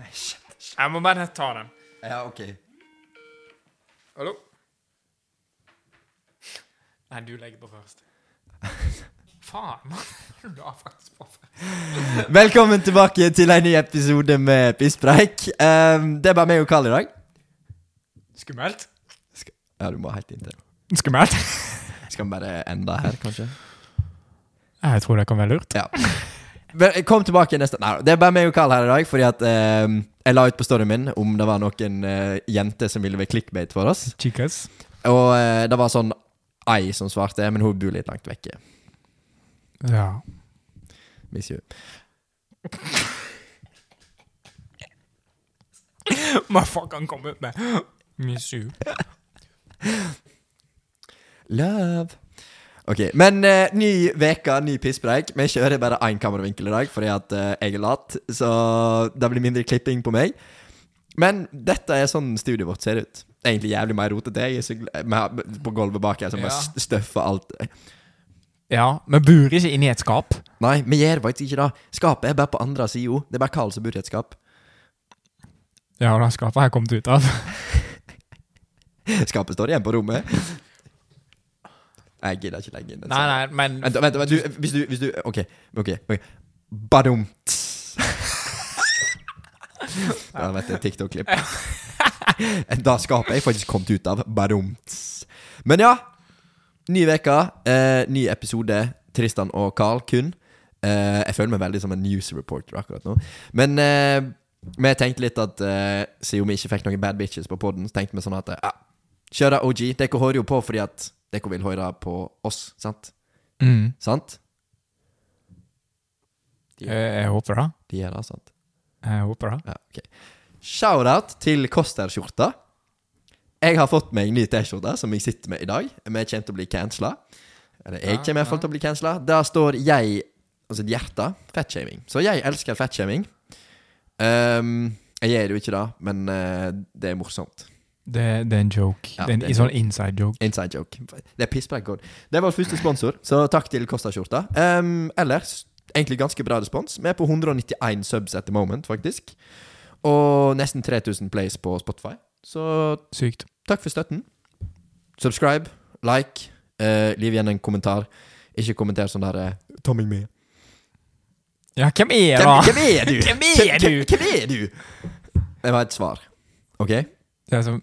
Jeg må bare ta den. Ja, ok. Hallo? Nei, du legger på først. Faen, mann. Du har faktisk på først. Velkommen tilbake til en ny episode med Pisspreik. Um, det er bare meg og Karl i dag. Skummelt. Ja, du må helt inntil. Skummelt. Skal vi bare ende her, kanskje? Jeg tror det kan være lurt. Ja. Kom tilbake neste Nei, det er bare meg og Karl her i dag, fordi at ehm, jeg la ut på storyen min om det var noen eh, jenter som ville være clickbait for oss. Chicas. Og eh, det var sånn ei som svarte, men hun bor litt langt vekke. Ja. Miss you. Hva faen kan komme ut med? Miss you. Love. Ok, Men eh, ny veka, ny pisspreik. Vi kjører bare én kameravinkel i dag fordi at eh, jeg er lat. Så det blir mindre klipping på meg. Men dette er sånn studioet vårt ser ut. Egentlig jævlig mer rotete. Jeg er så gl- vi På gulvet bak her som bare Ja. st- støffer alt. Ja, vi bor ikke inni et skap. Nei, vi gjør faktisk ikke det. Skapet er bare på andre sida. Det er bare Karl som bor i et skap. Ja, det skapet har jeg kommet ut av. Skapet står igjen på rommet. Jeg gidder ikke legge inn den. Nei, nei, men Vent, vent, vent du, hvis, du, hvis du Ok, ok. ok Badumt. Ja, vet du, TikTok-klipp. Da skapet jeg faktisk kommet ut av. Badumt. Men ja. Ny uke, eh, ny episode. Tristan og Carl kun. Eh, jeg føler meg veldig som en news reporter akkurat nå. Men eh, vi tenkte litt at eh, siden vi ikke fikk noen bad bitches på poden, tenkte vi sånn at eh, ja, kjøre OG. Dere hører jo på fordi at dere vil høre på oss, sant? mm, Sant? jeg, jeg håper det. De gjør det, sant? Jeg håper det. Ja, ok. Shout-out til Koster-skjorta. Jeg har fått meg ny T-skjorte som jeg sitter med i dag. Vi kommer til å bli cancela. Eller jeg kommer i hvert fall ja. til å bli cancela. Der står jeg Altså et hjerte. Fettshaming. Så jeg elsker fettshaming. Um, jeg gjør jo ikke det, men uh, det er morsomt. Det, det er en joke. Ja, det er en det er en sånn inside joke. Inside joke. Det er pisspreik god. Det er vår første sponsor, så takk til Kosta-skjorta. Um, ellers egentlig ganske bra respons. Vi er på 191 subs at the moment, faktisk. Og nesten 3000 plays på Spotify. Så Sykt. takk for støtten. Subscribe, like, uh, liv igjen en kommentar. Ikke kommenter sånn der Tommy Ta med. Ja, hvem er Hvem, det? hvem er du? Hvem er du? Hvem, hvem er du? Det var et svar. OK? Det er som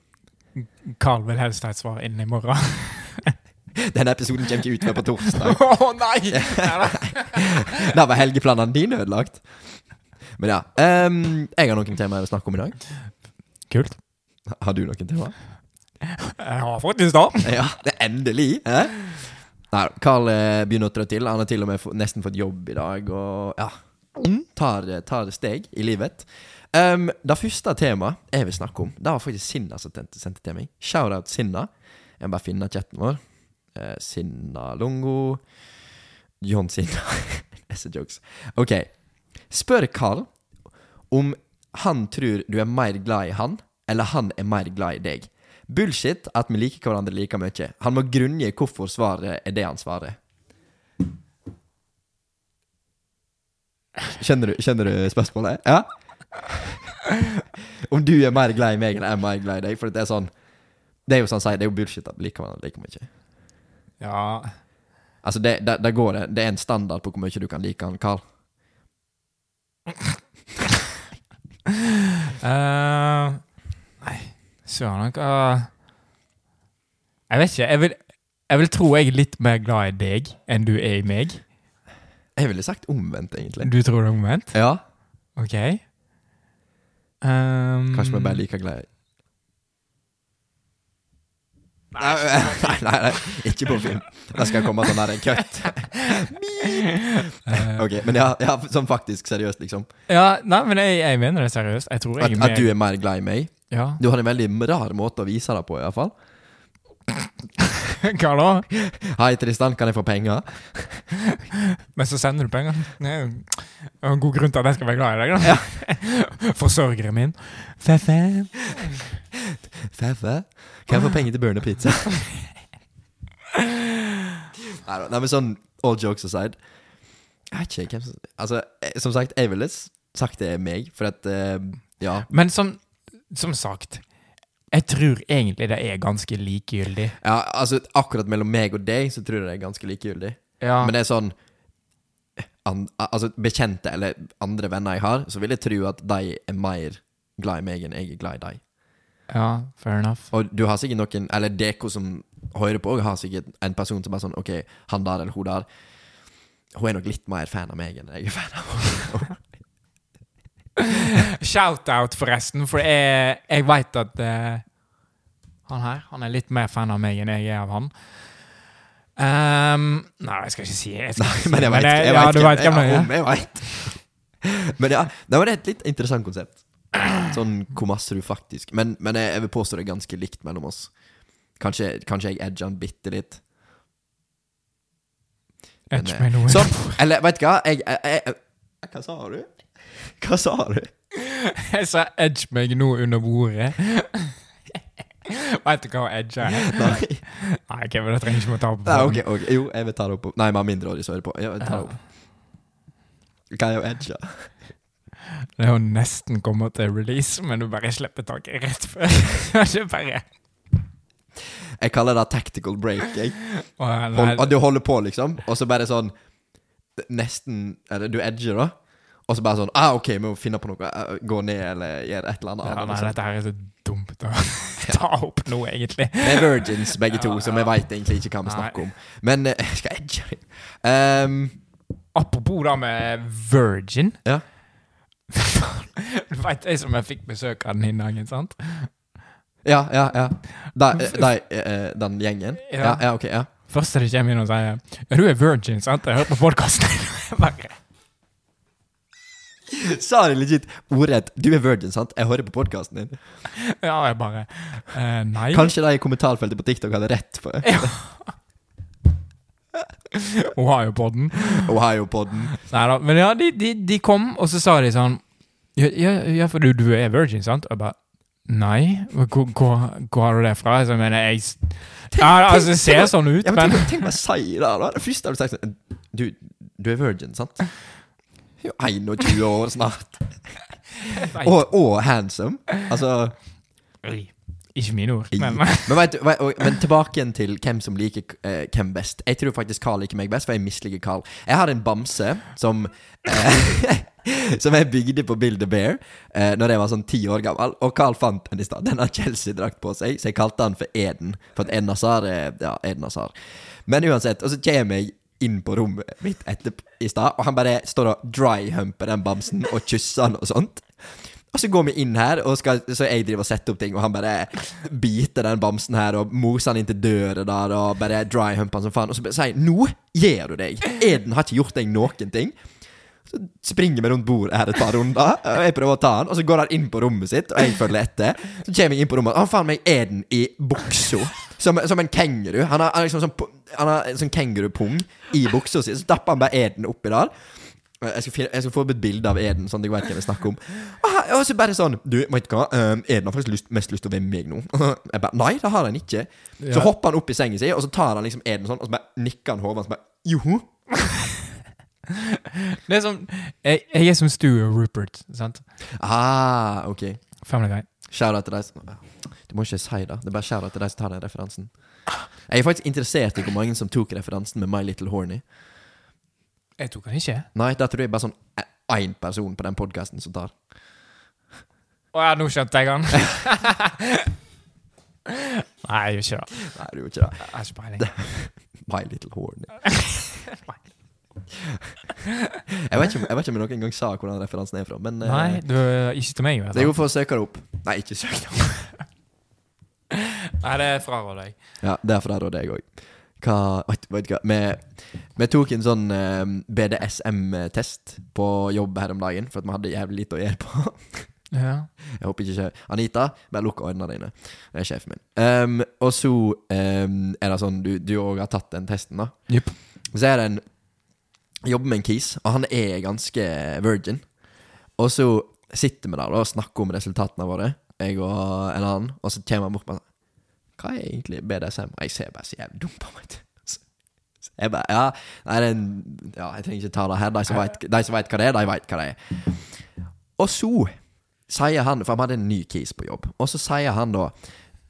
Carl vil helst ha et svar innen i morgen. Denne episoden kommer ikke ut før på torsdag. Å nei! Da var helgeplanene dine ødelagt. Men ja. Um, jeg har noen temaer å snakke om i dag. Kult. Har du noen temaer? Jeg har faktisk det. Ja, det er endelig. Hæ? Nei, Carl eh, begynner å trå til. Han har til og med nesten fått jobb i dag. Og ja, tar, tar steg i livet. Um, det første temaet jeg vil snakke om, det var faktisk Sinna som sendte til meg. Shout-out Sinna. Jeg må bare finne chatten vår. Uh, Sinna Longo. John Sinna. Disse jokes. Ok. Spør Carl om han tror du er mer glad i han, eller han er mer glad i deg. Bullshit at vi liker hverandre like mye. Han må grunngi hvorfor svaret er det han svarer. Kjenner du, kjenner du spørsmålet? Ja? Om du er mer glad i meg enn jeg er mer glad i deg. For det er sånn Det er jo sånn det er jo bullshit at liker man like mye. Ja. Altså, det, det, det går det. Det er en standard på hvor mye du kan like han Carl. uh, nei, søren hva Jeg vet ikke. Jeg vil, jeg vil tro jeg er litt mer glad i deg enn du er i meg. Jeg ville sagt omvendt, egentlig. Du tror det er omvendt? Ja. Ok. Um, Kanskje vi bare liker glad i Nei, nei, nei, nei, ikke på film. Da skal jeg komme sånn der en cut. Ok, Men ja, ja, sånn faktisk seriøst, liksom. Ja, nei, men jeg, jeg mener det seriøst. Jeg tror At, jeg er at du er mer glad i meg. Ja. Du har en veldig rar måte å vise det på, iallfall. Hva da? Hei, Tristan, kan jeg få penger? Men så sender du penger. Det er jo en god grunn til at jeg skal være glad i deg, da. Forsørgeren min. Fe-fe. Feffe? Kan jeg få penger til Burner Pizza? Nei, men sånn all jokes aside Jeg vet ikke hvem som Altså, eh, som sagt, jeg ville sagt det er meg, for at uh, Ja. Men som, som sagt, jeg tror egentlig det er ganske likegyldig. ja, altså akkurat mellom meg og deg så tror jeg det er ganske likegyldig. Ja, Men det er sånn an, Altså bekjente eller andre venner jeg har, så vil jeg tro at de er mer glad i meg enn jeg er glad i dem. ja fair enough. Og du har sikkert noen Eller dere som hører på, har sikkert en person som er sånn OK, han der eller hun der Hun er nok litt mer fan av meg enn jeg er fan av henne. Shout-out, forresten, for jeg, jeg veit at uh, han her han er litt mer fan av meg enn jeg er av han. Um, nei, jeg skal ikke si jeg skal Men jeg veit ja, hvem det er. Men ja, det var et litt interessant konsept. Sånn hvor masse du faktisk Men, men jeg, jeg vil påstå det er ganske likt mellom oss. Kanskje, kanskje jeg edger han bitte litt. Men, Edge eh, meg noe. Sånn, eller vet du hva? Jeg, jeg, jeg, Hva sa du? Hva sa du? Jeg sa edge meg nå under bordet. Veit du hva edge er? Nei. Nei, men det trenger ikke vi ta opp. Nei, okay, ok, ok. Jo, jeg vil ta det opp. Nei, vi har mindreårige som hører på. Jeg vil ta det opp. Hva er å edge? Det er jo nesten kommet til release, men du bare slipper taket rett før. det er bare Jeg kaller det tactical break. Jeg. Å, Hold, du holder på, liksom, og så bare sånn Nesten Eller du edger, da. Og så bare sånn ah, OK, vi må finne på noe. eh, Gå ned eller gjøre et eller annet. ja, nei, liksom. dette her er så dumt å ta opp nå, egentlig. Vi er virgins begge to, så ja. vi veit egentlig ikke hva vi snakker om. Men uh, skal jeg. Um, Apropos det med virgin. Ja. du veit jeg som jeg fikk besøk av den hin dagen, sant? ja, ja, ja. Da, eh, da, eh, den gjengen? Ja. Ja, ja, ok. ja Første de kommer inn og sier Ja, du er virgin, sant? Jeg hører på podkasten. Sa de legit ordrett 'Du er virgin, sant? Jeg hører på podkasten din'. Ja, jeg bare eh, Nei. Kanskje de i kommentarfeltet på TikTok hadde rett for ja. Ohio-podden. Ohio-podden. Nei da. Men ja, de, de, de kom, og så sa de sånn Ja, ja, for du, du er virgin, sant? Og jeg bare Nei. Hvor, hvor, hvor har du det fra? Jeg mener, jeg tenk, Ja, altså, det ser sånn ut, Ja, men tenk, tenk meg sier si det, da. Det første du sagt sånn Du, du er virgin, sant? Jo, 21 år snart. Og, og handsome. Altså Oi, Ikke mine ord, men Men, vet, men tilbake igjen til hvem som liker eh, hvem best. Jeg tror faktisk Carl liker meg best, for jeg misliker Carl. Jeg har en bamse som eh, Som jeg bygde på Build a Bear eh, Når jeg var sånn ti år gammel. Og Carl fant den i stad. Den har Chelsea-drakt på seg, så jeg kalte han for Eden. For at Eden Hazar er Ja, Eden Hazard. Men uansett, og så kommer jeg inn på rommet mitt etter i stad, og han bare står og dry-humper den bamsen og kysser han og sånt. Og så går vi inn her, og skal, så jeg driver og setter opp ting, og han bare biter den bamsen her og moser han inn til døra der og bare dry-humper den som faen. Og så sier jeg 'Nå gir du deg'. Eden har ikke gjort deg noen ting. Så springer vi rundt bordet her et par runder, og jeg prøver å ta han, og så går han inn på rommet sitt, og jeg følger etter. Så kommer jeg inn på rommet, og han faen meg Eden i buksa. Som, som en kenguru. Han har, liksom sånn, han har sånn kengurupung i buksa si. Så dapper han bare Eden oppi der. Jeg skal, finne, jeg skal få opp et bilde av Eden, sånn at jeg vet hvem jeg snakker om. Og, og så bare sånn Du, vet du hva? Um, Eden har faktisk lyst, mest lyst til å være med meg nå. Jeg bare, Nei, det har han ikke. Så Ja. hopper han opp i sengen sin, og så tar han liksom Eden sånn, og så bare nikker han hodet så bare Joho. Det er som Jeg, jeg er som Stu og Rupert, sant? Ah, ok. Family Guy. Shout-out til deg Du må ikke si det. Det er bare shout-out til deg som tar den referansen. Jeg er faktisk interessert i hvor mange som tok referansen med My Little Horny. Jeg tok den ikke. Nei, da tror jeg bare sånn én person på den podkasten som tar. Å ja, nå skjønte jeg den. Nei, jeg gjør ikke det. Nei, du gjør ikke det. Jeg har ikke peiling. My Little Horny. jeg, vet ikke, jeg vet ikke om jeg noen gang sa hvor den referansen er fra, men eh, Nei, du, ikke til meg. Det er jo for å søke det opp. Nei, ikke søk det opp. Nei, det fraråder jeg. Ja, det er jeg òg. Hva Vet du hva? Vi, vi tok en sånn eh, BDSM-test på jobb her om dagen, for at vi hadde jævlig lite å gjøre på. Ja. Jeg håper ikke. Anita, bare lukk øynene dine. Det er sjefen min. Um, og så um, er det sånn Du du òg har tatt den testen, da. Yep. Så er det en Jobber med en kis, og han er ganske virgin. Og så sitter vi der da og snakker om resultatene våre, jeg og en annen, og så kommer han bort med Hva er egentlig BDSM? Og jeg ser bare så jævlig dum på meg. Jeg bare Ja, nei, det ja jeg trenger ikke ta det her. De som vet hva det er, de vet hva det er. Og så sier han For han hadde en ny kis på jobb. Og så sier han da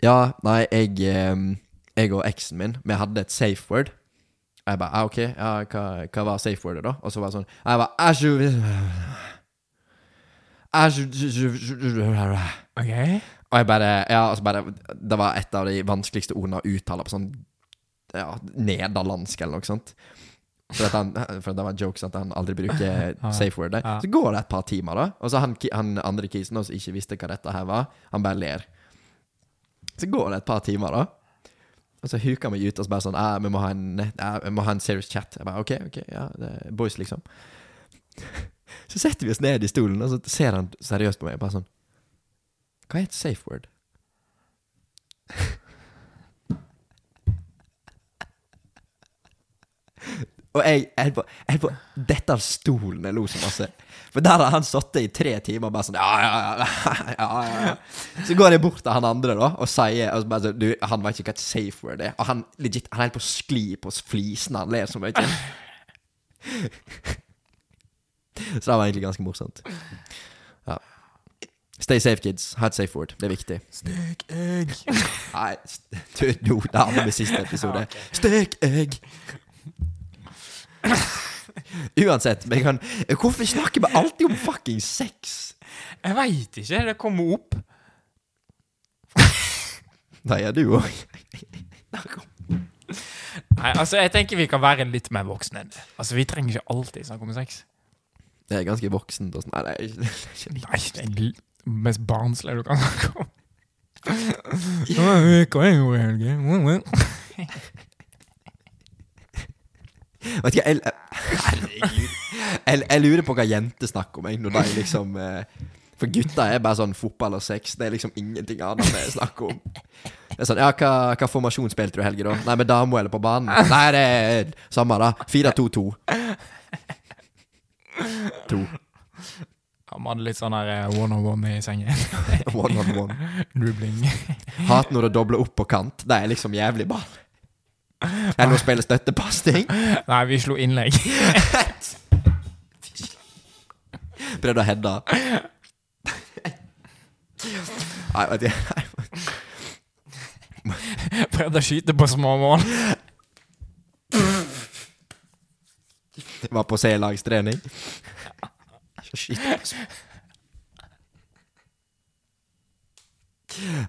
Ja, nei, jeg eh, Jeg og eksen min, vi hadde et safe word. Og jeg bare ah, OK, ja, hva, hva var safe wordet, da? Og så var det sånn Jeg bare «Æsju, æsju, OK? Og jeg bare Ja, altså bare Det var et av de vanskeligste ordene å uttale på sånn Ja, nederlandsk eller noe sånt. For, han, for det var en joke, at Han aldri bruker safe word. Ja. Så går det et par timer, da. Og så han, han andre kisen som ikke visste hva dette her var, han bare ler. Så går det et par timer, da. Og så huker vi ut og så bare sånn «Ah, Vi må ha en, ja, vi må ha en serious chat. Jeg bare OK, ok, ja, boys, liksom. Så setter vi oss ned i stolen, og så ser han seriøst på meg. Bare sånn Hva er et safe word? Og jeg holdt på, på dette av stolen jeg lo så masse. For der har han sittet i tre timer bare sånn ja, ja, ja, ja, ja. Så går jeg bort til han andre da og sier og bare, sånn, du, Han vet ikke hva et safe word er. Og han legit, han er helt på å skli på flisene. Han ler så mye. Så det var egentlig ganske morsomt. Ja. Stay safe, kids. Ha et safe word. Det er viktig. Stek egg. Nei, du, jo, det hadde vi siste episode. Stek egg! Uansett, men jeg kan Hvorfor snakker vi alltid om fucking sex? Jeg veit ikke. Det kommer opp. Det gjør du òg. Nei, altså, jeg tenker vi kan være litt mer voksne. Altså, vi trenger ikke alltid snakke om sex. Det er ganske voksent og sånn. Nei, det er ikke- det er ikke Nei, det er mest barnslige du kan snakke om. Vet ikke, jeg, Herregud. Jeg, jeg lurer på hva jenter snakker om, jeg, når de liksom eh, For gutta er bare sånn fotball og sex. Det er liksom ingenting annet vi snakker om. Det er sånn, ja, hva, hva formasjon spilte du i helga, da? Nei, med dama eller på banen? Nei, det er samme, da. 4-2-2. To. Han hadde litt sånn her eh, one on one i sengen. One on one. Dribling. Hat når du dobler opp på kant. Det er liksom jævlig ball. Eller å spille støttepasting. Nei, vi slo innlegg. Prøvde å heade. Nei, vet jeg Prøvde å skyte på små mål. Var på C-lagstrening. Shit.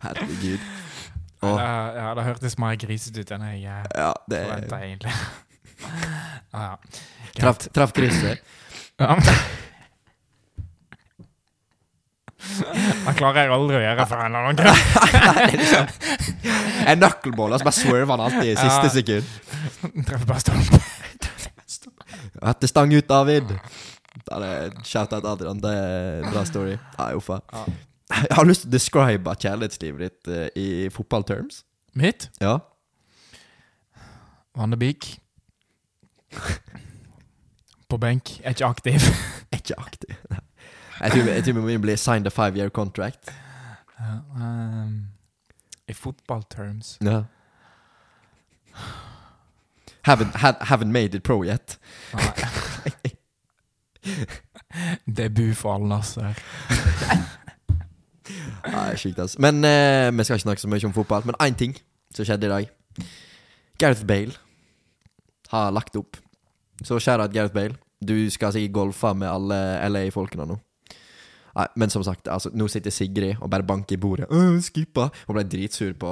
Herregud. Ja, det, ja, det hørtes mer grisete ut enn jeg eh, ja, det forventa, egentlig. ah, ja. Traff traf krysset. Ja. Det klarer jeg aldri å gjøre for en eller annen grunn. En knuckleball, og så bare swerver han alltid i siste sekund. Treffer bare stolpen. Hette stang ut, David. Shout-out Adrian. Det er en bra story. Nei, uffa. Ja. Jeg har lyst til å describe kjærlighetslivet ditt eh, i fotballterms. Mitt? Ja. Vannebik. På benk. Er ikke aktiv. Er ikke aktiv. Nei. Jeg tror, jeg tror vi må bli signed a five year contract. Uh, um, I fotballterms Ja. Haven't, ha- haven't made it pro yet. Nei. Debut for alle Nasser. Nei, Sjukt, altså. Men eh, vi skal ikke snakke så mye om fotball. Men én ting som skjedde i dag. Gareth Bale har lagt opp. Så kjære Gareth Bale. Du skal sikkert golfe med alle LA-folkene nå. Nei, men som sagt, altså, nå sitter Sigrid og bare banker i bordet. Skippa! Hun ble dritsur på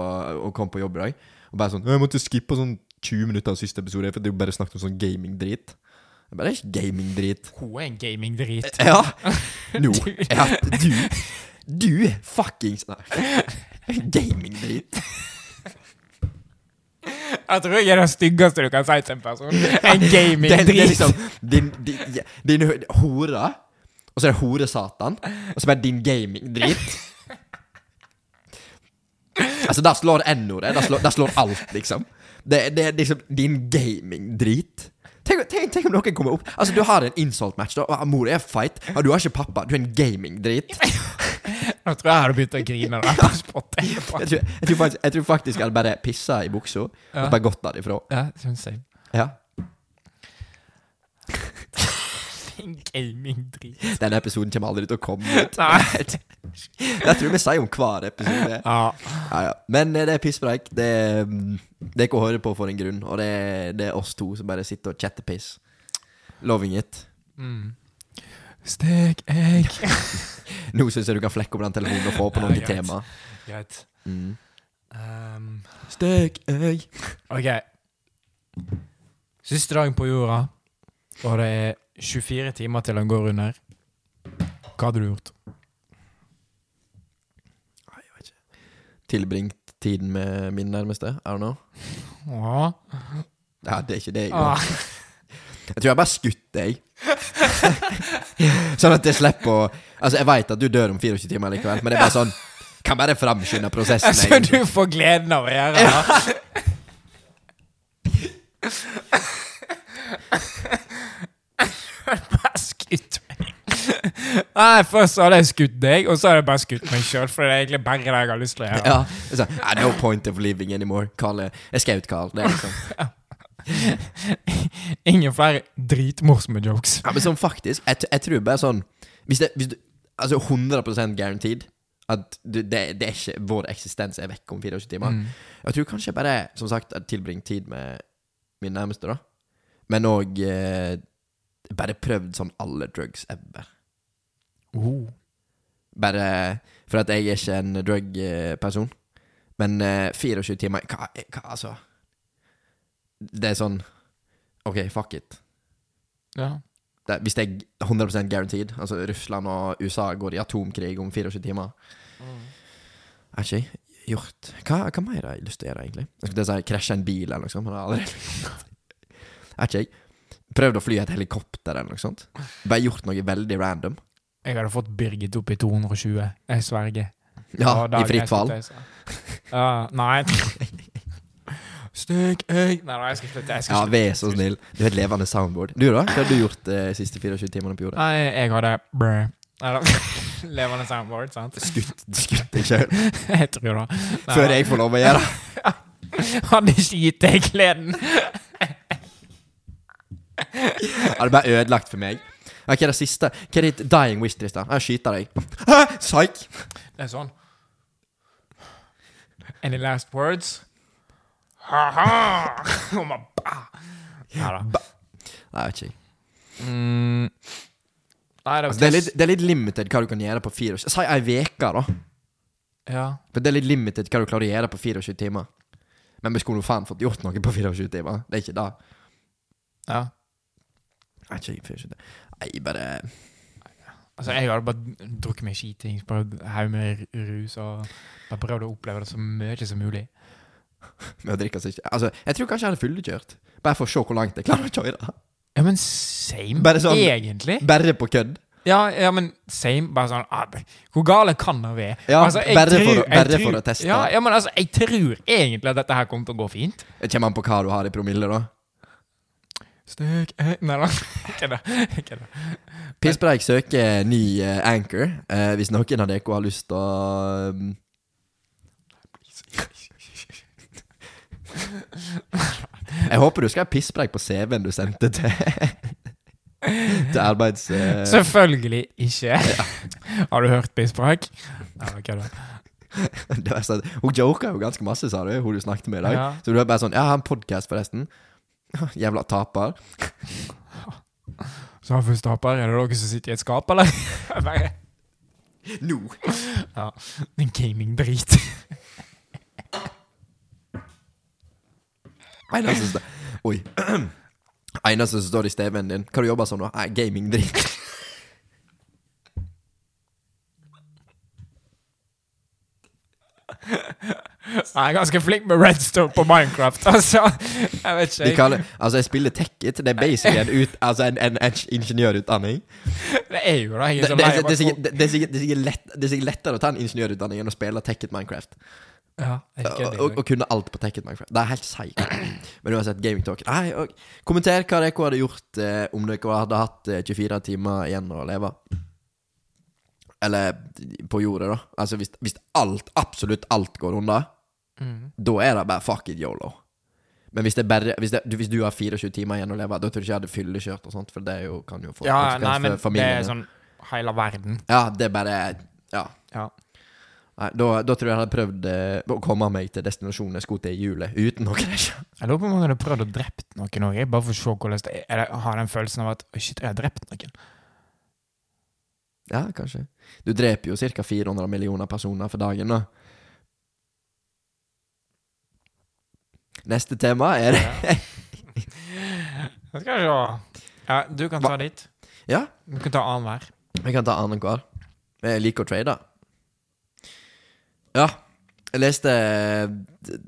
å komme på jobb i dag. Og bare sånn Jeg måtte skippe sånn 20 minutter av siste episode, for det er jo bare snakket om sånn gaming-drit. Jeg bare, Det er ikke gaming-drit. Hun er en gaming-drit. Ja! Nå. Ja, du Du er fuckings Nei. Gaming-drit. Jeg tror jeg er det styggeste du kan si til en person. En gaming-drit. det er liksom din, din, din, din hore, og så er det hore-satan, og så bare din gaming-drit. Altså, der slår N-ordet. Der der slår alt, liksom. Det, det er liksom din gaming-drit. Tenk, tenk, tenk om noen kommer opp Altså, du har en insult-match, da. og Mor er fight, og du har ikke pappa. Du er en gaming-drit. Nå tror jeg jeg hadde begynt å grine. På. Jeg tror, jeg, tror faktisk, jeg tror faktisk jeg hadde bare pissa i buksa og bare gått derifra. Ja, syns jeg. Ja. En gamingdrit. Denne episoden kommer aldri til å komme ut. Nei. Det tror jeg vi sier om hver episode. Ja. Ja, ja. Men eh, det er pisspreik. Det, mm, det er ikke å høre på for en grunn. Og det er, det er oss to som bare sitter og chatter piss. Loving it. Mm. Stek egg. Nå syns jeg du kan flekke opp den telefonen og få på noen ja, tema. Greit. Mm. Um, Stek egg. ok. Siste dagen på jorda, og det er 24 timer til han går under. Hva hadde du gjort? Jeg har ikke Tilbringt tiden med min nærmeste. I don't know. Ja. Ja, det er ikke det jeg Ah. Jeg tror jeg bare skutt deg. sånn at jeg slipper å Altså, jeg veit at du dør om 24 timer likevel, men det er bare sånn Kan bare framskynde prosessen. Så altså, du får gleden av å gjøre det? bare skutt meg. Nei, først hadde jeg skutt deg, og så hadde jeg bare skutt meg sjøl. For det er egentlig bare det jeg har lyst til å gjøre. Ja, sånn, ah, No point of living anymore. Carl, er- jeg skjøt Carl. Det er liksom Ingen flere dritmorsomme jokes. Ja, men sånn faktisk, jeg, jeg tror bare sånn Hvis det hvis du, Altså 100 guaranteed at du, det, det er ikke Vår eksistens er vekk om 24 timer. Mm. Jeg tror kanskje jeg bare, som sagt, jeg tilbringt tid med min nærmeste, da. Men òg eh, bare prøvd sånn alle drugs ever. Oh. Bare For at jeg er ikke en drug-person. Men uh, 24 timer hva, hva, altså Det er sånn OK, fuck it. Ja. Det, hvis det er 100% guaranteed Altså Russland og USA går i atomkrig om 24 timer Er ikke gjort Hva, hva mer har jeg lyst til å gjøre, egentlig? Jeg skulle til si krasje en bil eller noe sånt, men det har aldri Er ikke jeg Prøvd å fly et helikopter eller noe sånt. Bare gjort noe veldig random. Jeg hadde fått Birgit opp i 220. Jeg sverger. Ja, I fritt fall. Uh. Nei. Stek egg Nei, nei, jeg skal slutte. Ja, vær så snill. Du er et levende soundboard. Du, da? Hva har du gjort de siste 24 timene på jorda? Nei, jeg hadde brø. Nei. Levende soundboard, sant? Skutt, skutt deg sjøl Jeg tror det. Før jeg får lov å gjøre det. Hadde ikke gitt deg gleden. Det bare ødelagt for meg. Hva er det siste? Hva er ditt dying wish, Tristan? Jeg skyter deg. Psyk! Det er sånn. Any last words? Ha-ha! Oh my ba. Ja da. Nei, jeg vet ikke. Mm. Nei, det, Altså, det, er litt, det er litt limited hva du kan gjøre på 24 Si ei uke, da. Ja. For det er litt limited hva du klarer å gjøre på 24 timer. Men vi skulle faen fått gjort noe på 24 timer. Det er ikke det. ja. Nei, ikke 24 timer. Nei, bare Altså, jeg hadde bare drukket meg skiting, bare haug med rus og bare prøvd å oppleve det så mye som mulig. med å drikke seg ikke Altså, jeg tror kanskje jeg hadde fullekjørt Bare for å se hvor langt jeg klarer å kjøre. Ja, men same, Bare sånn- egentlig. Bare på kødd. Ja, ja, men same, bare sånn ah, Hvor gale kan det være? Ja, jeg bare for å- jeg bare for å teste. Ja, ja, men altså, jeg tror egentlig at dette her kommer til å gå fint. Det kommer an på hva du har i promille, da. Støk eh, Nei da. Pisspreik søker ny eh, anchor. Eh, hvis noen av dere har lyst til å um, Jeg håper du skal ha pisspreik på CV-en du sendte til Til arbeids... eh, Selvfølgelig ikke. Har du hørt pisspreik? Nei, det sånn, hun joka jo ganske masse, sa du, hun du snakket med i dag. Ja. Så du er bare sånn Ja, jeg har en podkast, forresten. Jævla taper. Samfunnstaper, er det dere som sitter i et skap, eller? Bare, Nå! ja, en gaming-drit. Eneste Oi. Eneste som står i CV-en din. Hva du jobber som nå? Nei, gaming-dritt. Jeg er ganske flink med redstone på Minecraft, altså. Jeg vet ikke. kaller, altså, jeg spiller Tekkit. Det er basically en, ut, altså en, en, en ingeniørutdanning. Det er jo da, Det, det, det, er sikkert- det, det, er sikkert- det, er sikkert lett, det er sikkert lettere å ta en ingeniørutdanning enn å spille Tekkit Minecraft. Ja, Og, og, og kunne alt på Tekkit Minecraft. Det er helt seigt. Men uansett, gaming talk. Nei, og, kommenter hva dere hadde gjort eh, om dere hadde hatt eh, 24 timer igjen å leve. Eller på jordet, da. Altså hvis, hvis alt, absolutt alt går unna, Mm. da er det bare fuck it yolo. Men hvis, det bare, hvis, det, hvis du har 24 timer igjen å leve, da tror jeg ikke jeg hadde fyllekjørt og sånt, for det jo, kan jo få Ja, nei, men for det er sånn hele verden. Ja, det er bare Ja. Ja. Nei, da, da tror jeg jeg hadde prøvd eh, å komme meg til destinasjonen jeg skulle til i juli, uten å krasje. Jeg lurer på om jeg hadde prøvd å drept noen òg, bare for å se hvordan det er. Jeg har den følelsen av at Oi, shit, jeg har drept noen. Ja, kanskje. Du dreper jo ca. 400 millioner personer for dagen, da. Neste tema er Ja. Skal vi se. Ja, du kan ta ditt. Ja, Du kan ta annenhver. vi kan ta annenhver. Jeg liker å trade. Ja, jeg leste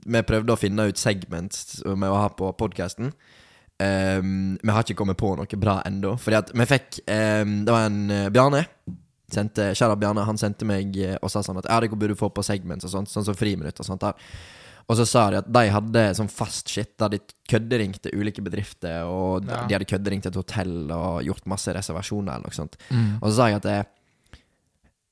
Vi prøvde å finne ut segments vi har på podkasten. vi har ikke kommet på noe bra ennå. Fordi at vi fikk um, Det var en uh, Bjarne. Sendte, Kjære Bjarne, han sendte meg eh, og sa sånn at ja, det burde du få på segments og sånt, sånn som friminutt og sånt. der Og så sa de at de hadde sånn fast shit der de kødderingte ulike bedrifter, og Ja. de hadde kødderingt et hotell og gjort masse reservasjoner eller noe sånt. Mm. Og så sa jeg at det,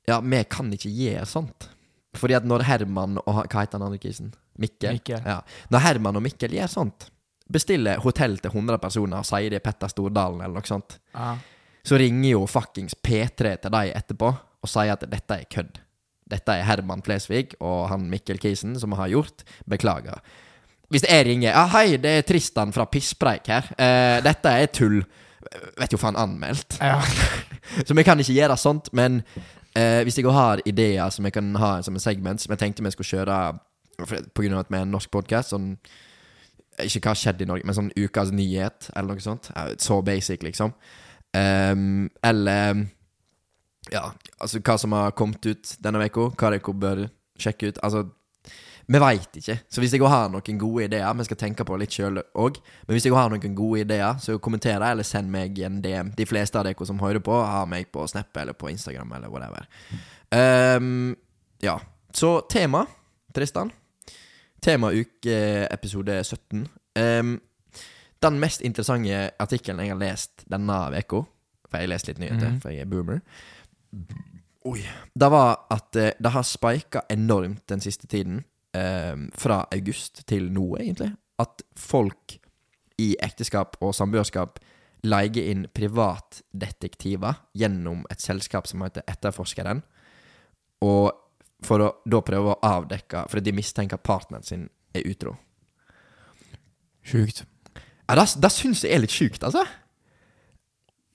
Ja, vi kan ikke gjøre sånt. Fordi at når Herman og Hva heter han andre kisen? Mikkel? Mikkel. Ja. Når Herman og Mikkel gjør sånt, bestiller hotell til 100 personer og sier det er Petter Stordalen eller noe sånt, Ja. så ringer jo fuckings P3 til dem etterpå og sier at dette er kødd. Dette er Herman Flesvig og han Mikkel Kisen som har gjort. Beklager. Hvis jeg ringer Ja, hei, det er Tristan fra Pisspreik her. Eh, dette er tull. Vet jo faen anmeldt. ja. Så vi kan ikke gjøre sånt, men eh, hvis jeg har ideer som jeg kan ha som en segment, som jeg tenkte vi skulle kjøre pga. på grunn av at vi er en norsk podkast, sånn Ikke hva skjedde i Norge, men sånn ukas nyhet, eller noe sånt. Så basic, liksom. Um, eller Ja, altså hva som har kommet ut denne uka, hva dere bør sjekke ut. Altså vi veit ikke. Så hvis jeg har noen gode ideer Vi skal tenke på litt sjøl òg. Men hvis jeg har noen gode ideer, så kommenter det, eller send meg en DM. De fleste av dere som hører på, har meg på Snap eller på Instagram eller whatever. Um, ja. Så tema, Tristan. Tema uke episode 17. Um, den mest interessante artikkelen jeg har lest denne uka, for jeg har lest litt nyheter, Mhm. for jeg er boomer Oi. Det var at eh, det har spika enormt den siste tiden, eh, fra august til nå, egentlig. At folk i ekteskap og samboerskap leier inn privatdetektiver gjennom et selskap som heter Etterforskeren. Og for å da prøve å avdekke Fordi de mistenker partneren sin er utro. Sjukt. Ja, det, det syns jeg er litt sjukt, altså.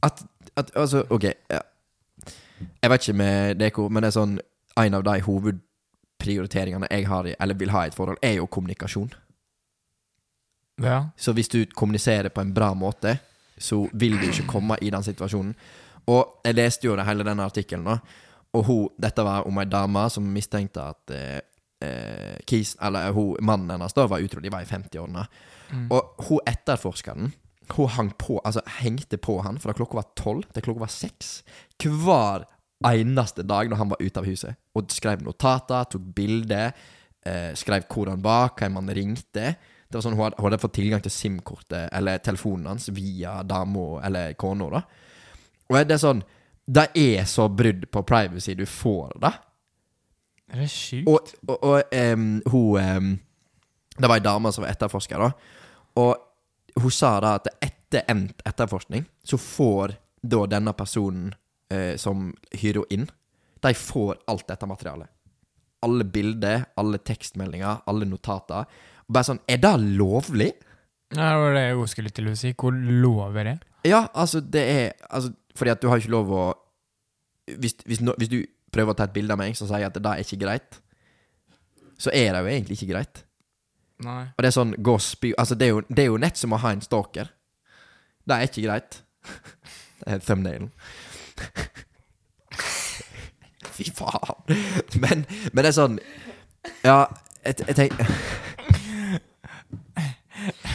At, at Altså, OK. Ja. Jeg vet ikke med Deko, men det er sånn En av de hovedprioriteringene jeg har i, eller vil ha i et forhold, er jo kommunikasjon. Ja. Så hvis du kommuniserer på en bra måte, så vil du ikke komme i den situasjonen. Og jeg leste jo det hele denne artikkelen, da. Og hun, dette var om ei dame som mistenkte at eh, eh, Kis, eller hun, mannen hennes da var utro. De var i 50-årene. Mm. Og hun etterforskeren Hun hang på, altså hengte på han fra klokka var tolv til klokka var seks. Hver eneste dag når han var ute av huset. Og skrev notater, tok bilder, eh, skrev hvor han var, hvem han ringte. Det var sånn Hun hadde, hun hadde fått tilgang til SIM-kortet eller telefonen hans via dama eller kona. da Og det er sånn Det er så brudd på privacy du får, da. Er det sjukt? Og, og, og um, hun um, Det var ei dame som var etterforsker, da. Og hun sa da at etter endt etterforskning, så får da denne personen eh, som hyrer henne inn, de får alt dette materialet. Alle bilder, alle tekstmeldinger, alle notater. Og bare sånn Er det lovlig? Ja, det var det jeg skulle til å si. Hvor lov er det? Ja, altså, det er altså, Fordi at du har ikke lov å hvis, hvis, no, hvis du prøver å ta et bilde av meg som sier at det da er ikke greit, så er det jo egentlig ikke greit. Nei. Og det er sånn gå spy Altså, det er, jo, det er jo nett som å ha en stalker. Det er ikke greit. Det er thumbnailen. Fy faen. Men, men det er sånn Ja, jeg, jeg tenker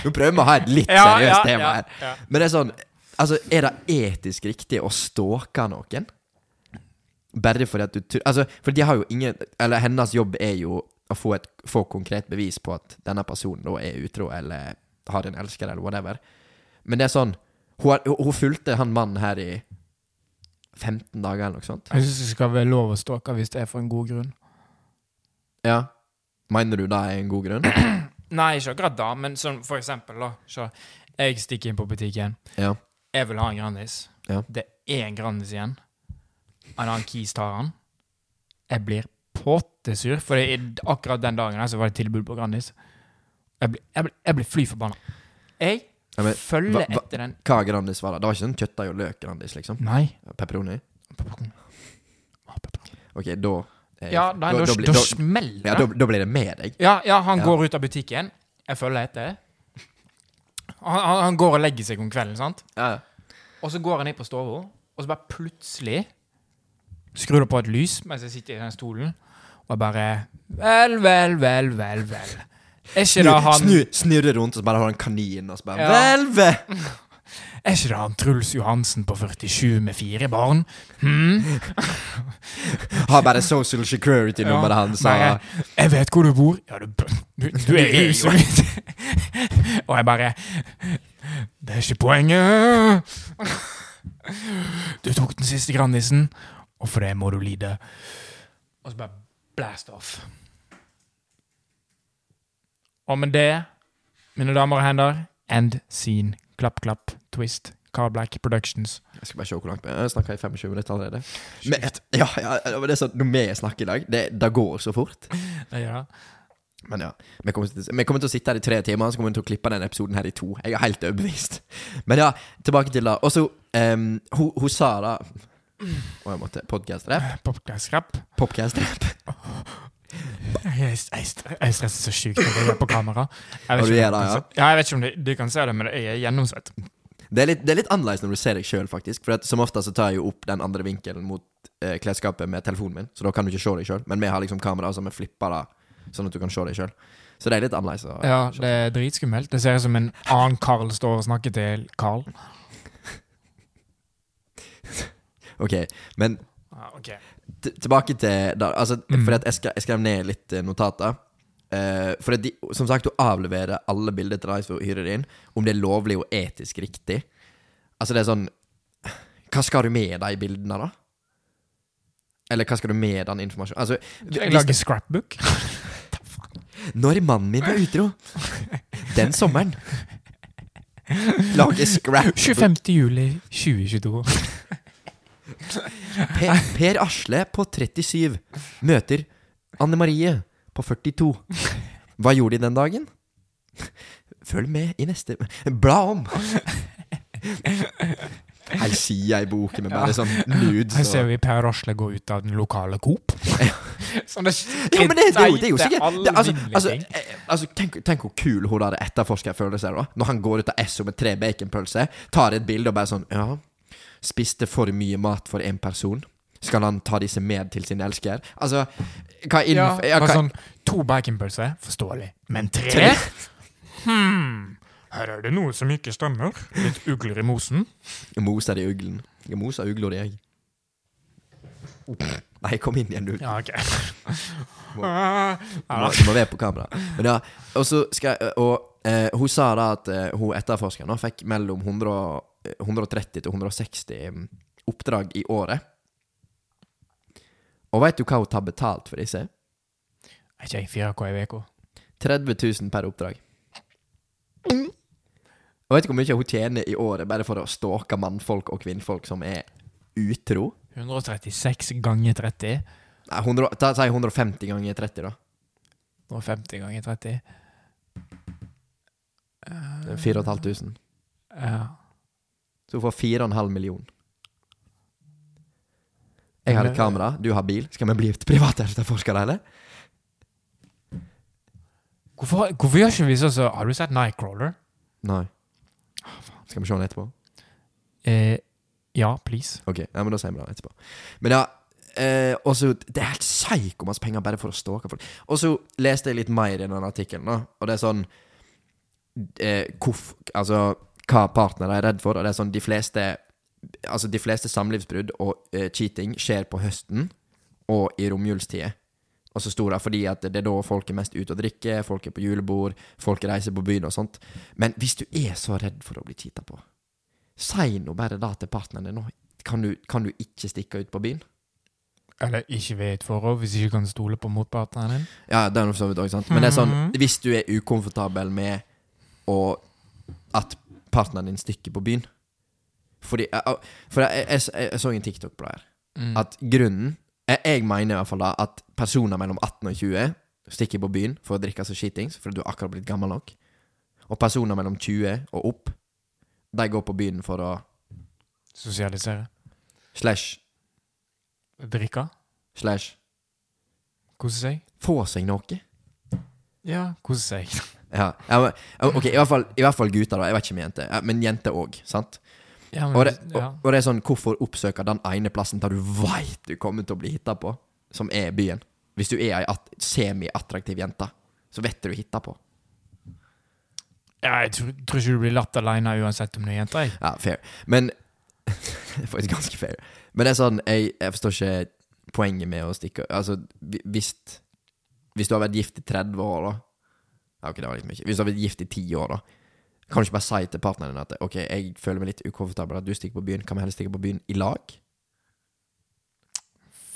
Nå prøver vi å ha et litt seriøst tema her. ja. Men det er sånn Altså, er det etisk riktig å stalke noen? Bare fordi at du Altså, for de har jo ingen Eller hennes jobb er jo å få et få konkret bevis på at denne personen da er utro, eller har en elsker, eller whatever. Men det er sånn Hun, hun fulgte han mannen her i 15 dager, eller noe sånt. Jeg syns det skal være lov å stalke hvis det er for en god grunn. Ja. Mener du det er en god grunn? Nei, ikke akkurat da, men sånn for eksempel, da. Så jeg stikker inn på butikken. Ja. Jeg vil ha en Grandis. Ja. Det er en Grandis igjen. En annen Kis tar han. Jeg blir pottesur, for akkurat den dagen her så var det tilbud på Grandis. Jeg blir, jeg jeg fly forbanna. Jeg Ja, men følger hva- hva- etter den Hva Grandis var det? Det var ikke sånn kjøttdeig og løk Grandis, liksom? Nei. Pepperoni? Ok, da Ja, nei, da, da, da, da- smeller ja, det. da, da blir det med deg. Ja, ja, han Ja. går ut av butikken. Jeg følger etter. Han, han, han går og legger seg om kvelden, sant? Ja. Og så går han inn på stua, og så bare plutselig skrur det på et lys mens jeg sitter i den stolen, og bare Vel, vel, vel, vel, vel. Er ikke det han Snu, snurre rundt, og bare har han kanin, og så bare Ja. Hvelve! Er ikke det han Truls Johansen på 47 med fire barn? Hm? Har bare social security-nummeret hans. Bare, og- jeg vet hvor du bor. Ja, du, du, du er i huset mitt. og jeg bare Det er ikke poenget. Du tok den siste Grandisen, og for det må du lide. Og så bare blast off. Og med det, mine damer og hender, end scene. Klapp, klapp, twist. Carl Black Productions. Jeg skal bare se hvor langt vi snakker i 25 minutter allerede. Men, ja, ja, det er sånn, Når vi snakker i dag, det, det går så fort. Ja. Men ja, vi kommer, til, vi kommer til å sitte her i tre timer, så kommer vi til å klippe denne episoden her i to. Jeg er helt overbevist. Men ja, tilbake til det. Og så um, hun, hun sa da Og jeg måtte podcast-rap. Popcast-rap. Popcast-rap. Jeg, jeg, jeg stresser så sykt når jeg er på kamera. Jeg vet du ikke er om det, se- ja, jeg vet ikke om de, de kan se det, men jeg er gjennomsvett. Det er, litt, det er litt annerledes når du ser deg sjøl, faktisk. For som ofte så tar jeg jo opp den andre vinkelen mot eh, klesskapet med telefonen min, så da kan du ikke se deg sjøl. Men vi har liksom kamera som vi flipper sånn at du kan se deg sjøl. Så det er litt annerledes. å- Ja, det er dritskummelt. Det ser ut som en annen Carl står og snakker til Carl. Ok, men Ja, ok. Tilbake til da, altså, Mm. Fordi at jeg, skrev, jeg skrev ned litt eh, notater. Uh, for at de, som sagt, hun avleverer alle bilder til de som hyrer inn, om det er lovlig og etisk riktig. Altså, det er sånn Hva skal du med de bildene, da? Eller hva skal du med den informasjonen? Altså, Jeg lager scrapbook. når mannen min var utro Den sommeren Lage scrapbook. 25. juli 2022. per, per Asle på 37 møter Anne Marie på 42. Hva gjorde de den dagen? Følg med i neste Bla om! Her sier jeg i boken med bare sånn nudes Her ser vi Per Asle gå ut av den lokale Coop. Sånne Ja, men det, det, jo, det er jo sikkert det, altså, altså, eh, altså, tenk, tenk hvor kul hun hadde etterforsker føler da. Når han går ut av Esso med tre baconpølser, tar et bilde og bare sånn Ja, spiste for mye mat for én person. Skal han ta disse med til sin elsker? Altså, hva innenfor ja, hva, sånn, to baconpølser, forståelig. Men tre? Tre? Hmm, her er det noe som ikke stemmer. Litt ugler i mosen. Moser i uglen. Jeg moser ugler i, jeg. Nei, kom inn igjen, du. Ja, ok. Du Ah, må, du må være på kamera. Men ja, og så skal jeg Og eh, hun sa da at eh, hun etterforskeren fikk mellom 100, og- eh, 130 til 160 mm, oppdrag i året. Og veit du hva hun tar betalt for disse? Jeg 4K i uka? 30 000 per oppdrag. Og vet du hvor mye hun tjener i året bare for å stalke mannfolk og kvinnfolk som er utro? 136 ganger 30. Nei, 100, ta, si 150 ganger 30, da. 150 ganger 30. Det er 4500. Ja. Så hun får 4,5 millioner. Jeg har et kamera, du har bil. Skal vi bli privatetterforskere, eller? Hvorfor, hvorfor gjør ikke vi sånn så Har du sett Nightcrawler? Nei. Skal vi se den etterpå? Eh, ja, please. Ok, ja, men da sier vi det etterpå. Men ja, eh, også, det er helt psyko masse penger bare for å stalke folk. Og så leste jeg litt mer i den artikkelen, og det er sånn eh, Hvorfor Altså, hva partnere er redd for, og det er sånn de fleste Altså, de fleste samlivsbrudd og uh, cheating skjer på høsten og i romjulstider. Og så sto det fordi at det er da folk er mest ute og drikker, folk er på julebord, folk reiser på byen og sånt. Men hvis du er så redd for å bli cheata på, si nå bare da til partneren din nå. Kan du, kan du ikke stikke ut på byen? Eller ikke ved et forhold, hvis du ikke kan stole på motpartneren din. Ja, det er noe for så vidt òg, sant. Men det er sånn, Mhm. hvis du er ukomfortabel med å, at partneren din stikker på byen Fordi, For jeg, jeg, jeg, jeg så en TikTok på det her. Mm. At grunnen Jeg, jeg mener i hvert fall da at personer mellom 18 og 20 stikker på byen for å drikke seg skitings fordi du er akkurat blitt gammel nok. Og personer mellom 20 og opp, de går på byen for å Sosialisere. slash, Drikke. slash Kose seg. få seg noe. Ja, kose seg. Ja, men, ok, i hvert, fall, I hvert fall gutter, da. Jeg vet ikke med jenter. Men jenter òg, sant? Ja, men, Og det, og, ja. og det er sånn, hvorfor oppsøke den ene plassen der du veit du kommer til å bli hitta på, som er byen? Hvis du er ei at- semi-attraktiv jente, så vet du du hitter på. ja, jeg tror, tror ikke du blir latt alene uansett om du er jente. jeg. Ja, fair. Men Det er faktisk ganske fair. Men det er sånn, jeg, jeg forstår ikke poenget med å stikke Altså, hvis Hvis du har vært gift i 30 år, da Ja, ok, det var litt mye. Hvis du har vært gift i 10 år, da kan du ikke bare si til partneren din at Ok, jeg føler meg litt ukomfortabel at du stikker på byen. Kan vi heller stikke på byen i lag?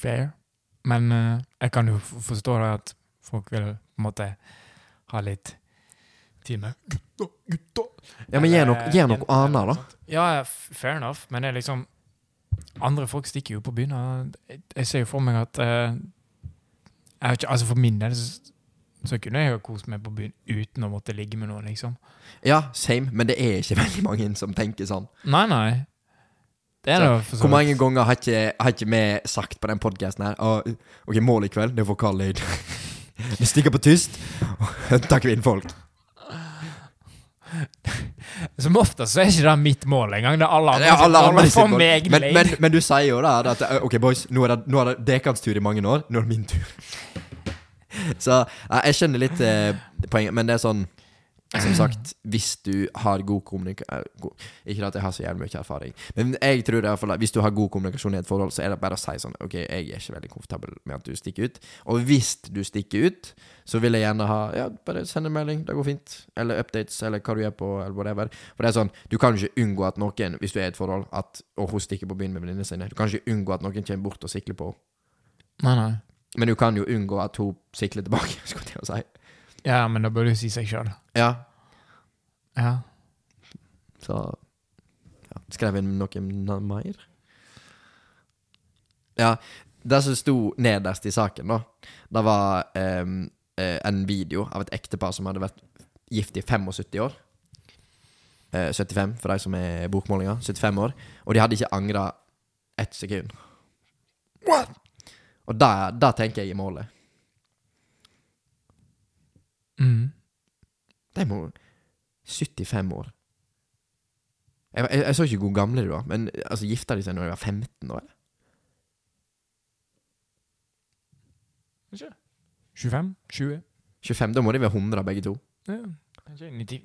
Fair. Men uh, jeg kan jo forstå at folk vil på en måte ha litt tid med gutta, gutta. Ja, men gjør noe, gjør noe annet, da. Ja, fair enough, men det er liksom Andre folk stikker jo på byen. jeg- Jeg ser jo for meg at uh, jeg vet ikke, altså For min del så, så kunne jeg jo kost meg på byen uten å måtte ligge med noen, liksom. Ja, same, men det er ikke veldig mange som tenker sånn. Nei, nei. Det er Så, det for Hvor mange ganger har ikke, har ikke vi sagt på den podkasten her «Å, Ok, mål i kveld, det er Leid. Vi stikker på tyst og inn kvinnfolk. Som oftest så er ikke det mitt mål engang. Det er alle andre Det er alle andre for meg Men, men, men du sier jo da at Ok, boys, nå er det, nå er det dekans tur i mange år. Nå er det min tur. Så nei, jeg skjønner litt eh, poenget, men det er sånn Som sagt, hvis du har god kommunikasjon Ikke at jeg har så jævlig mye erfaring, men jeg tror det er i hvert fall at hvis du har god kommunikasjon i et forhold, så er det bare å si sånn Ok, jeg er ikke veldig komfortabel med at du stikker ut. Og hvis du stikker ut, så vil jeg gjerne ha Ja, bare send en melding, det går fint. Eller updates, eller hva du gjør på, eller whatever. For det er sånn, du kan ikke unngå at noen, hvis du er i et forhold, at Og hun stikker på byen med venninnene sine. Du kan ikke unngå at noen kommer bort og sikler på henne. Nei, nei. Men du kan jo unngå at hun sikler tilbake, skulle jeg til å si. Ja, men da bør du si seg sjøl. Ja, Ja. så ja. Skrev inn noe mer? Ja, det som sto nederst i saken, da, det var eh, en video av et ektepar som hadde vært gift i 75 år. Eh, 75, for de som er bokmålinger. 75 år. Og de hadde ikke angra ett sekund. What? Og da, da tenker jeg i målet. Mm. De må 75 år. Jeg, jeg, jeg så ikke hvor gamle de var, men altså, gifta de seg når de var 15 år? Ikke 25? 20? 25? Da må de være 100 begge to. Ja. 90,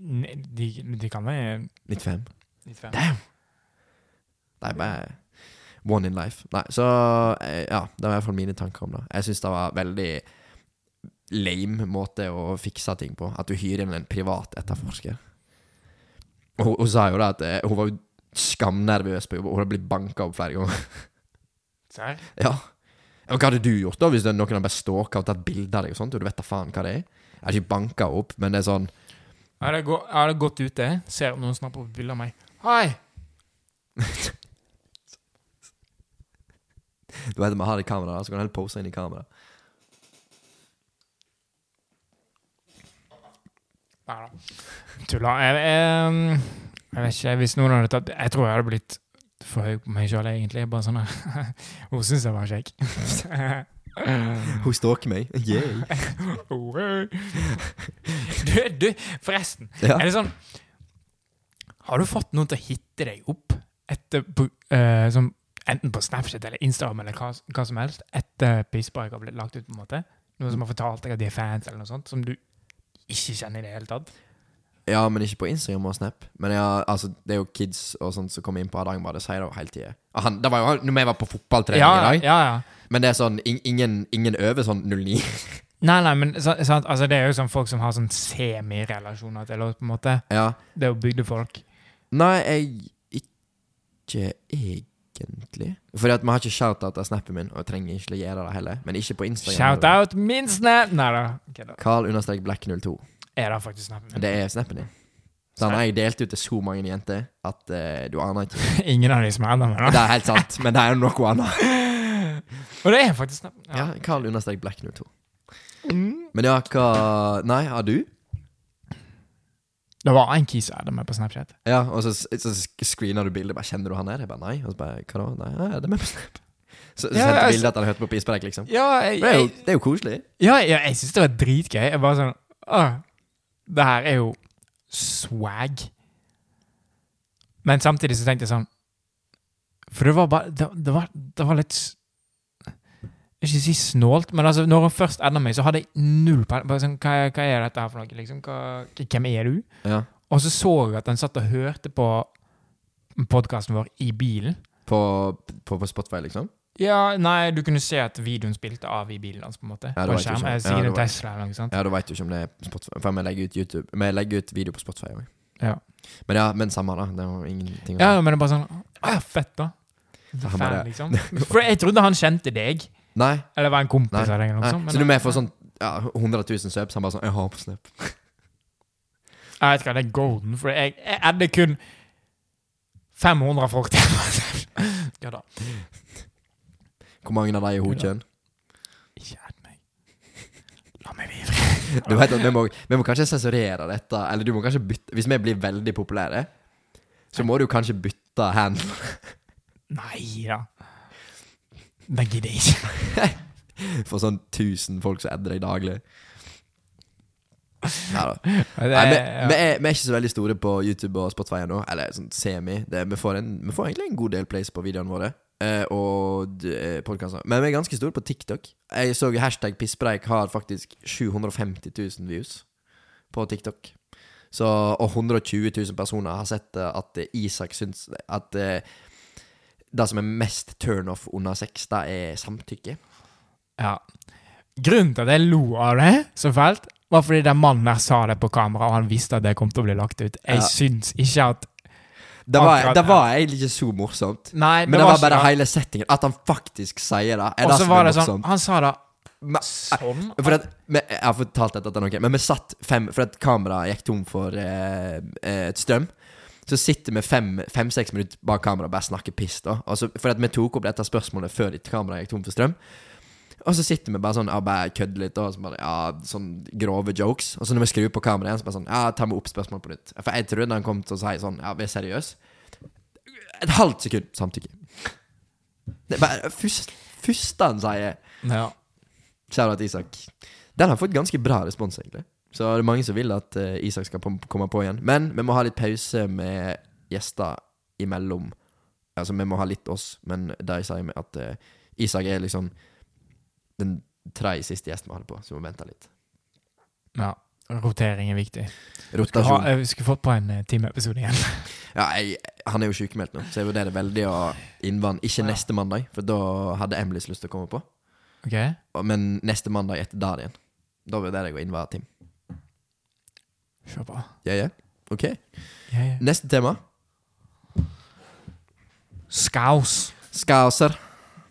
de, de kan være 95. 95. Damn! Det er bare one in life. Nei, så eh, Ja, det var i hvert fall mine tanker om det. Jeg syns det var veldig lame måte å fikse ting på. At du hyrer inn en privat etterforsker. Hun, hun sa jo da at eh, hun var jo skamnervøs på jobb. Hun hadde blitt banka opp flere ganger. Serr? Ja. Og hva hadde du gjort da hvis det noen hadde bare stalka og tatt bilde av deg? og sånt, og du vet da faen hva det er? Jeg har ikke banka opp, men det er sånn Jeg hadde gått ute, ser om noen snapper opp bilde av meg. Hei! Du vet vi har det i kamera, så kan du heller pose inn i kamera. Nei da. Tulla. Jeg, jeg, jeg vet ikke, hvis noen hadde tatt Jeg tror jeg hadde blitt for høy på meg sjøl, egentlig. Bare sånn. Hun syns jeg var kjekk. Hun stalker meg. Yeah. Du, du, forresten. Ja. Er det sånn Har du fått noen til å hitte deg opp etter uh, som, Enten på Snapchat eller Instagram eller hva, hva som helst etter Pisspreik har blitt lagt ut? på en måte? Noen som har fortalt deg at de er fans, eller noe sånt, som du ikke kjenner i det hele tatt? Ja, men ikke på Instagram og Snap. Men ja, altså, det er jo kids og sånt som kommer inn på Hardangerbadet, sier det jo hele tida. Det var jo han- når vi var på fotballtrening Ja, i dag. ja, ja. Men det er sånn in, ingen, ingen øver sånn 09. Nei, nei, men så, så, altså, det er jo sånn folk som har sånn semirelasjoner til oss, på en måte. ja. Det er jo bygdefolk. Nei, jeg ikke egentlig. Fordi at vi har ikke shout-out av snappen min, og jeg trenger ikke å gjøre det heller. Men ikke på Instagram. Shout out min snap! Nei da. Carl understrek black02. Er det faktisk snappen min? Det er snappen din. Så han har jeg delt ut til så mange jenter at uh, du aner ikke. Ingen av de som er da. Det er helt sant, men det er noe annet. Og det er faktisk snappen. Ja, Carl understrek Black 02. Mm. Men ja, hva Nei, har du? Det var en kis jeg hadde med på Snapchat. Ja, og så, så screener du bildet. Bare, 'Kjenner du han her?' Jeg bare nei. Og så bare 'Hva da?' Nei, er det med på Snap. Så, så Ja, sendte altså- bilde at han hørte på Pispreik, liksom. Ja, jeg, Det er jo, det er jo koselig. ja, ja, jeg syns det var dritgøy. Jeg bare sånn Åh, det her er jo swag. Men samtidig så tenkte jeg sånn For det var bare Det, det, var, det var litt Jeg vil ikke si snålt, men altså, når hun først ender meg, så hadde jeg null peiling. Sånn, hva, hva er dette her for noe? Liksom? Hva, hvem er du? Ja. Og så så jeg at han satt og hørte på podkasten vår i bilen. På, på, på Spotify, liksom. Ja, nei, du kunne se at videoen spilte av i bilen hans, på en måte. Ja, på en ikke skjerm. sånn. Eh, Ja, Tesla eller noe sånt. Ja, da veit du ikke om det er Spotify. For vi legger ut YouTube Vi legger ut video på Spotify òg. Ja. Men ja, men samme, da. Det var ingenting å Ja, men det er bare sånn Å fett, da. Fan, liksom. For jeg trodde han kjente deg. Nei. Eller være en kompis Nei. eller noe sånt. Så du er med for sånn ja, 100 000 subs? Han bare sånn 'Jeg har på Snap'. Jeg vet ikke, det er golden. For jeg, jeg hadde kun 500 folk til. ja da. Hvor mange av de er hokjønn? Ikke edd meg. La meg videre. Du vet at vi må, vi må kanskje sensurere dette. Eller du må kanskje bytte Hvis vi blir veldig populære, så må du kanskje bytte hand. Nei da. Det gidder jeg ikke. For sånn 1000 folk som adder deg daglig. Nei da. Nei, vi, ja. vi, er, vi er ikke så veldig store på YouTube og Spotify ennå. Eller sånn semi. Det, vi, får en, vi får egentlig en god del plays på videoene våre. Eh, og uh, podkaster. Men vi er ganske store på TikTok. Jeg så hashtag pisspreik har faktisk 750 000 views på TikTok. Så, og 120 000 personer har sett eh, at eh, Isak syns at eh, det som er mest turnoff under sex, det er samtykke. ja. Grunnen til at jeg lo av det så fælt, var fordi den mannen der sa det på kamera, og han visste at det kom til å bli lagt ut. Jeg Ja. syns ikke at Det var, Akkurat, det var egentlig ikke så morsomt. Nei, Men det var bare ikke hele settingen. At han faktisk sier det, er Og det så var det sånn. Han sa det sånn. For at, men, jeg har fortalt dette til noen, men vi satt fem For at kameraet gikk tom for eh, eh, et strøm. Så sitter vi fem-seks fem, minutter bak kameraet og bare snakker piss. da altså, For at vi tok opp dette spørsmålet før ditt kamera gikk tom for strøm. Og så sitter vi bare sånn Ja, bare kødder litt. Og så bare, ja, sånn grove jokes. Og så når vi skrur på kameraet igjen, så bare sånn Ja, ta meg opp spørsmålet på nytt. For jeg trodde han kom til å si sånn Ja, vi er seriøse. Et halvt sekund samtykke. Det er bare først, Første han sier Ja. Shout-out Isak. Den har fått ganske bra respons, egentlig. Så det er mange som vil at uh, Isak skal komme på igjen. Men vi må ha litt pause med gjester imellom. Altså, vi må ha litt oss, men der jeg sier at uh, Isak er liksom den tredje siste gjesten vi hadde på, så vi må vente litt. ja. Rotering er viktig. Skulle, ha, Rotasjon. jeg skulle fått på en uh, timeepisode igjen. Ja, jeg, han er jo sykemeldt nå, så jeg vurderer veldig å innvandre Ikke Ja. neste mandag, for da hadde Emilys lyst til å komme på. Ok? Men neste mandag etter der igjen. Da vurderer jeg å innvare Tim. Kjør på. Ja, ja. Ok. Ja, ja. Neste tema. Skaus. Skauser.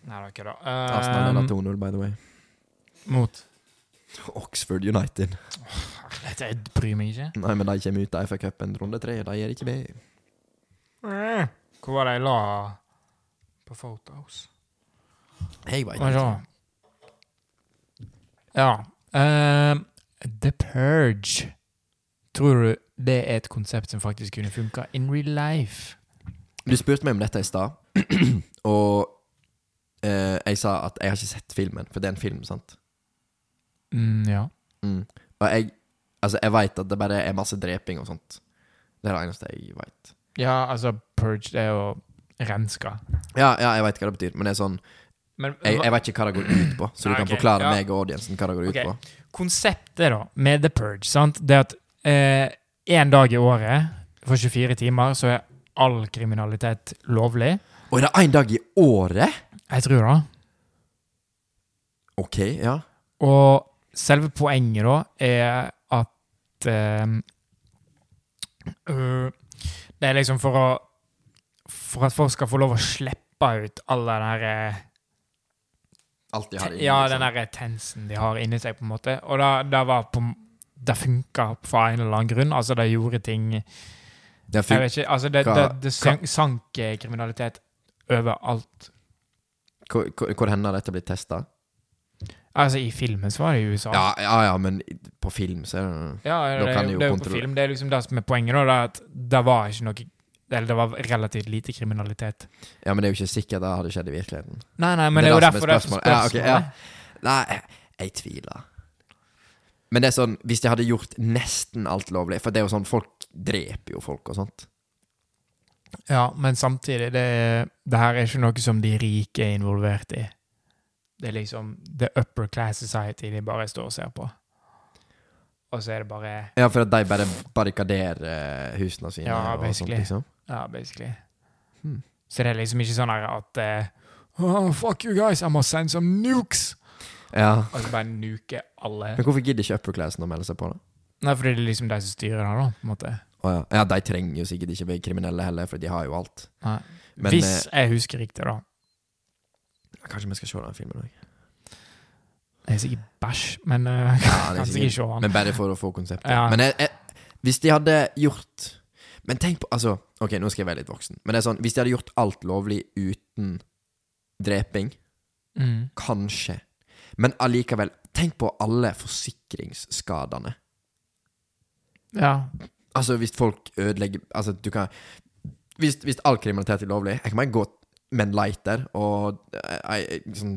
Nei, det var ikke det. Arsenal Um, leder 2-0, by the way. mot Oxford United. Det jeg bryr meg ikke. Nei, men de kommer ut av FA-cupen runde tre. De er ikke med. Eh, Hvor var det jeg la på photos? Jeg vet Hva ikke. da? Ja. ehm, The Purge. Tror du det er et konsept som faktisk kunne funka in real life? Du spurte meg om dette i stad, og eh, jeg sa at jeg har ikke sett filmen, for det er en film, sant? Mm, ja. Mm. Og jeg Altså, jeg veit at det bare er masse dreping og sånt. Det er det eneste jeg veit. Ja, altså, Purge det er jo renska. Ja, ja, jeg veit hva det betyr, men det er sånn Men Jeg, jeg vet ikke hva det går ut på, så du okay, kan forklare ja. meg og audiencen hva det går ut Ok. på. konseptet da, med The Purge, sant? det at én dag i året, for 24 timer, så er all kriminalitet lovlig. Og er det én dag i året? Jeg tror det. Ok, ja. Og selve poenget da er at eh, øh, Det er liksom for å For at folk skal få lov å slippe ut all den der eh, Alt de har inne. Ja, liksom. den der tensen de har inni seg, på en måte. Og da var på Det funka for en eller annen grunn. Altså, det gjorde ting Det Jeg vet ikke. Altså, det, det, det sank, sank eh, kriminalitet overalt. Hvor, hvor, henne dette blitt testa? Altså, i filmen så var det i USA. Ja, ja, ja, men på film så det Ja, det, er jo- jo det er jo på film. Det er liksom det som er poenget, da. det At det var ikke noe Eller det var relativt lite kriminalitet. Ja, men det er jo ikke sikkert det hadde skjedd i virkeligheten. Nei, nei, men Det det, er jo det er derfor det er spørsmål. Ja, okay, ja. Nei, jeg tviler. Men det er sånn, hvis de hadde gjort nesten alt lovlig For det er jo sånn, folk dreper jo folk og sånt. Ja, men samtidig, det, det her er ikke noe som de rike er involvert i. Det er liksom the upper class society de bare står og ser på. Og så er det bare Ja, for at de bare barrikaderer eh, husene sine Ja, og sånt, liksom. Ja, basically. Hmm. Så det er liksom ikke sånn at uh, oh, Fuck you guys, I must send some nukes! Ja. Og så bare nuke alle. Men hvorfor gidder ikke upper classen å melde seg på, da? Nei, fordi det er liksom de som styrer her, da. på en måte. Å ja. ja, de trenger jo sikkert ikke bli kriminelle heller, for de har jo alt. Nei. Men, Hvis jeg husker riktig, da. Kanskje vi skal se den filmen òg. Det er sikkert bæsj, men uh, Ja, kan er sikkert ikke se den. men bare for å få konseptet. Ja. Men jeg, jeg, hvis de hadde gjort Men tenk på Altså, ok, nå skal jeg være litt voksen. Men det er sånn, hvis de hadde gjort alt lovlig uten dreping, Mm. kanskje. Men allikevel, tenk på alle forsikringsskadene. Ja. Altså, hvis folk ødelegger Altså, du kan Hvis, hvis all kriminalitet er lovlig, jeg kan bare gå med en lighter og eh, eh, sånn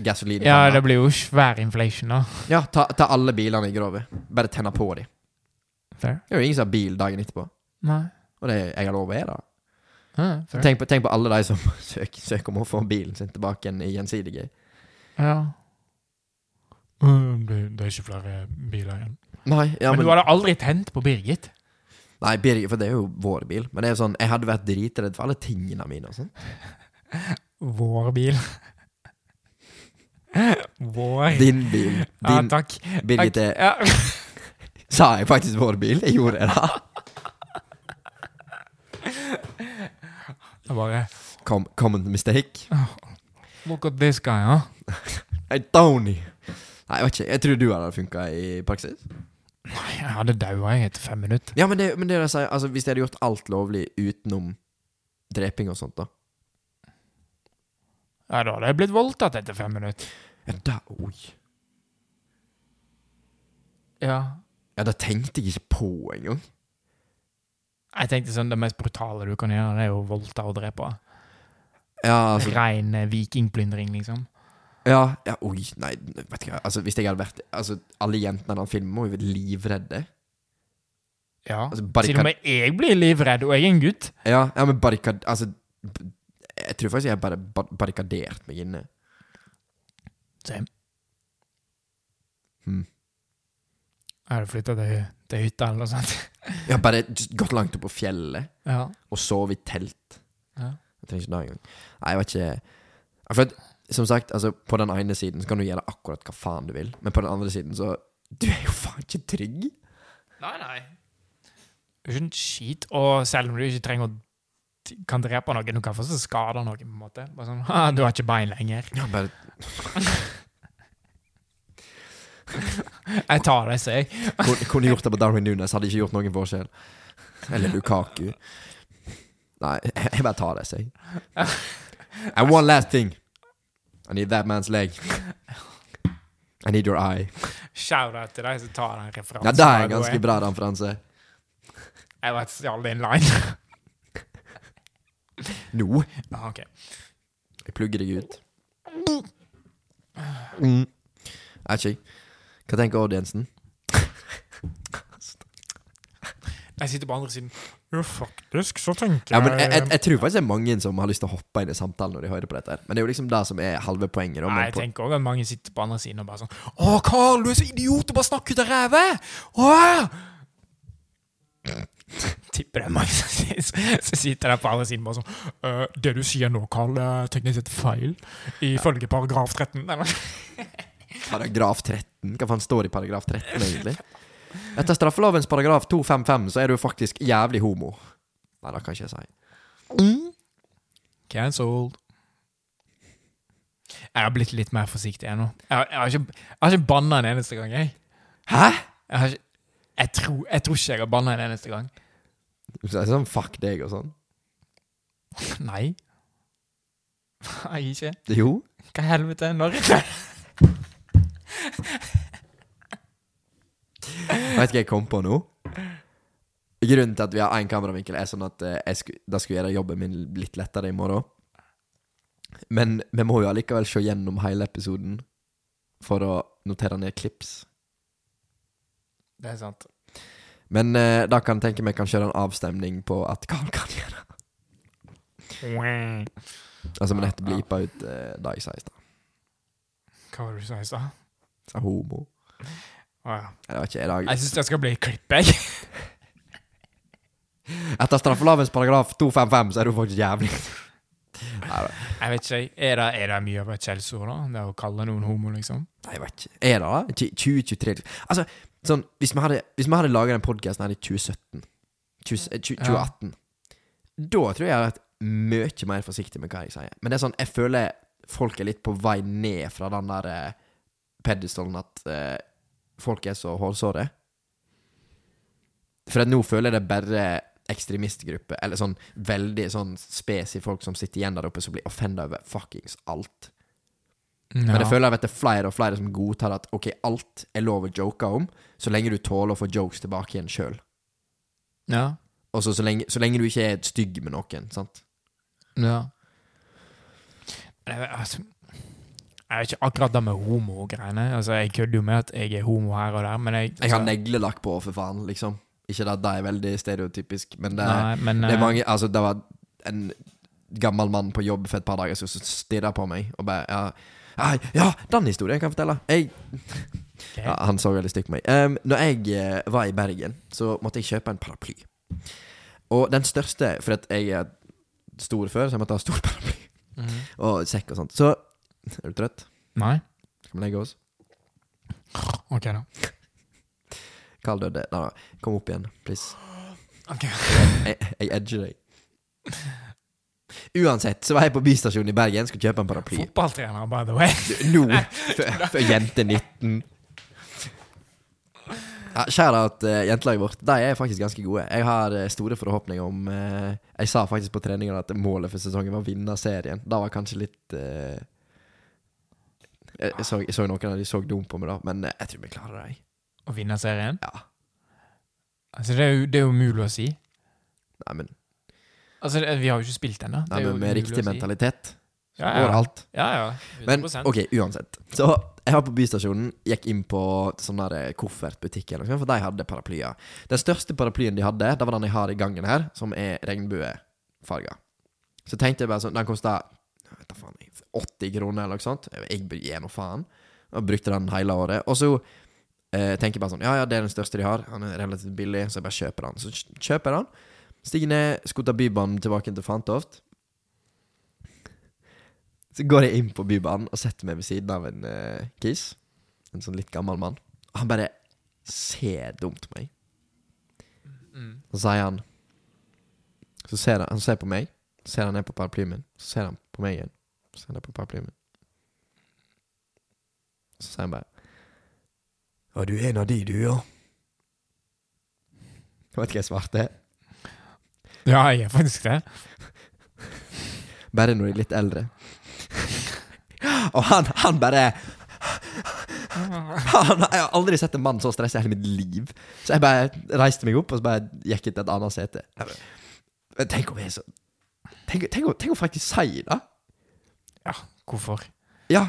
gasoline ja, det blir jo svær inflation, da. Ja, ta, ta alle bilene i grovet. Bare tenne på dem. Fair. Det er jo ingen som har bil dagen etterpå. Nei. Og det jeg har lov å gjøre. Ja. Tenk på, tenk på alle de som søker, søker om å få bilen sin tilbake igjen i gjensidige. Ja. Mm, Det, er ikke flere biler igjen. Nei, ja, men, men, du hadde aldri tent på Birgit? nei, Birgit, for det er jo vår bil. Men det er jo sånn, jeg hadde vært dritredd for alle tingene mine. og sånn. Vår bil. Vår. Din bil. Ja, takk. Birgit, er, Ja. sa jeg faktisk vår bil? Jeg gjorde det. Jeg bare Com common mistake. Look at this guy, huh? Hey, Tony. Nei, jeg vet ikke. Jeg tror du hadde funka i praksis. Nei, Jeg hadde daua jeg etter fem minutter. Ja, men det, men det jeg sier, altså, hvis de hadde gjort alt lovlig utenom dreping og sånt, da. Ja, Da hadde jeg blitt voldtatt etter fem minutter. Ja, da, oi. Ja. Ja, det tenkte jeg ikke på engang. Jeg tenkte sånn, Det mest brutale du kan gjøre, det er å voldta og drepe. Ja, altså Rein eh, vikingplyndring, liksom. Ja, ja, oi, nei, vet ikke. Altså, hvis jeg hadde vært Altså, alle jentene i den filmen må jo livredde. Ja. Altså, Til og med jeg blir livredd, og jeg er en gutt. Ja, ja, men barrikad... Altså, jeg tror faktisk jeg bare bar barrikadert meg inne. Same. Hmm. Jeg hadde flytta til, til hytta eller noe sånt. ja, bare gått langt opp på fjellet Ja. og sovet i telt. ja. Jeg trenger ikke det engang. Nei, jeg vet ikke For at, som sagt, altså, på den ene siden så kan du gjøre akkurat hva faen du vil, men på den andre siden så Du er jo faen ikke trygg. Nei, nei. Det er jo ikke en skit. Og selv om du ikke trenger å kan drepe noen, du kan fortsatt skade noen. på en måte. Bare sånn, Ha, 'Du har ikke bein lenger.' Ja, bare Jeg tar det, sier jeg. Kunne, gjort det på Darwin Nunes, hadde ikke gjort noen forskjell. Eller Lukaku. Nei, jeg bare tar det, sier jeg. And one last thing. I need that man's leg. I need your eye. Shout-out til deg som tar den referansen. Ja, det er en ganske bra referanse. Jeg vet stjal din line. Nå. ah, ok. Jeg plugger deg ut. Mm. Ikke. Hva tenker audiensen? Jeg sitter på andre siden. Jo, faktisk, så tenker Ja, men jeg, jeg, jeg tror faktisk det er mange som har lyst til å hoppe inn i samtalen når de hører på dette. Men det er jo liksom det som er halve poenget. da, Nei, jeg tenker også at mange sitter på andre siden og bare sånn Å, Carl, du er så idiot! Du bare snakker ut av ræva! Tipper det er mange som sitter- der på andre siden bare sånn «Øh, Det du sier nå, Carl, er teknisk sett feil. Ifølge paragraf 13. Eller? Paragraf 13? Hva faen står i paragraf 13, egentlig? Etter straffelovens paragraf 255 så er du faktisk jævlig homo. Nei, det kan ikke jeg si. Cancelled. Jeg har blitt litt mer forsiktig ennå. Jeg, har- jeg har ikke, jeg har ikke banna en eneste gang, jeg. Hæ? Jeg, har ikke, jeg, tror, jeg tror ikke jeg har banna en eneste gang. Du sier sånn fuck deg og sånn? Nei. Nei, ikke. Jo. Hva i helvete? Når Vet du hva jeg kom på nå? Grunnen til at vi har én kameravinkel, er sånn at eh, jeg sku, da skulle gjøre jobben min litt lettere i morgen. Men vi må jo allikevel se gjennom hele episoden for å notere ned klips. Det er sant. Men eh, da kan jeg tenke meg kan kjøre en avstemning på at Carl kan gjøre Altså, men dette blipa ut eh, da jeg sa i stad. Hva var det du sa i stad? Sa homo. Å ja. Det ikke jeg. Jeg syns det skal bli klipp, jeg. Etter straffelovens paragraf 255 så er du faktisk jævlig. Jeg vet ikke. Er det, er det mye av et skjellsord, da? Det å kalle noen homo, liksom? Nei, jeg vet ikke. Er det da? 2023 Altså, sånn Hvis vi hadde, hvis vi hadde laga den podkasten her i 2017 20, eh, 20, Ja. 2018 Da tror jeg jeg hadde vært mye mer forsiktig med hva jeg sier. Men det er sånn, jeg føler folk er litt på vei ned fra den der eh, pedestalen at eh, folk er så hårsåre. For at nå føler jeg det bare ekstremistgrupper, eller sånn veldig sånn spesi folk som sitter igjen der oppe, som blir offenda over fuckings alt. Men jeg føler at det er flere og flere som godtar at ok, alt er lov å joke om, så lenge du tåler å få jokes tilbake igjen sjøl. Ja. Og så, så, lenge, så lenge du ikke er stygg med noen, sant. Ja. Jeg, altså, jeg vet ikke akkurat det med homo-greiene. Altså, jeg kødder jo med at jeg er homo her og der, men jeg Jeg har altså, neglelakk på, for faen, liksom. Ikke at det er veldig stereotypisk, men det, Nei, men det er eh, mange Altså, det var en gammel mann på jobb for et par dager siden som stirra på meg og bare ja, ja, den historien kan jeg fortelle. Jeg okay. Ja, han så veldig stygt på meg. Um, når jeg uh, var i Bergen, så måtte jeg kjøpe en paraply. Og den største For at jeg er stor før, så jeg måtte ha stor paraply. Mhm. Og sekk og sånt. Så Er du trøtt? Nei? Skal vi legge oss? Ok, da. Carl døde. Nei, nei, kom opp igjen, please. Ok. Jeg, jeg edger deg. Uansett, så var jeg på bystasjonen i Bergen, skulle kjøpe en paraply. Fotballtrener, by the way. Nå! Før før jente 19. Ja, Kjære at uh, jentelaget vårt. De er faktisk ganske gode. Jeg har uh, store forhåpninger om uh, Jeg sa faktisk på treningen at målet for sesongen var å vinne serien. Det var kanskje litt eh, jeg, jeg, så, jeg så noen av de så dumt på meg, da, men jeg tror vi klarer det. jeg. Å vinne serien? Ja. Altså, det er jo, det er jo umulig å si. Nei, men, Altså, vi har jo ikke spilt ennå. nei, men med riktig mentalitet Ja, går ja. alt. ja, ja. 100%. Men ok, uansett. Så jeg var på bystasjonen, gikk inn på sånn der eh, koffertbutikk, for de hadde paraplyer. Den største paraplyen de hadde, det var den jeg har i gangen her, som er regnbuefarga. Så tenkte jeg bare sånn Den kosta 80 kroner eller noe sånt. Jeg gir nå faen. Og brukte den hele året. Og så eh, tenker jeg bare sånn Ja, ja, det er den største de har. Han er relativt billig, så jeg bare kjøper den. Så kjøper jeg den. Stiger ned, skutter Bybanen tilbake til Fantoft. Så går jeg inn på Bybanen og setter meg ved siden av en uh, kis. En sånn litt gammel mann. Og han bare ser dumt på meg. Mm. Så sier han Så ser han, han ser på meg, så ser han ned på paraplyen min. Så ser han på meg igjen. Så han ned på paraplyen min. Så sier han bare Ja, du er en av de, du, ja. Vet ikke hva jeg svarte. Ja, jeg er faktisk det. Bare når jeg er litt eldre. Og han, han bare han, Jeg har aldri sett en mann så stressa i hele mitt liv. Så jeg bare reiste meg opp og så bare gikk jeg til et annet sete. Tenk om jeg er så Tenk, tenk, om- tenk om faktisk sier det. Ja, hvorfor? Ja,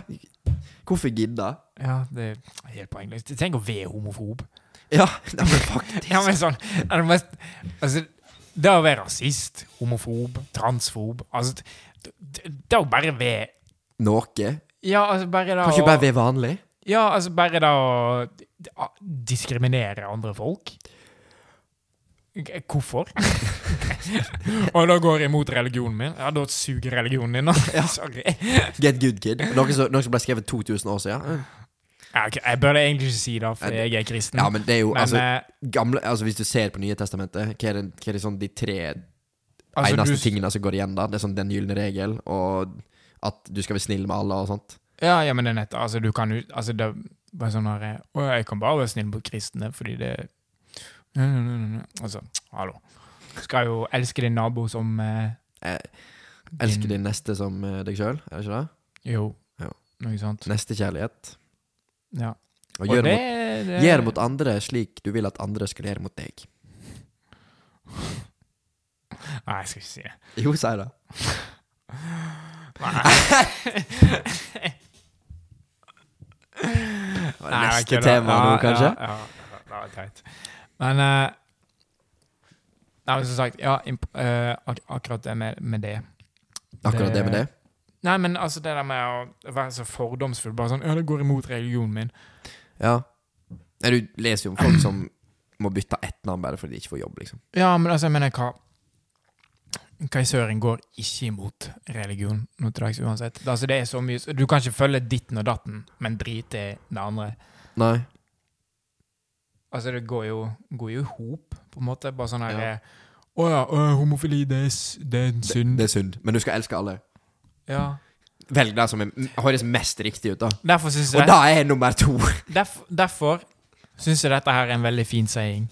hvorfor gidde? Ja, det er helt poengløst. Tenk å være homofob. Ja, men faktisk. Ja, men sånn det, mest, altså, det å være rasist, homofob, transfob altså, det, det, det å bare være Noe. Ja, altså bare da Kan ikke bare være vanlig? Ja, altså bare da å diskriminere andre folk. Hvorfor? Og da går jeg imot religionen min. Ja, da suger religionen din, da. Sorry. Get good, kid. Noe som, noe som ble skrevet 2000 år siden. Ja, okay. Jeg burde egentlig ikke si det, for jeg er kristen. Ja, men det er jo Men, altså, eh, gamle, altså Hvis du ser på Nye testamentet, hva er det, hva er det sånn de tre altså, eneste du- tingene som går igjen da? Det er sånn den gylne regel, og at du skal være snill med alle og sånt. Ja, ja, men det er nett. Altså, du kan jo Altså, det er bare sånn her Å, jeg kan bare være snill mot kristne fordi det Altså, hallo. Du skal jo elske din nabo som eh, Elske Elsker din neste som eh, deg sjøl, er det ikke det? Jo. jo. Noe sånt. Nestekjærlighet. Ja. Og Og gjør det, mot, det gjør mot andre slik du vil at andre skal gjøre mot deg. Nei, jeg skal ikke si det. Jo, si det. Var det Nei, neste ok, tema nå, kanskje? Ja, ja, ja, det var teit. Men eh, Nei, men som sagt, ja, eh, ak akkurat det med, med det. Akkurat det med det. Nei, men altså det der med å være så fordomsfull. Bare sånn Ja, det går imot religionen min. Ja. Nei, Du leser jo om folk som må bytte ett navn bare fordi de ikke får jobb, liksom. Ja, men altså, jeg mener hva Hva går ikke imot religion nå til dags uansett? Altså, det er så mye Du kan ikke følge ditten og datten, men drite i det andre. Nei. Altså, det går jo, går jo i hop, på en måte. Bare sånn her Ja. eh, Å ja, øh, homofili, det er, det er en Det, synd. det er synd. Men du skal elske alle. Ja. Velg det som er, høres mest riktig ut, da. Derfor synes jeg, Og da er jeg nummer to. derf, derfor syns jeg dette her er en veldig fin saying.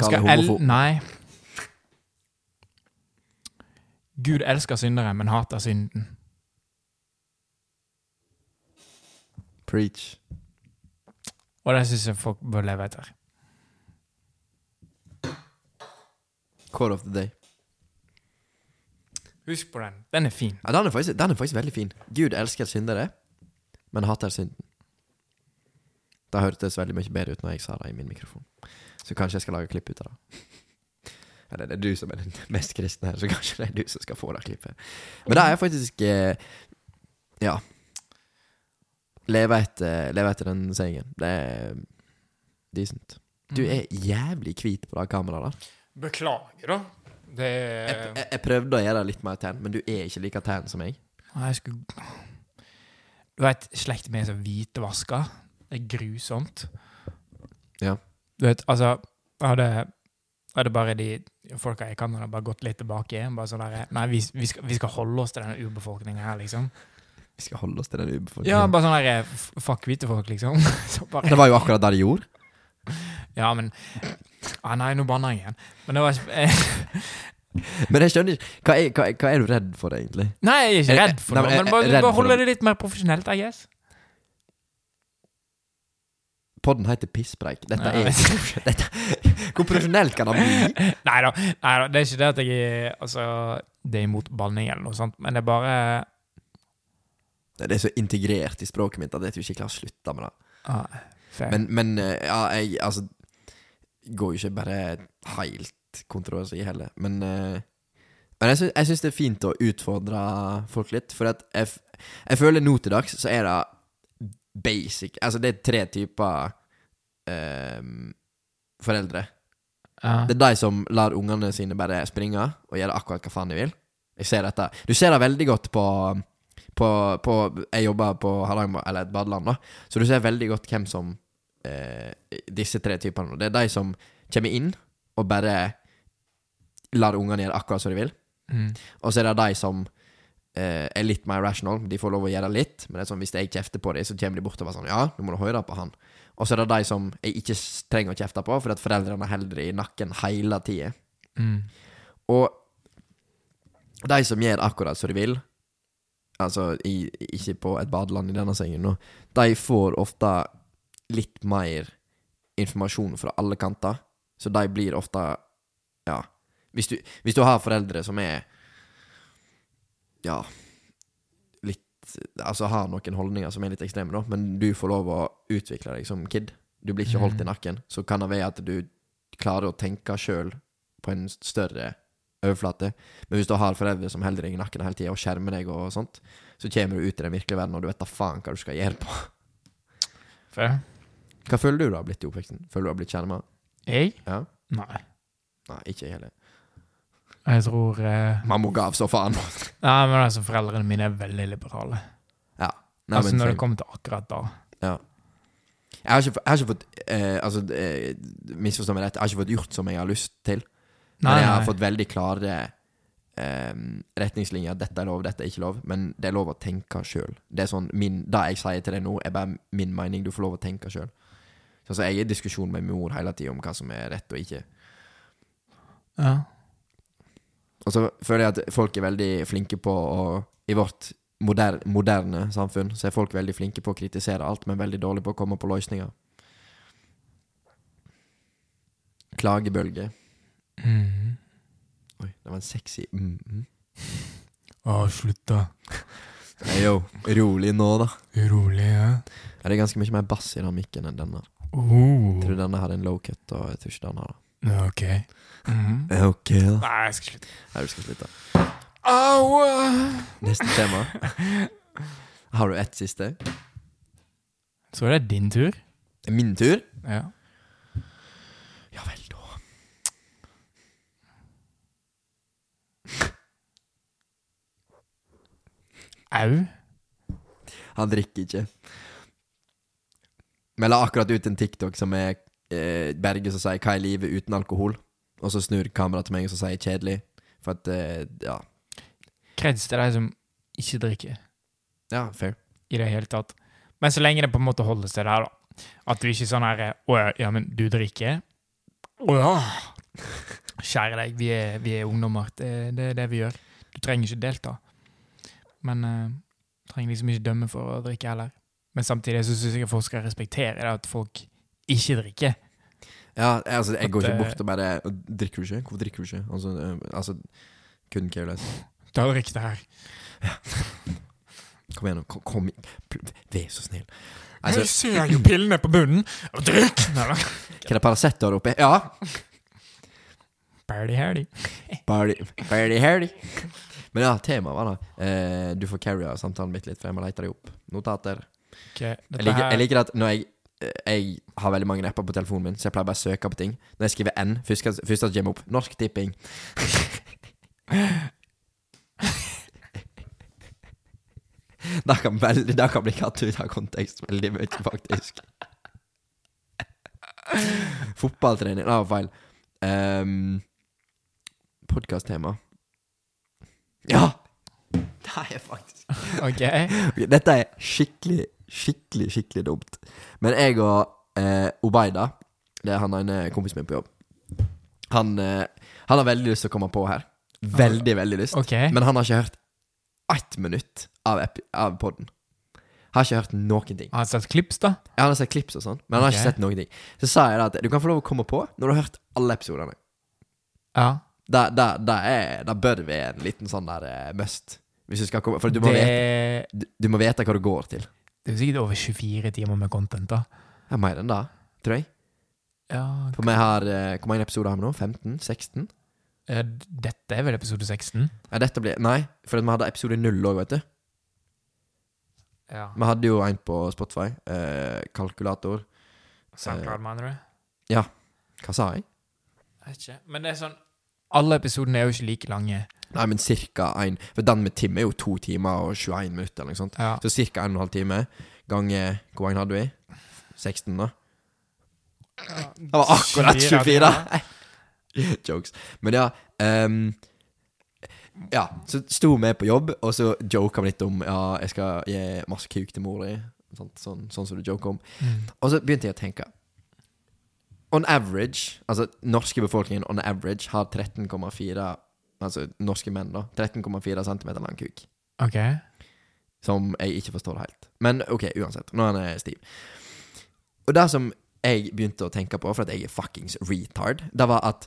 Skal el. Nei. Gud elsker syndere, men hater synden. Preach. Og det syns jeg folk bør leve etter. Call of the day. Husk på den. Den er fin. Ja, den, er faktisk, den er faktisk veldig fin. Gud elsker syndere, men hater synden. Det hørtes veldig mye bedre ut når jeg sa det i min mikrofon. Så kanskje jeg skal lage klipp ut av det. Eller det er du som er den mest kristne her, så kanskje det er du som skal få det klippet. Men det er faktisk eh, Ja. Leve etter, leve etter den sengen. Det er decent. Du er jævlig hvit på det kameraet. da. Beklager, da. Det Jeg, jeg, jeg prøvde å gjøre det litt mer tan, men du er ikke like tan som meg. Nei, Jeg skulle Du vet, slekten min er så hvitvaska. Det er grusomt. Ja. Du vet, altså Hadde, hadde bare de folka i Canada bare gått litt tilbake Bare sånn der Nei, vi, vi, skal, vi skal holde oss til denne urbefolkninga her, liksom. Vi skal holde oss til den ubefolkningen. Ja, bare sånn der Fuck hvite folk, liksom. Bare, Det var jo akkurat det de gjorde. ja, men ah, Nei, nå banner jeg igjen. Men det var eh, Men jeg skjønner ikke Hva er, hva, hva er du redd for, egentlig? Nei, jeg er ikke Eh, redd for noe, men er bare, bare holde det litt mer profesjonelt, I guess. Podden heter Pisspreik. Dette er dette, Hvor profesjonelt kan det bli? Nei da, nei da, det er ikke det at jeg er Altså, det er imot banning eller noe sånt, men det er bare Det er så integrert i språket mitt at jeg tror ikke jeg klarer å slutte med det. ah. Men, men eh, ja, jeg altså Går jo ikke bare helt kontroversi heller. Men, eh, men jeg, sy jeg syns det er fint å utfordre folk litt. For at jeg, jeg føler nå til dags så er det basic Altså, det er tre typer eh, foreldre. ja. Det er de som lar ungene sine bare springe og gjøre akkurat hva faen de vil. Jeg ser dette. Du ser det veldig godt på, på, på Jeg jobber på Hardanger, eller et badeland, da. Så du ser veldig godt hvem som eh, Disse tre typene. Det er de som kommer inn og bare lar ungene gjøre akkurat som de vil. Mm. Og så er det de som eh, er litt mer rational. De får lov å gjøre litt, men det er sånn, hvis jeg kjefter på dem, så kommer de bort og bare sånn Ja, nå må du høre på han. Og så er det de som jeg ikke trenger å kjefte på, fordi at foreldrene holder det i nakken hele tida. Mm. Og de som gjør akkurat som de vil, altså i, ikke på et badeland i denne sengen nå, de får ofte litt mer informasjon fra alle kanter. Så de blir ofte Ja. Hvis du, hvis du har foreldre som er Ja Litt Altså har noen holdninger som er litt ekstreme, da, men du får lov å utvikle deg som kid. Du blir ikke holdt i nakken. Så kan det være at du klarer å tenke sjøl på en større overflate. Men hvis du har foreldre som holder deg i nakken hele tida og skjermer deg, og sånt, så kommer du ut i den virkelige verden, og du vet da faen hva du skal gjøre på. Fair. Hva føler du du har blitt i oppveksten? Føler du har blitt skjerma? Jeg? Ja? Nei. Nei, ikke jeg heller. Jeg tror eh, Mamma gav så faen. Nei, men altså, foreldrene mine er veldig liberale. ja. Nei, altså, men når det kommer til akkurat da. Ja. Jeg har ikke, jeg har ikke fått eh, Altså, eh, misforstå meg rett, jeg har ikke fått gjort som jeg har lyst til. Nei, men jeg har fått veldig klare Um, retningslinjer. Dette er lov, dette er ikke lov. Men det er lov å tenke sjøl. Det er sånn min, Det jeg sier til deg nå, er bare min mening. Du får lov å tenke sjøl. Så jeg er i diskusjon med min mor hele tida om hva som er rett og ikke. Ja. Og så føler jeg at folk er veldig flinke på å I vårt moder, moderne samfunn så er folk veldig flinke på å kritisere alt, men veldig dårlige på å komme på løsninger. Klagebølge. Mm. Oi, det var en sexy mm, mm. Å, slutt, da. Hey, yo, rolig nå, da. Rolig, ja. Ja, det er ganske mye mer bass i den mikken enn denne. Oh. Jeg tror denne hadde en low cut, og jeg tror ikke den har det. Ok. Mm. Ok, da. Nei, jeg skal slutte. Nei, du skal slutte. Au! Neste tema. Har du ett siste? Så er det din tur. Min tur? Ja Au. Han drikker ikke. Vi la akkurat ut en TikTok som er eh, Berge som sier 'Hva er livet uten alkohol?' Og så snur kameraet til meg og så sier 'kjedelig'. For at eh, Ja, Kreds til de som ikke drikker ja fair. i det hele tatt. Men så lenge det på en måte holder seg der, da. At du ikke er sånn her Å ja, ja, men du drikker? Å ja. Kjære deg, vi er, vi er ungdommer. Det, det er det vi gjør. Du trenger ikke delta. Men uh, trenger liksom ikke dømme for å drikke heller. Men samtidig så syns jeg folk skal respektere det at folk ikke drikker. Ja, altså, jeg går ikke eh, bort og bare 'Drikker du ikke? Hvorfor drikker du ikke?' Altså, eh, altså Couldn't care less. Da drikk det her. Kom igjen. Kom, kom. Vær så snill. jeg Altså, ser jo pillene på bunnen. Og drikk! Hva er det Paracet du har oppi? Ja! Party hardy. Men ja, temaet var da eh, Du får carry samtalen mitt litt, for jeg må lete deg opp. Notater. Okay, Jeg liker, jeg liker at når jeg eh, Jeg har veldig mange apper på telefonen min, så jeg pleier bare å søke på ting. Når jeg skriver N, først som kommer opp Norsk Tipping. Det kan, veldig, det kan bli katt ut av kontekst veldig mye, faktisk. Fotballtrening Det var feil. Um, Podkast-tema. Ja! Det er jeg faktisk Ok. Ok, Dette er skikkelig, skikkelig, skikkelig dumt. Men jeg og eh, Obeida, det er han ene kompisen min på jobb, han, eh, han har veldig lyst til å komme på her. Veldig, veldig lyst. Ok. Men han har ikke hørt ett minutt av, epi- av podden. Har ikke hørt noen ting. Har han sett klips, da? Ja, Han har sett klips og sånn, men han har Ok. ikke sett noen ting. Så sa jeg da at du kan få lov å komme på når du har hørt alle episodene. Ja. Da, er, det bør vi være en liten sånn der eh, must. Hvis du skal komme For du må, det, vite, du, du må vite hva du går til. det er jo sikkert over 24 timer med content, da. Ja, mer enn det, tror jeg. Ja, For vi har eh, Hvor mange episoder har vi nå? 15? 16? eh, Dette er vel episode 16? Ja, dette blir Nei, for vi hadde episode 0 òg, vet du. Ja. Vi hadde jo en på Spotify. Eh, kalkulator. SoundCloud, mener du? Ja. Hva sa jeg? Jeg vet ikke. Men det er sånn Alle episodene er jo ikke like lange. Nei, men cirka en For den med Tim er jo to timer og 21 minutter, eller noe sånt. Ja. Så cirka en og en halv time ganger Hvor mange hadde vi? 16, da? Det var akkurat 24! Jokes. Men ja um, Ja, så sto vi på jobb, og så joka vi litt om Ja, jeg skal gi masse kuk til mor di. Sånn, sånn, sånn som du joker om. Mm. Og så begynte jeg å tenke On average, altså norske befolkningen on average har 13,4 Altså norske menn, da. 13,4 cm lang kuk. Ok. Som jeg ikke forstår helt. Men ok, uansett. Nå er han eh, stiv. Og det som jeg begynte å tenke på, for at jeg er fuckings retard, det var at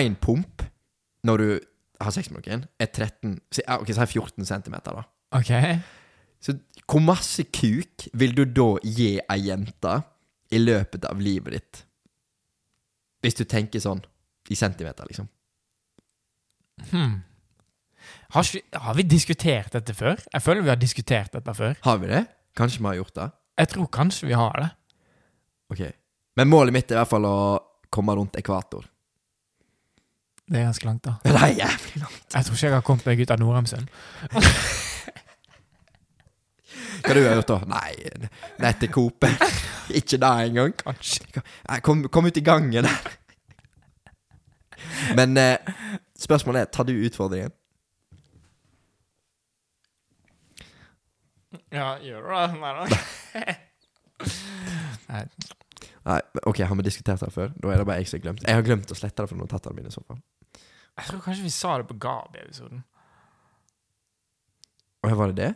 én pump når du har sex med noen, er 13 si- ja, Ok, si 14 cm, da. Ok. Så hvor masse kuk vil du da gi ei jente i løpet av livet ditt? Hvis du tenker sånn i centimeter, liksom. Hmm. Har, har vi diskutert dette før? Jeg føler vi har diskutert dette før. Har vi det? Kanskje vi har gjort det? Jeg tror kanskje vi har det. Ok. Men målet mitt er i hvert fall å komme rundt ekvator. Det er ganske langt, da. Det er jævlig langt. Jeg tror ikke jeg har kommet meg ut av Nordheimsund. Hva du har gjort da? Nei, ned til Coop. Ikke det engang. Kanskje. Nei, Kom, kom ut i gangen der. Men eh, spørsmålet er, tar du utfordringen? Ja, gjør du det? Nei da. Nei. Ok, har vi diskutert det før? Da er det bare jeg som har glemt. Jeg har glemt å slette det fra notatene mine i så fall. Jeg tror kanskje vi sa det på Gabi-episoden. Å, var det det?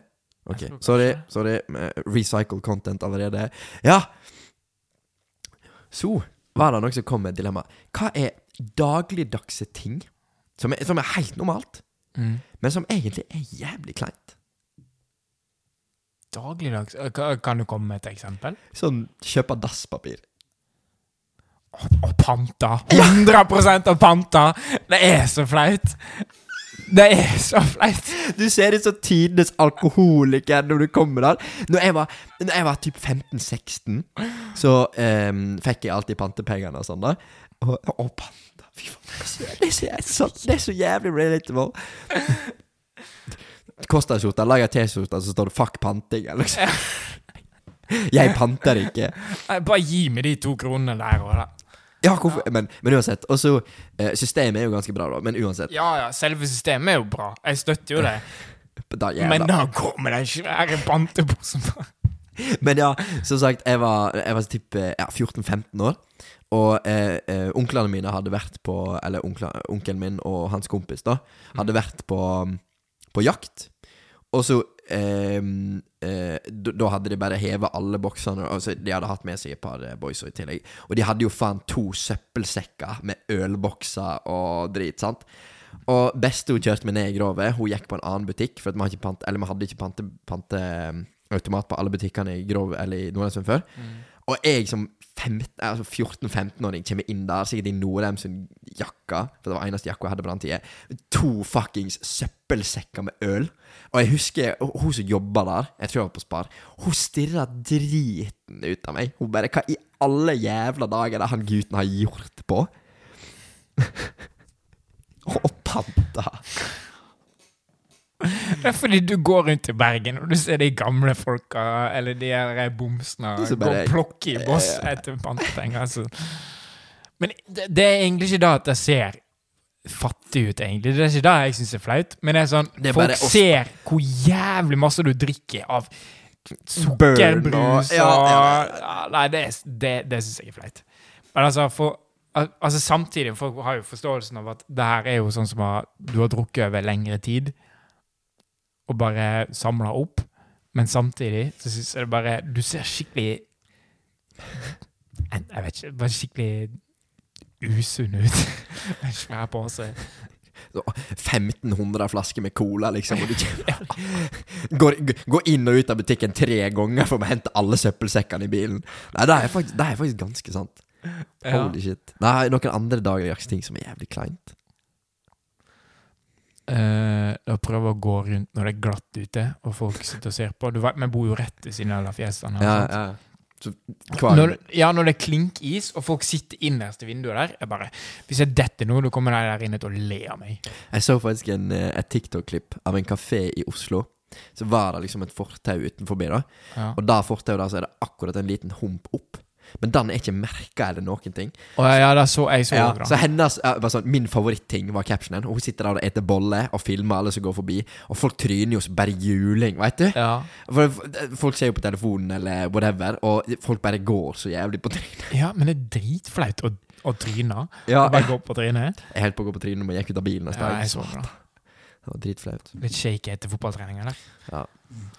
Ok, sorry. sorry Recycled content allerede. Ja! Så var det noen som kom med et dilemma. Hva er dagligdagse ting som er, som er helt normalt, Mm. men som egentlig er jævlig kleint? Dagligdags eh, Kan du komme med et eksempel? Sånn kjøpe dasspapir. Og panta. 100 av panta! Det er så flaut. Det er så flaut. Du ser ut som tidenes alkoholiker når du kommer der. Når jeg var, når jeg var typ 15-16, så um, fikk jeg alltid pantepengene og sånn. da Og, og panta Fy faen, det er så, det er så, det er så jævlig relatable. Kosta-skjorta, lag ei T-skjorte, så står det 'fuck panting'. Liksom. Jeg panter ikke. Bare gi meg de to kronene der og da. Ja, hvorfor? Men, men uansett. Og så eh, Systemet er jo ganske bra, da. Men uansett. Ja ja, selve systemet er jo bra. Jeg støtter jo det. Da. Men da kommer den svære panteposen. Men ja, som sagt, jeg var, jeg var typ eh, ja, 14-15 år. Og eh, eh, onklene mine hadde vært på Eller onkelen min og hans kompis da hadde vært på, på jakt. Og så da- Da hadde de bare hevet alle boksene. Altså, de hadde hatt med seg et par eh, boys i tillegg. Og de hadde jo faen to søppelsekker med ølbokser og drit. sant? Og beste hun kjørte meg ned i Grove, hun gikk på en annen butikk. For vi, eller vi hadde ikke pante, panteautomat på alle butikkene i Grove eller i Nordheimsund før. Og jeg som 15 altså 14-15-åring kommer inn der, sikkert i Nordheim sin jakke, for det var eneste jakka jeg hadde på den tida. To fuckings søppelsekker med øl. Og jeg husker hun som jobba der, jeg tror jeg var på Spar, hun stirra driten ut av meg. Hun bare Hva i alle jævla dager er det han gutten har gjort på? Og panta. Det er fordi du går rundt i Bergen og du ser de gamle folka, eller de her bomsene, gå og plukke i boss etter pantepenger. Altså. Men det, det er egentlig ikke da at jeg ser fattig ut, egentlig. Det er ikke da jeg syns er flaut. Men det er sånn Det er Folk også... ser hvor jævlig masse du drikker av sukkerbrus og ja, ja, Ja, Nei, det, det, det syns jeg er flaut. Men altså, for al- Altså Samtidig, folk har jo forståelsen av at det her er jo sånn som har, du har drukket over lengre tid, og bare samla opp. Men samtidig så syns jeg det bare Du ser skikkelig Jeg vet ikke Bare skikkelig usunn ut. Med svær pose. Så 1500 flasker med cola, liksom. Og du går, går inn og ut av butikken tre ganger for å hente alle søppelsekkene i bilen. Nei, det er faktisk, det er faktisk ganske sant. Ja. Holy shit. Nei, noen andre dagligdags ting som er jævlig kleint. Uh, å prøve å gå rundt når det er glatt ute, og folk sitter og ser på. Du vet, Vi bor jo rett ved siden av La Fiestaen. Ja, ja. Så, Når, ja, når det er klinkis, og folk sitter innerst i vinduet der jeg bare, Hvis jeg detter nå, da kommer de der inne til å le av meg. Jeg så faktisk en, eh, et TikTok-klipp av en kafé i Oslo. Så var det liksom et fortau utenfor da. Ja. Og da fortauet der så er det akkurat en liten hump opp. Men den er ikke merka eller noen ting. Oh, ja, da så jeg så Ja, bra. så hennes ja, sånn, Min favoritting var captionen. Og hun sitter der og eter bolle og filmer alle som går forbi. Og folk tryner jo som bare juling, veit du. Ja. For, for- folk ser jo på telefonen eller whatever, og folk bare går så jævlig på trynet. ja, men det er dritflaut å, å tryne. Ja, Å bare gå på trynet. jeg holdt på å gå på trynet når jeg gikk ut av bilen. Ja, jeg så det. Det var dritflaut. Litt shaky etter fotballtrening, eller? Ja.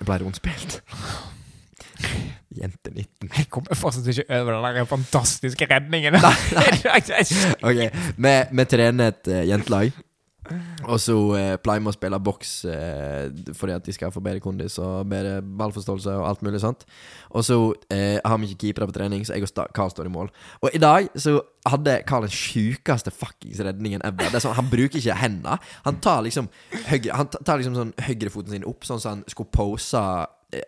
Jeg ble rundspilt. Jente 19. Jeg kommer fortsatt ikke over den der fantastiske redningen. Nei, Ok, Vi, vi trener et uh, jentelag. Og så eh, pleier vi å spille boks eh, fordi at de skal få bedre kondis og bedre ballforståelse og alt mulig sånt. Og så eh, har vi ikke keepere på trening, så jeg og Carl står i mål. Og i dag så hadde Carl den sjukeste fuckings redningen ever. Det er sånn, Han bruker ikke hendene. Han tar liksom høyre, Han tar liksom sånn høyrefoten sin opp, sånn som han skulle pose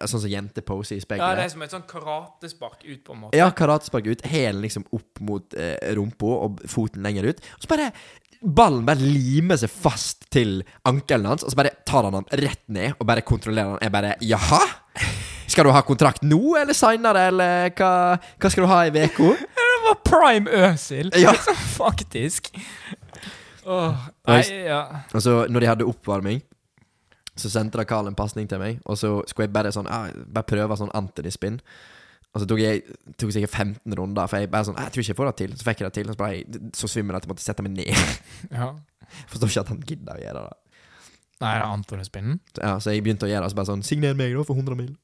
Sånn som jenter poser i Ja, det er som et sånn karatespark ut, på en måte. Ja, karatespark ut, hælen liksom opp mot eh, rumpa og foten lenger ut. Og så bare Ballen bare limer seg fast til ankelen hans, og så bare tar han han rett ned og bare kontrollerer han. Jeg bare Jaha? Skal du ha kontrakt nå, eller seinere, eller hva, hva skal du ha i uka? Det var prime Øsil, Ja. faktisk. Åh, nei, ja. Altså, når de hadde oppvarming, så sendte da Carl en pasning til meg, og så skulle jeg bare sånn ah, Bare prøve sånn antispinn. Og så tok jeg tok sikkert 15 runder, for jeg bare sånn Jeg tror ikke jeg får det til. Så fikk jeg det til, og så jeg så svimmel at jeg måtte sette meg ned. Ja. Forstår ikke at han gidder å gjøre det. Nei, det er Anton og Spinnen. Ja, så jeg begynte å gjøre det, så bare sånn Signer meg, da, for 100 mil.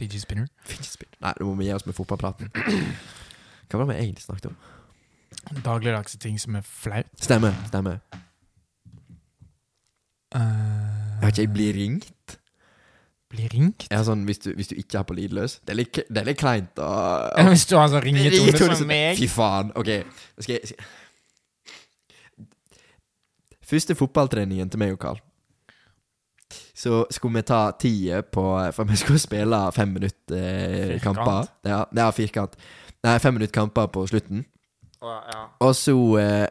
Fiji Spinner. Fidget spinner. Nei, nå må vi gi oss med fotballpraten. Hva var det vi egentlig snakket om? Dagligdagse ting som er flaut. Stemmer. stemmer Uh, Vet ikke, jeg blir ringt. Blir ringt? Ja, sånn, hvis, du, hvis du ikke er på lydløs. Det er litt, det er litt kleint å Hvis du har sånn ringetone som meg. Fy faen. Ok, skal jeg skal- Første fotballtreningen til meg og Carl. Så skulle vi ta tida på For vi skulle spille fem minutter eh, Firkant. kamper. Ja, ja, firkant. Nei, fem minutter kamper på slutten. Å, ja. Og så eh,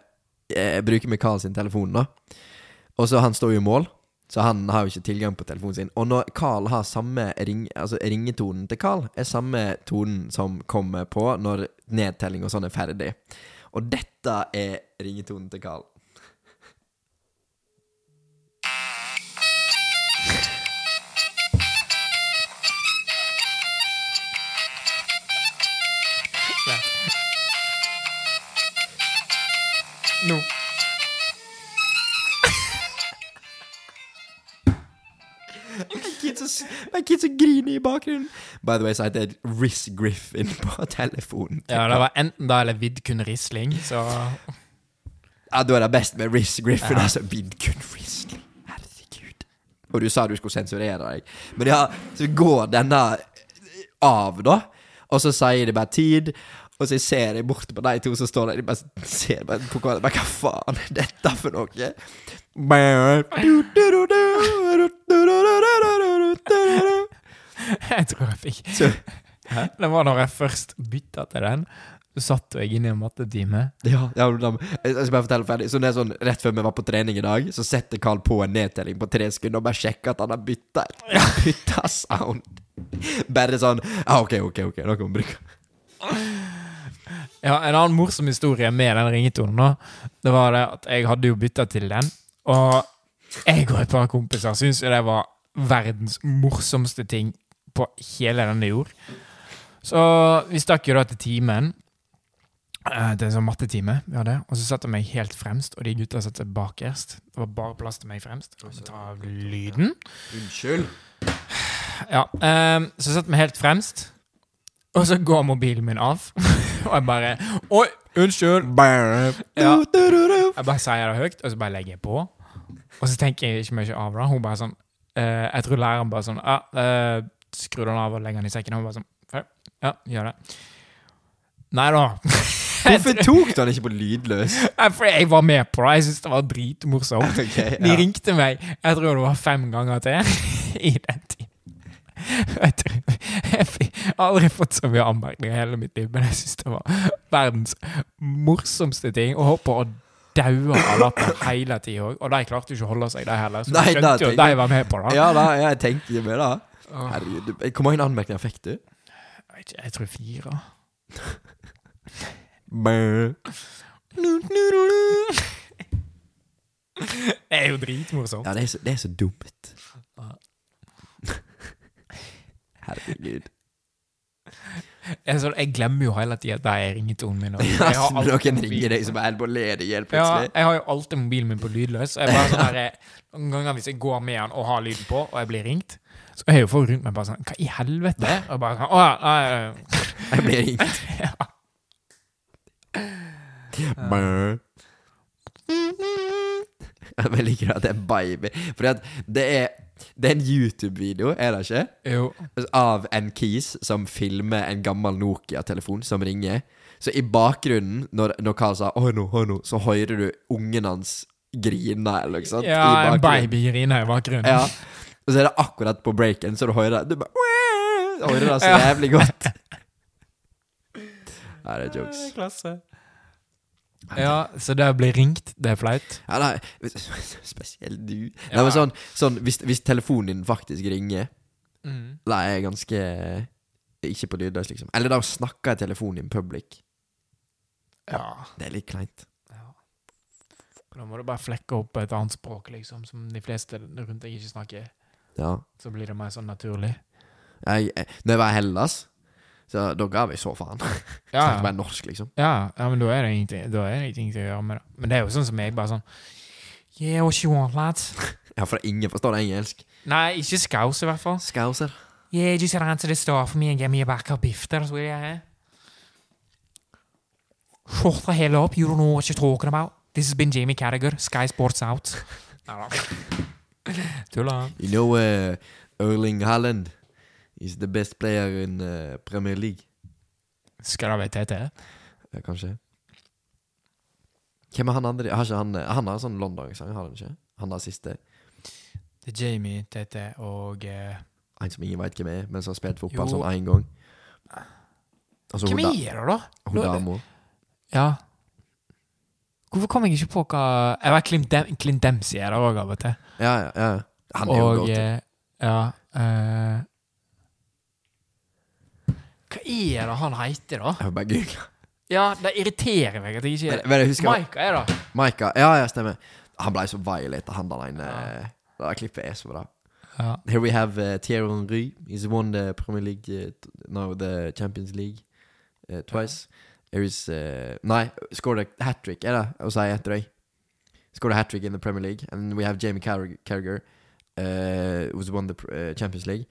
eh, bruker vi Carl sin telefon, da. Og så Han står jo i mål, så han har jo ikke tilgang på telefonen sin. Og når Carl har samme ring, altså ringetonen til Carl, er samme tonen som kommer på når nedtelling og sånn er ferdig. Og dette er ringetonen til Carl. Nå. Men kids som griner i bakgrunnen. By the way, så heter jeg Riz Griffin på telefonen. Ja, det var enten da eller Vidkun Risling, så Ja, da er det best med Riz Griffin. Ja. Altså, Vidkun Risling. Herregud. Og du sa du skulle sensurere deg. Men ja, så går denne av, da. Og så sier de bare tid. Og så ser jeg bort på de to som står der. De bare ser bare på hverandre. Hva faen er dette for noe? jeg tror jeg fikk Så, Det var når jeg først bytta til den. Så satt jeg inne i en mattetime. ja, ja, da, jeg skal bare fortelle ferdig. Så det er sånn, Rett før vi var på trening i dag, så setter Carl på en nedtelling på tre sekunder og bare sjekker at han har bytta bytta sound. Bare sånn ah, OK, OK, ok, nå kan vi bruke Ja, En annen morsom historie med den ringetonen, da, det var det at jeg hadde jo bytta til den. Og jeg og et par kompiser syntes jo det var verdens morsomste ting på hele denne jord. Så vi stakk jo da til timen. Eh, Det er en sånn mattetime. vi hadde, Og så satte jeg meg helt fremst, og de gutta satte seg bakerst. Det var bare plass til meg fremst. Jeg Ta lyden. Unnskyld. Ja, ehm, så jeg satte meg helt fremst, og så går mobilen min av. og jeg bare Oi, unnskyld! Ja. Jeg bare sier det høyt, og så bare legger jeg på. Og så tenker jeg ikke mye av det. Hun bare sånn eh, Jeg tror læreren bare sånn ja, eh, Skrur den av og legger den i sekken. Og bare sånn «Ja, Ja, gjør det. Nei da. Hvorfor tok du han ikke på lydløs? Fordi For jeg var med på det. Jeg syntes det var dritmorsomt. Ok, De ringte meg jeg tror det var fem ganger til i den tiden. Jeg, jeg har aldri fått så mye anmerkninger i hele mitt liv, men jeg syns det var verdens morsomste ting. Og håper å daue av latter hele tida òg. Og de klarte jo ikke å holde seg, de heller. Så Nei, jeg skjønte jo at de var med på det. Ja da, jeg tenkte med det. Herregud, Hvor mange anmerkninger fikk du? Jeg, ikke, jeg tror fire. Det er jo dritmorsomt. Ja, det er så, det er så dumt. Herregud. Jeg, så, jeg glemmer jo hele tida at det er ringetonen min. og Ja, har så noen ringer deg som er på led i Ja, plutselig. jeg har jo alltid mobilen min på lydløs. Jeg bare sånn her, Noen ganger hvis jeg går med den og har lyden på, og jeg blir ringt, så er jo folk rundt meg bare sånn Hva i helvete? Og jeg bare sånn, Å ja, nei, Jeg blir ringt. ja. Jeg liker at det er baby. At det er Det er en YouTube-video, er det ikke? Jo. Av en kis som filmer en gammel Nokia-telefon som ringer. Så i bakgrunnen, når, når Carl sa 'Oi nå, oi nå', så hører du ungen hans grine, eller noe sånt. i Ja, en baby griner i bakgrunnen. Ja. Og så er det akkurat på breaken, så du hører det. Du bare! Hører det så jævlig godt. Nei, det er jokes. Klasse. Ja, så det å bli ringt, det er flaut? Ja, nei, spesielt du. Nei, Ja. men sånn, sånn hvis, hvis telefonen din faktisk ringer, Mm. da er jeg ganske Ikke på lydløs, liksom. Eller da snakker jeg telefonen in public. Ja. Det er litt kleint. ja. Da må du bare flekke opp et annet språk, liksom, som de fleste rundt deg ikke snakker. Ja. Så blir det mer sånn naturlig. Jeg, jeg, når jeg var i Hellas, Så da ga vi så faen. Ja, Snakket ja. bare norsk, liksom. Ja, ja, men da er det ingenting, da er det ingenting å gjøre med det. Men det er jo sånn som meg, bare sånn Yeah, what you want, lads? Ja, for ingen forstår engelsk. Nei, ikke skaus i hvert fall. Skauser. Yeah, just run to the store for me and get me a back of what I have. Shut the hell up, you don't know what you're talking about. This has been Jamie Carragher, Sky Sports Out. Tulla. You know uh, Erling Haaland is the best player in uh, Premier League. Skal det være TT? Ja, kanskje. Hvem er han andre? Har han Han har sånn London-sang, har han ikke? Han der siste. Det er Jamie, TT og uh... En som ingen veit hvem er, men som har spilt fotball Jo. sånn én gang. Altså, Hvem er det, da? hun dama. Ja. Hvorfor kom jeg ikke på hva Jeg vet Clint, Dem Clint Dempsey er der òg av og til. Ja, ja, ja. Han er jo Og godt. eh, ja eh, Hva er det han heter, da? Jeg får bare google. Ja, det irriterer meg at jeg ikke Men, men jeg husker Maika er det. Maika. Ja, ja, stemmer. Han ble så violate, han der ene. Ja. Det klippet er så bra. Ja. Here we have uh, Thierry Henry. He's won the Premier League, uh, no, the Champions League uh, twice. Here is uh, Nei, scored a hat trick, er det å si etter deg? Scored a hat trick in the Premier League. And we have Jamie Carragher, Carragher uh, who's won the Champions League.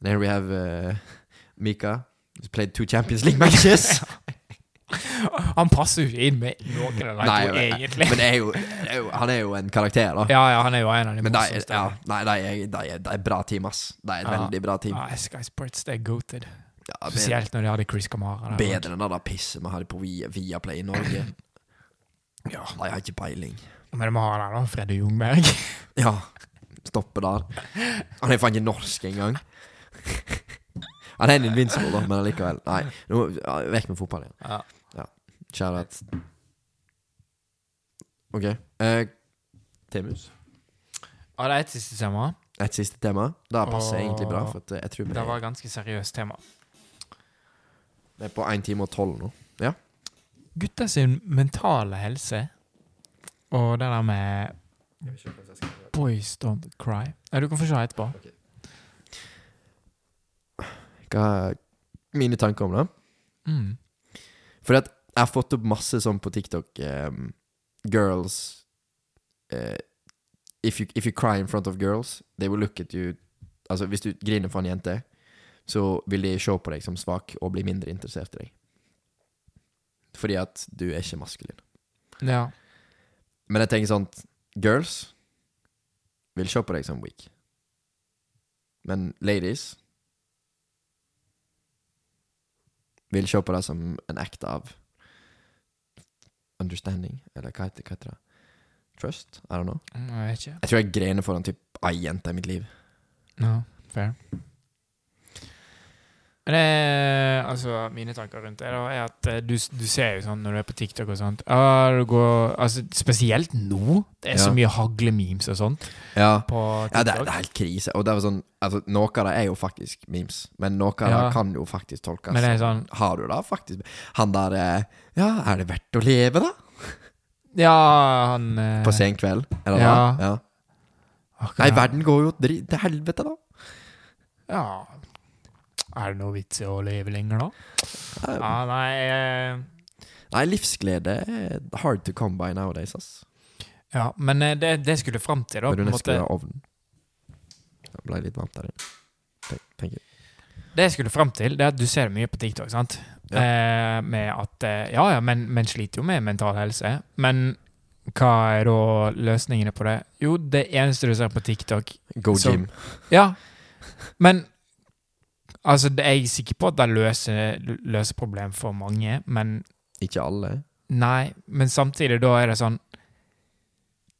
And here we have Mika, played two Champions League matches. Han passer jo ikke inn med noen av de to, egentlig. men er jo, er jo, han er jo en karakter, da. Ja, ja, han er jo en av de Men de ja, nei, de de de er bra team, ass. De er et Ja. veldig bra team. Ja, Sky Sports, det er goated. Ja, Spesielt når de hadde Chris Kamara. der. bedre enn det der pisset vi hadde på Via- Viaplay i Norge. Ja. De har ikke peiling. Men de har der, da. Freddy Jungberg. Ja, stoppe der. Han er faen ikke norsk engang. Han er en invincible, da, men allikevel. Nei, nå, ja, vekk med fotball igjen. Ja. Kjære at OK. Eh, Temus. Ja, det er et siste tema. Et siste tema. Det passer Åh. egentlig bra, for eh, jeg tror Det var et ganske seriøst tema. Det er på 1 time og 12 nå. Gutter sin mentale helse og det der med Boys don't cry. Ja, du kan få se etterpå. Hva er mine tanker om det? Mm. Fordi at jeg har fått opp masse sånn på TikTok um, Girls uh, if, you, if you cry in front of girls, they will look at you Altså, hvis du griner for en jente, så vil de se på deg som svak og bli mindre interessert i deg. Fordi at du er ikke maskulin. Ja. Men jeg tenker sånn Girls vil se på deg som weak. Men ladies vil se på det som en act av understanding, eller hva heter, hva heter det? Trust? I don't know. Jeg vet ikke. Jeg tror jeg grener foran typ ei jente i mitt liv. Ja, fair. Men det, altså, mine tanker rundt det da, er at eh, du, du ser jo sånn når du er på TikTok og sånt ah, går, altså, Spesielt nå. Det er så mye mye haglememes og sånt Ja, ja det, er, det er helt krise. Og det er sånn altså, Noe av det er jo faktisk memes, men noe av Ja. det kan jo faktisk tolkes. Men det sånn- Har du da faktisk Han der eh, Ja, er det verdt å leve, da? Ja, han eh, På sen kveld? Eller Ja. hva? Ja. akkurat- Nei, verden går jo til helvete, da. Ja Er det noe vits i å leve lenger, da? Ja. Ja, nei eh, Nei, livsglede er hard to come by nowadays, ass. Ja, men eh, det, det skulle fram til, da Bør på du nesten ha ovnen? Det ble litt varmt der inne. Tenk, tenk. Det jeg skulle fram til, det er at du ser det mye på TikTok, sant? Ja. Eh, med at eh, Ja, ja, men, men sliter jo med mental helse. Men hva er da løsningene på det? Jo, det eneste du ser på TikTok Go Så- gym. Ja, men Altså, det er jeg sikker på at det løser, løser problem for mange, men Ikke alle. Nei, men samtidig da er det sånn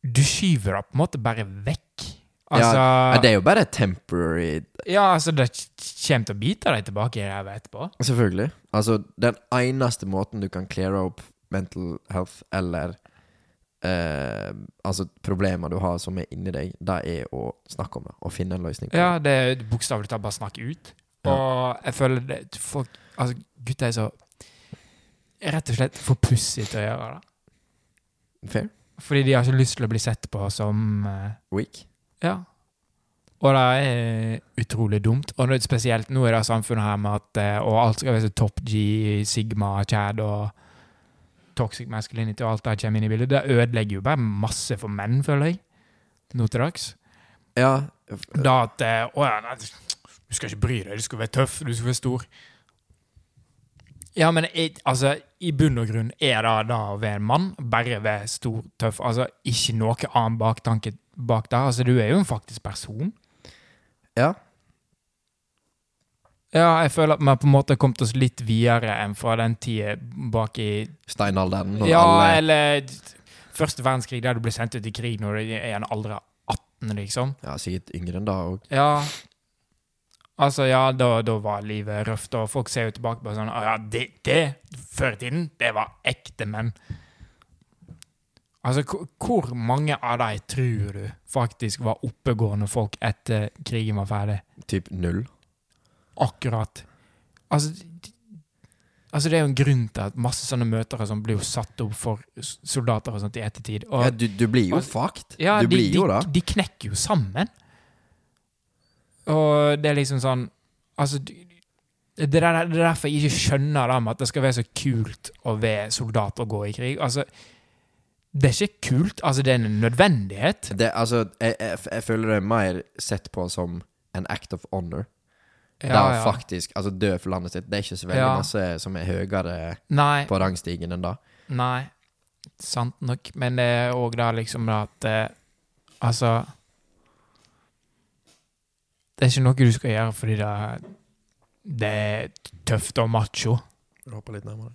Du skyver det på en måte bare vekk. Altså Ja, det er jo bare temporary Ja, altså, det kommer til å bite deg tilbake i ræva etterpå. Selvfølgelig. Altså, den eneste måten du kan cleare opp mental health eller eh, Altså problemer du har som er inni deg, det er å snakke om det og finne en løsning på Ja, det. det er bokstavelig talt bare snakke ut. Og jeg føler det folk, Altså, gutter er så Rett og slett for pussige til å gjøre det. Fair. Fordi de har ikke lyst til å bli sett på som uh, Weak. Ja. Og det er utrolig dumt. Og det spesielt nå i det samfunnet her med at uh, Og alt skal være så top G, Sigma, Chad og toxic masculinity og alt det kommer inn i bildet. Det ødelegger jo bare masse for menn, føler jeg. Nå til dags. Ja. Da at uh, Å ja, nei, du skal ikke bry deg, du skal være tøff, du skal være stor. Ja, men jeg, altså, i bunn og grunn er det da å være en mann, bare være stor, tøff. Altså, ikke noe annen baktanke bak der. Altså, du er jo en faktisk person. Ja. Ja, jeg føler at vi på en måte har kommet oss litt videre enn fra den tida bak i Steinalderen. Ja, alle- eller første verdenskrig, der du ble sendt ut i krig når du er i en alder av 18, liksom. Ja, sikkert yngre enn da òg. Ja. Altså, ja, da, da var livet røft, og folk ser jo tilbake på sånn «Å Ja, det, det før i tiden, det var ekte menn. Altså, hvor- mange av de tror du faktisk var oppegående folk etter krigen var ferdig? Typ null. Akkurat. Altså, altså, det er jo en grunn til at masse sånne møter og sånn blir jo satt opp for soldater og sånt i ettertid. Og, Ja, du, du blir jo fucked. ja, du de, blir jo det. de knekker jo sammen. Og det er liksom sånn Altså, det er, der, det er derfor jeg ikke skjønner det med at det skal være så kult å være soldat og gå i krig. Altså, det er ikke kult. Altså, det er en nødvendighet. Det, altså, jeg, jeg, jeg føler det er mer sett på som en act of honor. Ja, da ja. faktisk Altså dø for landet sitt. Det er ikke så veldig Ja. masse som er høyere Nei, på rangstigen enn da. nei. Sant nok. Men det er òg da liksom at eh, Altså Det er ikke noe du skal gjøre fordi det, det er tøft og macho. Hoppe litt nærmere.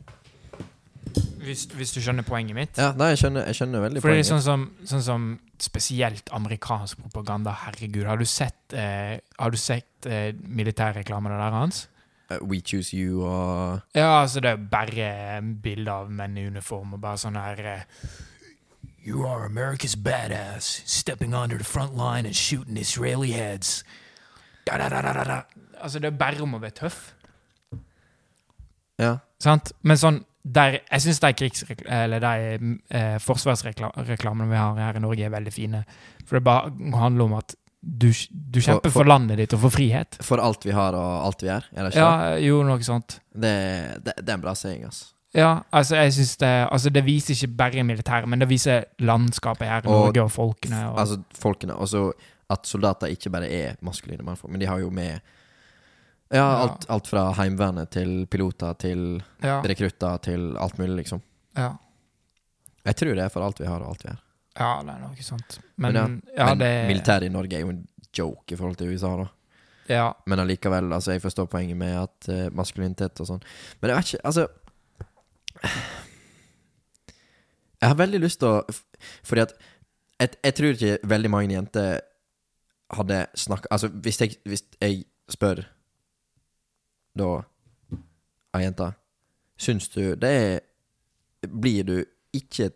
Hvis, hvis du skjønner poenget mitt. Ja, nei, jeg skjønner, jeg skjønner veldig Fordi det poenget. sånn som, sånn som spesielt amerikansk propaganda. Herregud, har du sett, eh, har du sett eh, militærreklamene der hans? Uh, We choose you og Ja, altså det er bare bilder av menn i uniform og bare sånn her eh, You are America's badass, stepping onto the front line and shooting Israeli heads. Da, da, da. Altså, det er bare om å være tøff. Ja. Sant? Men sånn der, Jeg syns de, eller de eh, forsvarsreklamene vi har her i Norge, er veldig fine. For det bare handler om at du, du kjemper For- for- for landet ditt og for frihet. For alt vi har og alt vi er, er det ikke Ja, jo, noe sånt. det? Det, det? Det er en bra seing, altså. Ja, altså jeg synes det Altså det viser ikke bare militæret, men det viser landskapet her i Norge og folkene. Og, Altså folkene. Og så at soldater ikke bare er maskuline mannfolk, men de har jo med ja, alt, alt fra heimevernet til piloter til ja, rekrutter til alt mulig, liksom. ja, Jeg tror det er for alt vi har og alt vi er. ja, det er noe sant. Men, Men ja, Men det militæret i Norge er jo en joke i forhold til USA, da. Ja, Men allikevel, altså, jeg forstår poenget med at uh, maskulinitet og sånn. Men jeg vet ikke, altså Jeg har veldig lyst til å Fordi at jeg, jeg tror ikke veldig mange jenter hadde snakka Altså, hvis jeg, hvis jeg spør da ei jente Syns du det er Blir du ikke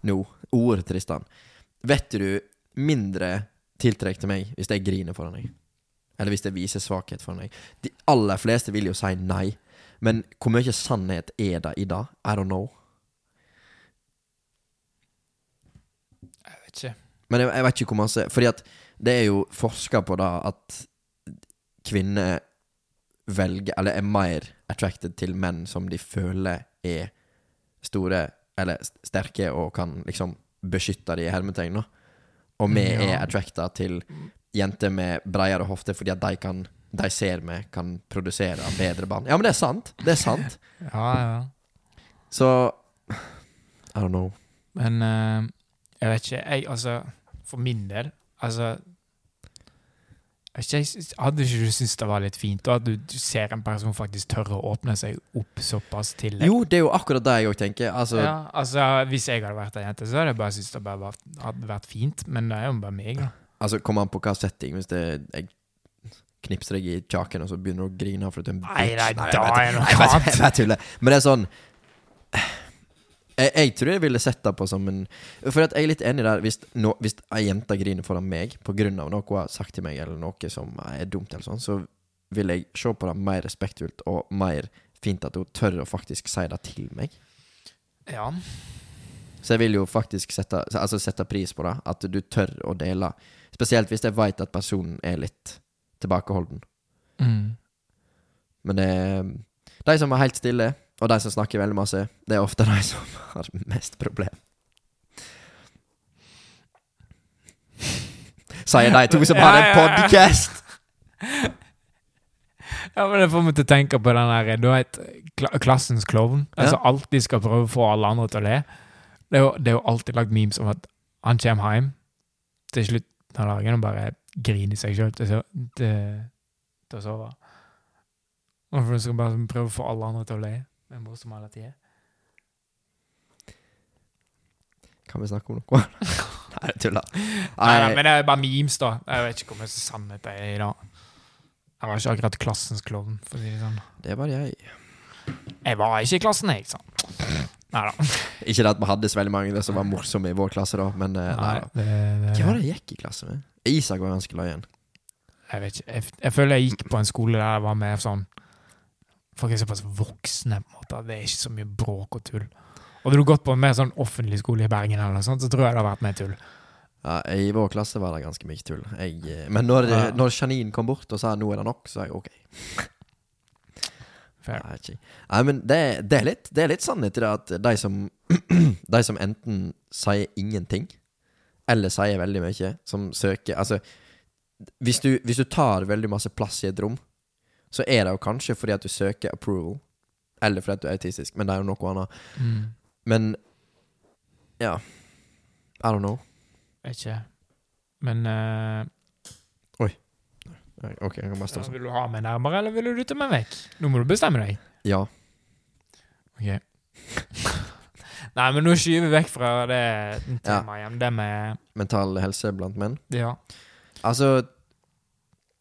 Nå, ord, Tristan. Vet du mindre tiltrekk til meg hvis jeg griner foran deg? Eller hvis jeg viser svakhet foran deg? De aller fleste vil jo si nei. Men hvor mye sannhet er det i det? I don't know. jeg vet ikke. Men jeg, jeg vet ikke hvor masse Fordi at det er jo forska på da at kvinner velger Eller er mer attracted til menn som de føler er store eller sterke og kan liksom beskytte de i hermetegn. Og vi Ja. er attracta til jenter med bredere hofte fordi at de kan de ser vi kan produsere bedre barn. Ja, men det er sant. Det er sant. Ja, ja. Så I don't know. Men uh, jeg vet ikke. Jeg, altså, for min del Altså jeg vet ikke, Hadde ikke du syntes det var litt fint da, at du, ser en person faktisk tørre å åpne seg opp såpass til deg? Jo, det er jo akkurat det jeg òg tenker. Altså, ja, altså, Hvis jeg hadde vært ei jente, så hadde jeg bare syntes det bare hadde vært fint. Men det er jo bare meg, da. Altså, Kommer an på hva setting. Hvis det jeg knipser deg i kjaken, og så begynner du å grine fordi du er en bitch. nei, nei, da er det noe jeg annet. Jeg. Men det er sånn jeg, jeg tror jeg ville sett det på som en For jeg er litt enig der. Hvis, no, hvis ei jente griner foran meg pga. noe hun har sagt til meg, eller noe som er dumt, eller sånn, så vil jeg se på det mer respektfullt og mer fint at hun tør å faktisk si det til meg. Ja. Så jeg vil jo faktisk sette, altså sette pris på det. At du tør å dele. Spesielt hvis jeg veit at personen er litt tilbakeholden. Mm. Men det er de som er helt stille, og de som snakker veldig masse, det er ofte de som har mest problem. Sier de to som har en podcast. ja, ja. podkast! Ja, men Det får meg til å tenke på den der Du vet, kla klassens klovn. Altså alltid skal prøve å få alle andre til å le. Det er jo, det er jo alltid lagt memes om at han kommer hjem til slutt av dagen og bare griner seg sjøl til, til, til å sove. Hvorfor skal bare prøve å få alle andre til å le. Er morsomt hele tida. Kan vi snakke om noe? Nei, jeg tuller. Nei, nei, men det er bare memes, da. Jeg vet ikke hvor mye sannhet det er i dag. Jeg var ikke akkurat klassens klovn, for å si det sånn. det var jeg. Jeg var ikke i klassen, jeg, sa Nei da. Ikke det at vi hadde så veldig mange som var morsomme i vår klasse, da, men nei, nei. da. det, det, Hvem var det jeg gikk i klasse med? Isak var ganske løyen. Jeg vet ikke. Jeg, jeg føler jeg gikk på en skole der jeg var med sånn Folk er såpass voksne, på en måte. Det er ikke så mye bråk og tull. Hadde du gått på en mer sånn offentlig skole i Bergen, eller noe sånt, så tror jeg det hadde vært mer tull. Ja, I vår klasse var det ganske mye tull. Jeg, eh, men når, Ja. når Janine kom bort og sa 'nå er det nok', så er jeg OK. Fair. Nei. Nei, men det, det, er litt, det er litt sannhet i det at de som, de som enten sier ingenting, eller sier veldig mye, som søker Altså, hvis du, hvis du tar veldig masse plass i et rom, så er det jo kanskje fordi at du søker approval, eller fordi at du er autistisk, men det er jo noe annet. Mm. Men ja. I don't know. Vet ikke. Men Oi Ok, jeg kan bare stå sånn. Vil du ha meg nærmere, eller vil du ta meg vekk? Nå må du bestemme deg. Ja. Ok. Nei, men nå skyver vi vekk fra det temaet igjen. Det med Mental helse blant menn. Ja. Altså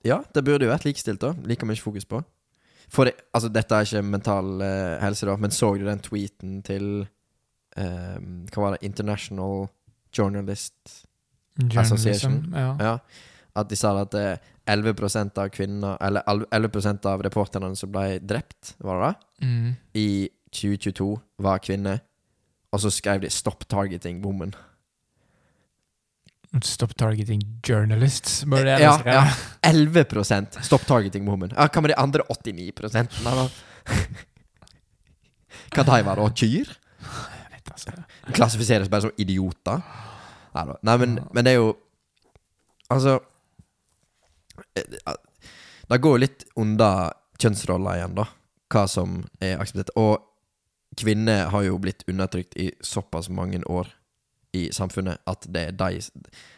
Ja, det burde jo vært likestilt, da. Like mye fokus på. Det, altså, dette er ikke mental eh, helse, da, men så du den tweeten til eh, Hva var det? International Journalist Association. Ja. Ja. At de sa at eh, 11% av kvinner Eller 11% av reporterne som ble drept, var det da? Mm. I 2022 var kvinner. Og så skrev de 'Stop targeting women'. Stop targeting journalists, bør det Ja, ja. 11% Stop targeting women. Ja, hva med de andre 89 prosentene, da? Hva de var da? Kyr? Klassifiseres bare som idioter? Nei, men, men det er jo Altså eh, Det går jo litt under kjønnsroller igjen, da. Hva som er akseptert. Og kvinner har jo blitt undertrykt i såpass mange år i samfunnet at det er de,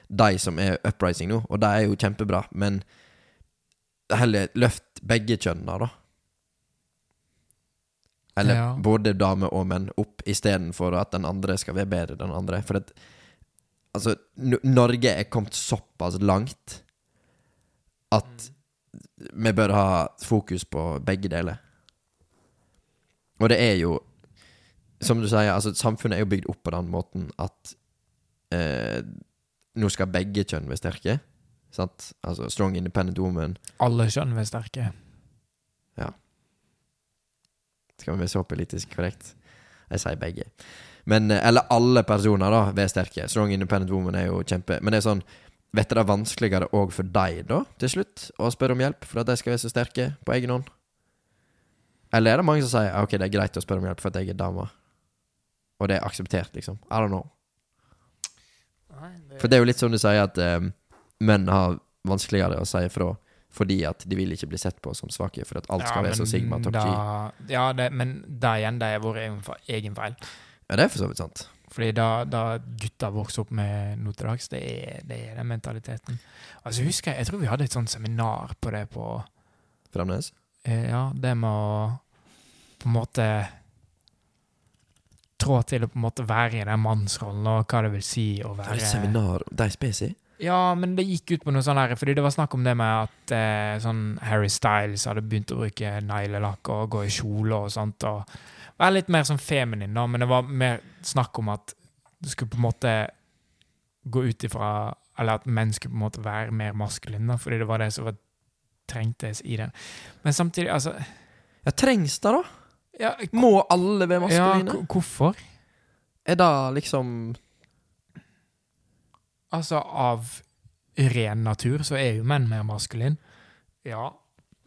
de som er uprising nå, og det er jo kjempebra, men heller løft begge kjønnene, da. Eller Ja. både damer og menn opp, istedenfor at den andre skal være bedre enn den andre. For at Altså, N Norge er kommet såpass langt at vi bør ha fokus på begge deler. Og det er jo Som du sier, altså samfunnet er jo bygd opp på den måten at eh, nå skal begge kjønn være sterke. Sant? Altså strong independent woman. Alle kjønn være sterke. Ja. Skal vi være så politisk korrekt? Jeg sier begge. Men, eh, eller alle personer, da, være sterke. Strong independent woman er jo kjempe Men det er sånn Vet du det er vanskeligere òg for deg, da, til slutt, å spørre om hjelp for at de skal være så sterke på egen hånd? Eller er det mange som sier ok, det er greit å spørre om hjelp for at jeg er dame? Og det er akseptert, liksom? I don't know. For det er jo litt som du sier, at eh, menn har vanskeligere å si ifra fordi at de vil ikke bli sett på som svake, for at alt skal være så Sigma top G. da, Ja, det, men det igjen, det er vår egen, fe- egen feil. Ja, det er for så vidt sant. Fordi da, da gutta vokser opp med til dags, det er, det er den mentaliteten. Altså husker Jeg jeg tror vi hadde et sånt seminar på det på Fremnes? eh, Ja, det med å på en måte trå til å på en måte være i den mannsrollen, og hva det vil si å Det er seminar De spesi? Ja, men det gikk ut på noe sånn her, fordi det var snakk om det med at eh, sånn Harry Styles hadde begynt å bruke neglelakk og gå i kjole og sånt, og være litt mer sånn feminin, da, men det var mer snakk om at du skulle på en måte gå ut ifra Eller at menn skulle på en måte være mer maskuline, da, fordi det var det som var trengtes i den. Men samtidig, altså Ja, trengs det, da? Ja, Må alle være maskuline? Ja, hvorfor? Er det liksom Altså, av ren natur så er jo menn mer maskuline. Ja,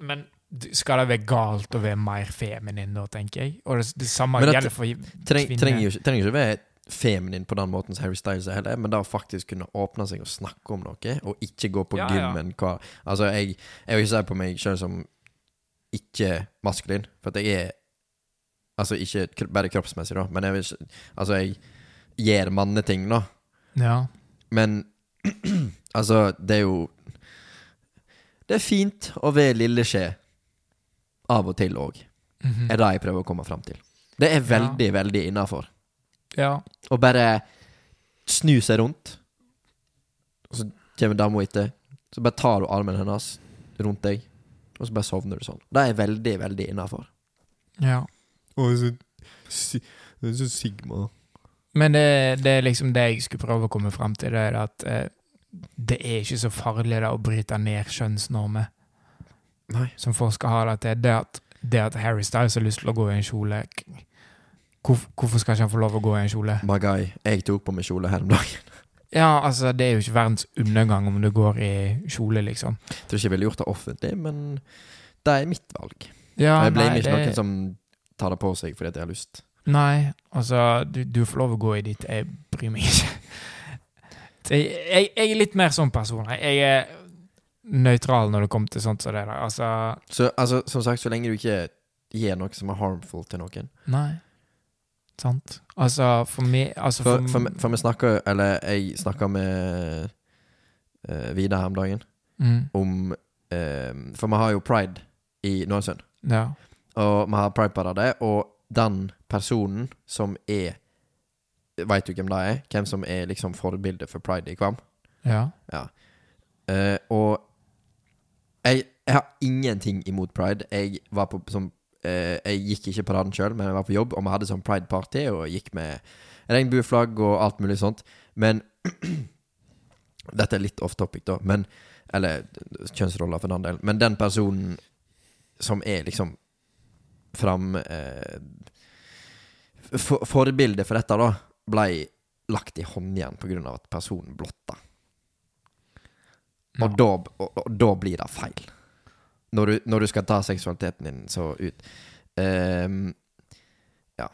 men skal det være galt å være mer feminin da, tenker jeg? Og det, det samme det, gjelder for Treng, kvinner. trenger jo ikke, trenger ikke være feminin på den måten som Harry Styles er heller, men da å faktisk kunne åpne seg og snakke om noe, og ikke gå på Ja, ja. gymmen hva Altså, jeg, jeg vil ikke si på meg sjøl som ikke maskulin, for jeg er Altså, ikke bare kroppsmessig, da, men jeg vil ikke Altså, jeg gjør manneting, da. Ja. Men altså, det er jo Det er fint å være lille skje av og til òg, Mhm. er det jeg prøver å komme fram til. Det er veldig, veldig innafor. ja. Å bare snu seg rundt, og så kommer dama etter. Så bare tar du armen hennes rundt deg, og så bare sovner du sånn. Det er veldig, veldig innafor. ja. Og så, så Sigma. Men det, det er liksom det jeg skulle prøve å komme frem til, det er at eh, det er ikke så farlig da, å bryte ned kjønnsnormer, Nei. som forskere har det til. Det at, det at Harry Styles har lyst til å gå i en kjole k- Hvorfor skal ikke han få lov å gå i en kjole? My guy, jeg tok på meg kjole her om dagen. Ja, altså, det er jo ikke verdens undergang om du går i kjole, liksom. Jeg tror ikke jeg ville gjort det offentlig, men det er mitt valg. Ja, jeg blamer nei, ikke det- noen som tar det på seg fordi at jeg har lyst. Nei, altså, du, du får lov å gå i ditt. Jeg bryr meg ikke. Jeg, jeg, jeg er litt mer sånn person. Jeg er nøytral når det kommer til sånt som det der. Altså, Så altså, som sagt, så lenge du ikke gir noe som er harmful til noen. nei. Sant? Altså, for meg altså For, for, for, for vi snakker Eller jeg snakka med uh, Vidar her om dagen mm, om uh, For vi har jo pride i Nålesund. Ja. Og vi har prideparade, og den personen som er Veit du hvem det er? Hvem som er liksom forbildet for pride i Kvam? Ja. Eh, og jeg, jeg har ingenting imot pride. Jeg var på som, uh, Jeg gikk ikke på den sjøl, men jeg var på jobb, og vi hadde sånn pride-party og gikk med regnbueflagg og alt mulig sånt. Men Dette er litt off topic, da, men Eller kjønnsroller, for den del. Men den personen som er liksom fram eh, for, Forbildet for dette, da, blei lagt i håndjern av at personen blotta. Og, da, og, og da blir det feil. Når du, når du skal ta seksualiteten din så ut. Ehm, ja.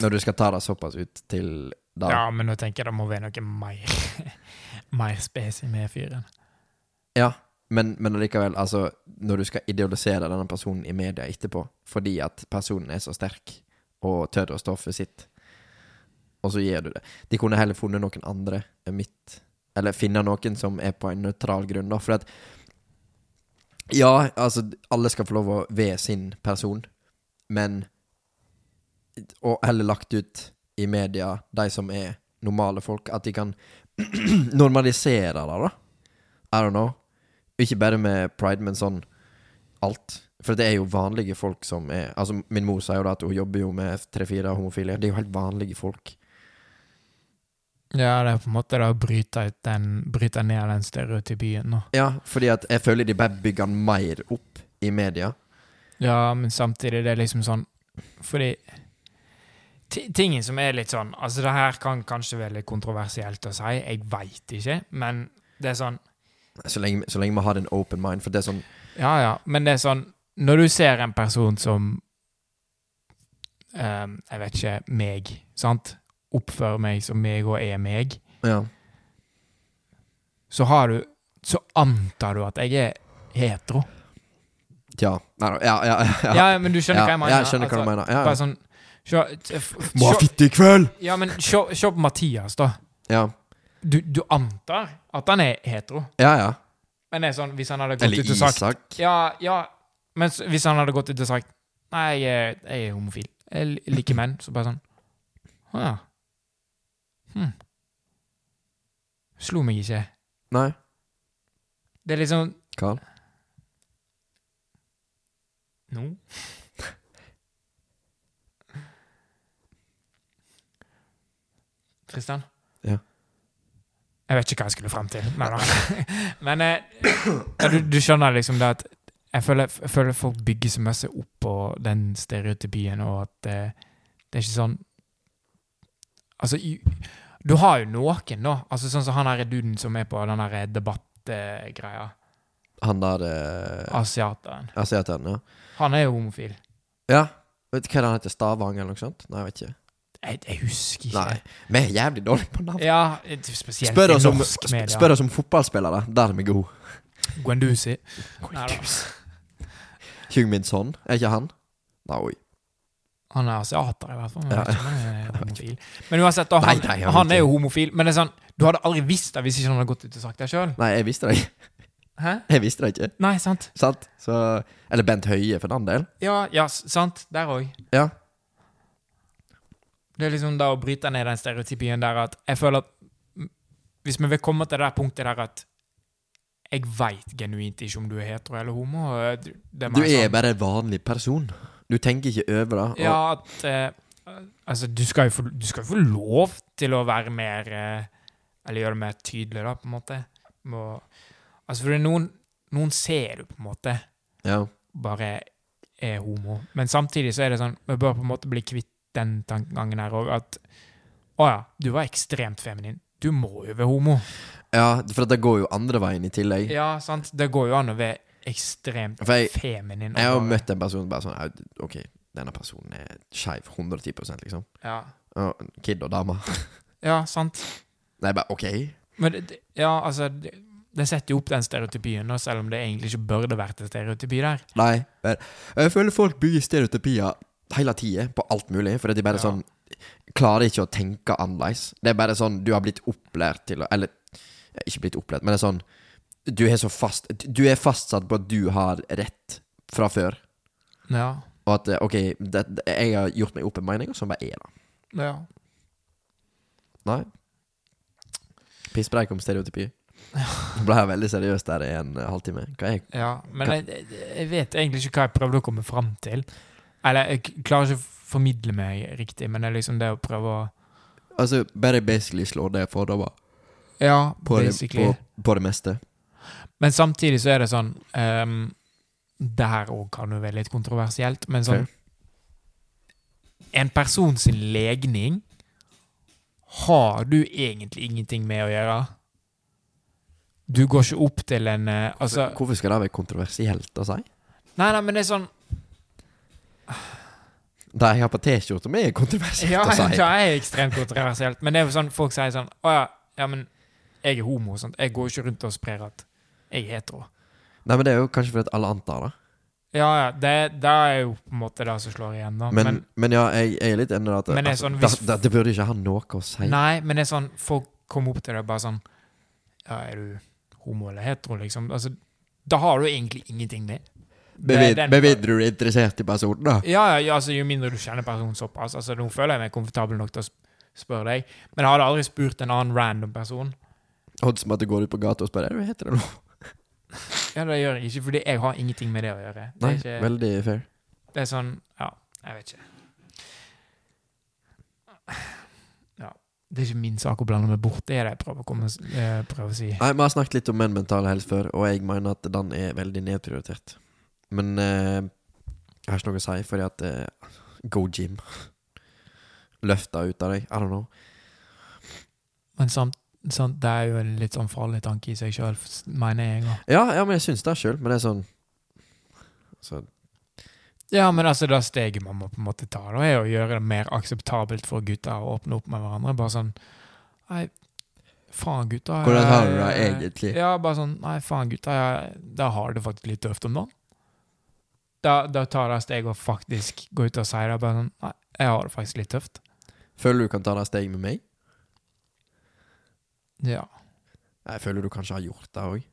Når du skal ta det såpass ut til da ja, men nå tenker jeg det må være noe mer Mer spes med fyren. Ja, men, men allikevel, altså Når du skal idealisere denne personen i media etterpå fordi at personen er så sterk og tør å stå for sitt, og så gir du det De kunne heller funnet noen andre enn mitt Eller finne noen som er på en nøytral grunn, da. For at Ja, altså, alle skal få lov å være sin person, men Og heller lagt ut i media, de som er normale folk, at de kan normalisere det, da. I don't know. Ikke bare med pride, men sånn alt. For det er jo vanlige folk som er Altså, min mor sier jo da at hun jobber jo med tre-fire homofile. Det er jo helt vanlige folk. Ja, det er på en måte da å bryte, ut den, bryte ned den stereotypien. nå. Ja, fordi at jeg føler de bare bygger den mer opp i media. Ja, men samtidig det er liksom sånn Fordi Tingen som er litt sånn Altså, det her kan kanskje være litt kontroversielt å si, jeg veit ikke, men det er sånn Så lenge, så lenge vi har en open mind. For det er sånn Ja, ja, men det er sånn Når du ser en person som um, Jeg vet ikke meg, sant? Oppfører meg som meg og er meg, Ja. så har du Så antar du at jeg er hetero. Ja. Nei, da, ja, ja, ja. Ja, men du skjønner hva jeg mener? Ja, jeg skjønner hva du mener. Ja, Bare sånn Må ha fitte i kveld! Ja, men se på Mathias, da. Ja. Du, du antar at han er hetero. Ja, ja. Men det er sånn, hvis han hadde gått Eller ut og sagt Isak. Ja, ja. Men s- hvis han hadde gått ut og sagt Nei, jeg er, jeg er homofil. Jeg liker menn. Så bare sånn Å ja. Hm. Slo meg ikke. Nei. Det er liksom Carl. Nå? Tristan? Jeg vet ikke hva jeg skulle frem til. Men, men eh, ja, du, du skjønner liksom det at jeg føler, jeg føler folk bygger så mye opp på den stereotypien, og at eh, det er ikke sånn Altså, du har jo noen, da. Altså Sånn som han her duden som er på den der debattgreia. Han der eh, Asiateren. Asiateren, ja. Han er jo homofil. Ja. Vet du hva han heter? Stavang eller noe sånt? Nei, jeg vet ikke. Jeg, jeg husker ikke. Nei. Vi er jævlig dårlige på navn. Ja, spesielt Spør oss, om, norsk media. spør oss om fotballspillere. Der er vi gode. Guendouzi. Neida. Hyungmin Er ikke han? Nei. Han er asiater, i hvert fall. Men Ja. homofil. Men uansett, da, han, Nei, nei, han han er jo homofil. Men det er sånn, du hadde aldri visst det hvis ikke han hadde gått ut og sagt det sjøl. Nei, jeg visste det ikke. Hæ? Jeg visste det ikke. Nei, sant? Sant? Så Eller Bent Høie, for den del. Ja, ja, sant. Der òg. Ja. Det er liksom da å bryte ned den stereotypien der at jeg føler at Hvis vi vil komme til det der punktet der at jeg veit genuint ikke om du er hetero eller homo Du er sånn- bare en vanlig person. Du tenker ikke over det. og- Ja, at eh, Altså, du skal, jo få, du skal jo få lov til å være mer eh, Eller gjøre det mer tydelig, da, på en måte. Må, altså, for noen Noen ser du på en måte ja. bare er homo. Men samtidig så er det sånn Vi bør på en måte bli kvitt den tankegangen her òg, at Å ja, du var ekstremt feminin. Du må jo være homo. ja, for det går jo andre veien i tillegg. Ja, sant? Det går jo an å være ekstremt For jeg, feminin. jeg har møtt en person bare sånn OK, denne personen er skeiv 110% liksom. Ja. Og Kid og dame. ja, sant. Nei, bare OK. Men det, ja, altså det, det setter jo opp den stereotypien, selv om det egentlig ikke burde vært en stereotypi der. Nei. Jeg føler folk bygger stereotypier hele tida på alt mulig, fordi de bare Ja. sånn Klarer ikke å tenke annerledes. Det er bare sånn du har blitt opplært til å Eller ikke blitt opplært, men det er sånn Du er så fast Du er fastsatt på at du har rett fra før. Ja. Og at eh, OK, det, jeg har gjort meg opp en mening, og så bare er det. ja. Nei. Pisspreik om stereotypi. Nå ble jeg veldig seriøs der i en halvtime. Hva er ja. Men jeg, jeg- jeg vet egentlig ikke hva jeg prøvde å komme fram til. Eller jeg klarer ikke å formidle meg riktig, men det er liksom det å prøve å Altså, bare basically slå det fordommer Ja, på, det- basically. på, på det meste. Men samtidig så er det sånn um, Det her òg kan jo være litt kontroversielt, men sånn okay. En person sin legning har du egentlig ingenting med å gjøre. Du går ikke opp til en eh, Altså Hvorfor skal det være kontroversielt å si? Nei, nei, men det er sånn Det jeg har på T-skjorta mi, er kontroversielt Ja, å si. Ja, det er ekstremt kontroversielt. Men det er jo sånn folk sier sånn Å ja, ja, men jeg er homo. Sant? Jeg går ikke rundt og sprer at jeg er hetero. Nei, men det er jo kanskje fordi alle antar det. Ja, ja, det, det er jo på en måte det som slår igjen, da. Men, Men, men, ja, jeg, jeg er litt enig i at det altså, sånn, hvis- det, det burde ikke ha noe å si. Nei, men det er sånn Folk kommer opp til deg bare sånn Ja, er du homo eller hetero, liksom? Altså, da har du egentlig ingenting med. Er den- med du er interessert i personen, da. Ja, ja, altså, jo mindre du kjenner personen såpass. Altså, Nå føler jeg meg komfortabel nok til å spørre deg. Men jeg hadde aldri spurt en annen random person. Odds som at du går ut på gata og spør du heter det nå. Ja, det gjør jeg ikke, fordi jeg har ingenting med det å gjøre. Det Nei, ikke, veldig fair. det er sånn Ja, jeg vet ikke. Ja. Det er ikke min sak å blande meg bort. Det er det jeg prøver komme, prøver å si. Nei, Vi har snakket litt om menn mental helse før, og jeg mener at den er veldig nedprioritert. Men eh, jeg har ikke noe å si, fordi at eh, Go gym. Løfta ut av deg. I don't know. Men samt, samt, det er jo en litt sånn farlig tanke i seg sjøl, mener jeg. Da. Ja, ja, men jeg syns det sjøl, men det er sånn så, Ja, men altså, det steget man må på en måte ta, da, er å gjøre det mer akseptabelt for gutter å åpne opp med hverandre. Bare sånn Nei, faen, gutta. Hvordan har du det egentlig? Ja, bare sånn Nei, faen, gutta, jeg, da har det faktisk litt tøft om dagen. Da, da tar det steg og faktisk gå ut og sier det. Bare sånn Nei, jeg har det faktisk litt tøft. Føler du kan ta det steget med meg? Ja. Jeg føler du kanskje har gjort det òg.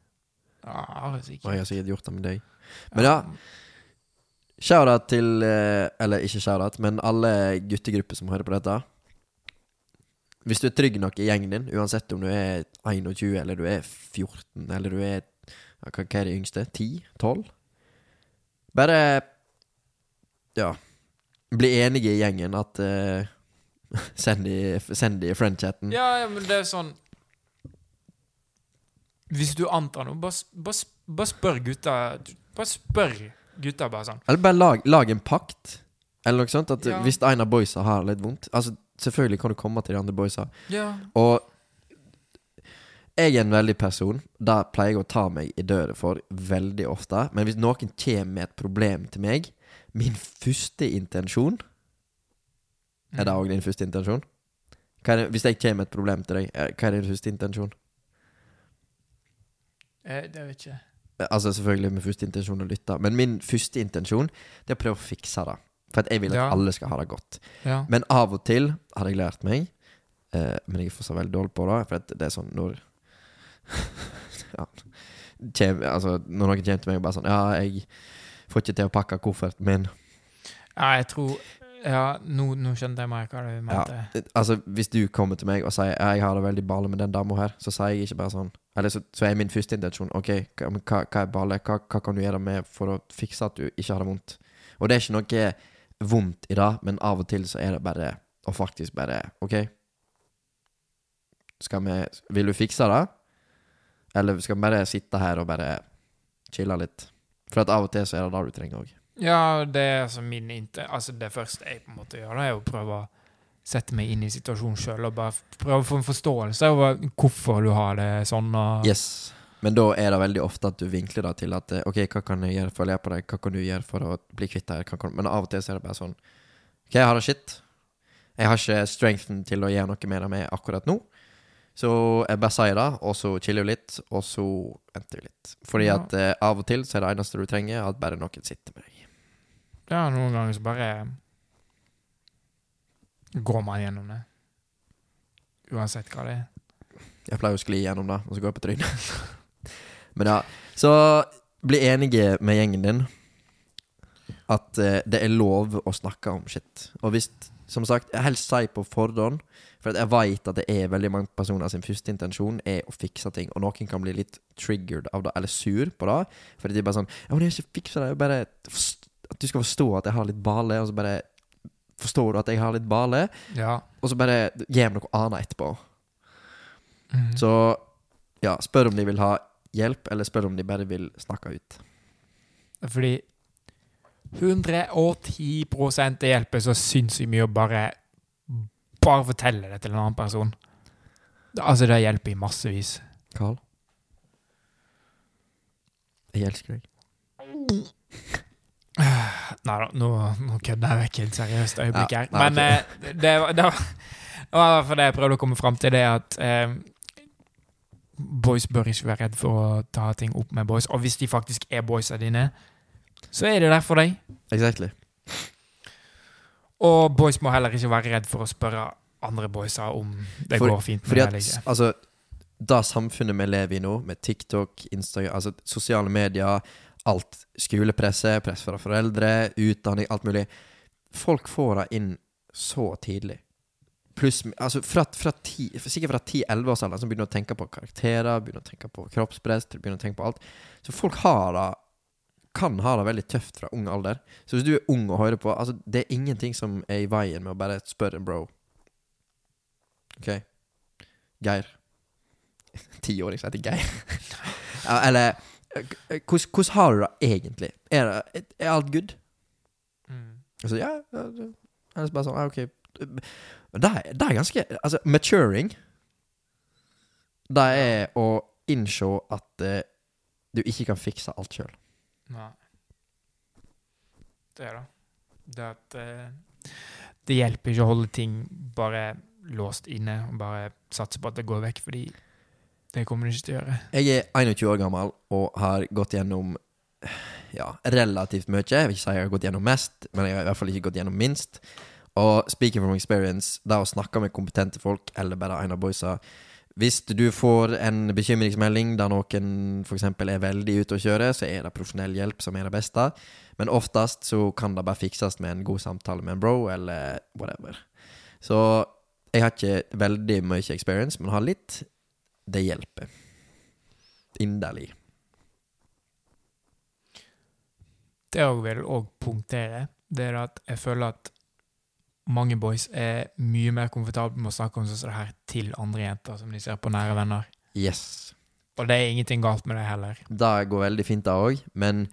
Ja, er sikkert. Og jeg har sikkert gjort det med deg. Men ja, shout-out til eh, Eller ikke shout-out, men alle guttegrupper som hører på dette. Hvis du er trygg nok i gjengen din, uansett om du er 21 eller du er 14 eller du er hva er det yngste? 10? 12? Bare Ja. Bli enige i gjengen at uh, Send de, send de i friend-chatten. Ja, ja, men det er sånn Hvis du antar noe, bare, bare, bare spør gutta Bare spør gutta, bare sånn. Eller bare lag, lag en pakt. Eller noe sånt. At Ja. Hvis en av boysa har litt vondt Altså selvfølgelig kan du komme til de andre boysa. Ja. Og jeg er en veldig person Det pleier jeg å ta meg i døra for veldig ofte. Men hvis noen kommer med et problem til meg Min første intensjon Er det òg din første intensjon? Det, hvis jeg kommer med et problem til deg, eh, hva er din første intensjon? Eh, det vet jeg ikke. Eh, Altså selvfølgelig med første intensjon å lytte, men min første intensjon Det er å prøve å fikse det. For jeg vil at Ja. alle skal ha det godt. Ja. Men av og til har jeg lært meg eh, Men jeg er fortsatt veldig dårlig på det. For det er sånn når ja, kjem, altså, Når noen kommer til meg og bare sånn Ja, jeg får ikke til å pakke kofferten min. ja, jeg tror Ja, nå, nå skjønte jeg mer hva du mente. Ja, altså Hvis du kommer til meg og sier jeg har det veldig balle med den dama her, så sier jeg ikke bare sånn Eller så, så er min første intensjon Ok, hva, hva er balle? Hva, hva kan du gjøre med for å fikse at du ikke har det vondt? Og det er ikke noe vondt i det, men av og til så er det bare Og faktisk bare Ok, skal vi Vil du fikse det? Eller skal vi bare sitte her og bare chille litt? For at av og til så er det det du trenger òg. Ja, det er altså min inte... Altså, det første jeg på en måte gjør, det er å prøve å sette meg inn i situasjonen sjøl og bare prøve å få en forståelse over hvorfor du har det sånn. Og, Yes. Men da er det veldig ofte at du vinkler det til at eh, OK, hva kan jeg gjøre for å le på deg? Hva kan du gjøre for å bli kvitt det? her? Men av og til så er det bare sånn OK, jeg har det shit. Jeg har ikke strengthen til å gjøre noe med det med akkurat nå. Så jeg bare sier det, og så chiller vi litt, og så venter vi litt. Fordi Ja. at eh, av og til så er det eneste du trenger, at bare noen sitter med deg. ja, noen ganger så bare går man gjennom det. Uansett hva det er. Jeg pleier å skli gjennom det, og så går jeg på trynet. Men ja, så bli enige med gjengen din at eh, det er lov å snakke om shit. Og hvis, som sagt, jeg helst si på forhånd, for jeg vet at det er veldig mange personer sin første intensjon er å fikse ting, og noen kan bli litt triggered av det, eller sur på det, fordi de er bare sånn Ja, men jeg har ikke fiksa det, bare At du skal forstå at jeg har litt bale, og så bare forstår du at jeg har litt bale, Ja. og så bare gir meg noe annet etterpå. Mm. Så ja, spør om de vil ha hjelp, eller spør om de bare vil snakke ut. Fordi 110 det hjelper så sinnssykt mye å bare bare fortelle det til en annen person. Altså, det hjelper i massevis. Carl? Jeg elsker deg. Nei da, nå, nå kødder jeg vekk et seriøst øyeblikk Ja, her. nei, Men okay. eh, det, var- det var det var fall det jeg prøvde å komme fram til, det at eh, boys bør ikke være redd for å ta ting opp med boys. Og hvis de faktisk er boysa dine, så er det der for deg. Exactly. Og boys må heller ikke være redd for å spørre andre boyser om det For- går fint Fordi at, altså Det samfunnet vi lever i nå, med TikTok, Instagram, altså sosiale medier, alt skolepresse, press fra foreldre, utdanning, alt mulig Folk får det inn så tidlig. Pluss altså fra, fra ti, Sikkert fra 10-11 års alder Som begynner å tenke på karakterer, begynner å tenke på kroppspress, begynner å tenke på alt. Så folk har det kan ha det veldig tøft fra ung alder. Så hvis du er ung og hører på altså Det er ingenting som er i veien med å bare spørre en bro. OK? Geir. Tiåring som heter Geir. Eller hvordan har du det egentlig? Er, det, er alt good? Mm. Altså, ja, ja, ja. Bare sånn, ok det er, det er ganske Altså, maturing Det er å innse at uh, du ikke kan fikse alt sjøl. Nei. Det er det. Det at eh, Det hjelper ikke å holde ting bare låst inne og bare satse på at det går vekk, fordi det kommer det ikke til å gjøre. Jeg er 21 år gammel og har gått gjennom ja, relativt mye. Jeg vil ikke si jeg har gått gjennom mest, men jeg har i hvert fall ikke gått gjennom minst. Og speaking from experience, det å snakke med kompetente folk, eller bare en av boysa Hvis du får en bekymringsmelding der noen f.eks. er veldig ute å kjøre, så er det profesjonell hjelp som er det beste. Men oftest så kan det bare fikses med en god samtale med en bro, eller whatever. Så jeg har ikke veldig mye experience, men har litt. Det hjelper. Inderlig. Det jeg vil òg punktere, det er at jeg føler at mange boys er mye mer komfortable med å snakke om sånn her til andre jenter som de ser på nære venner. Yes. Og det er ingenting galt med det heller. Det går veldig fint, det òg, men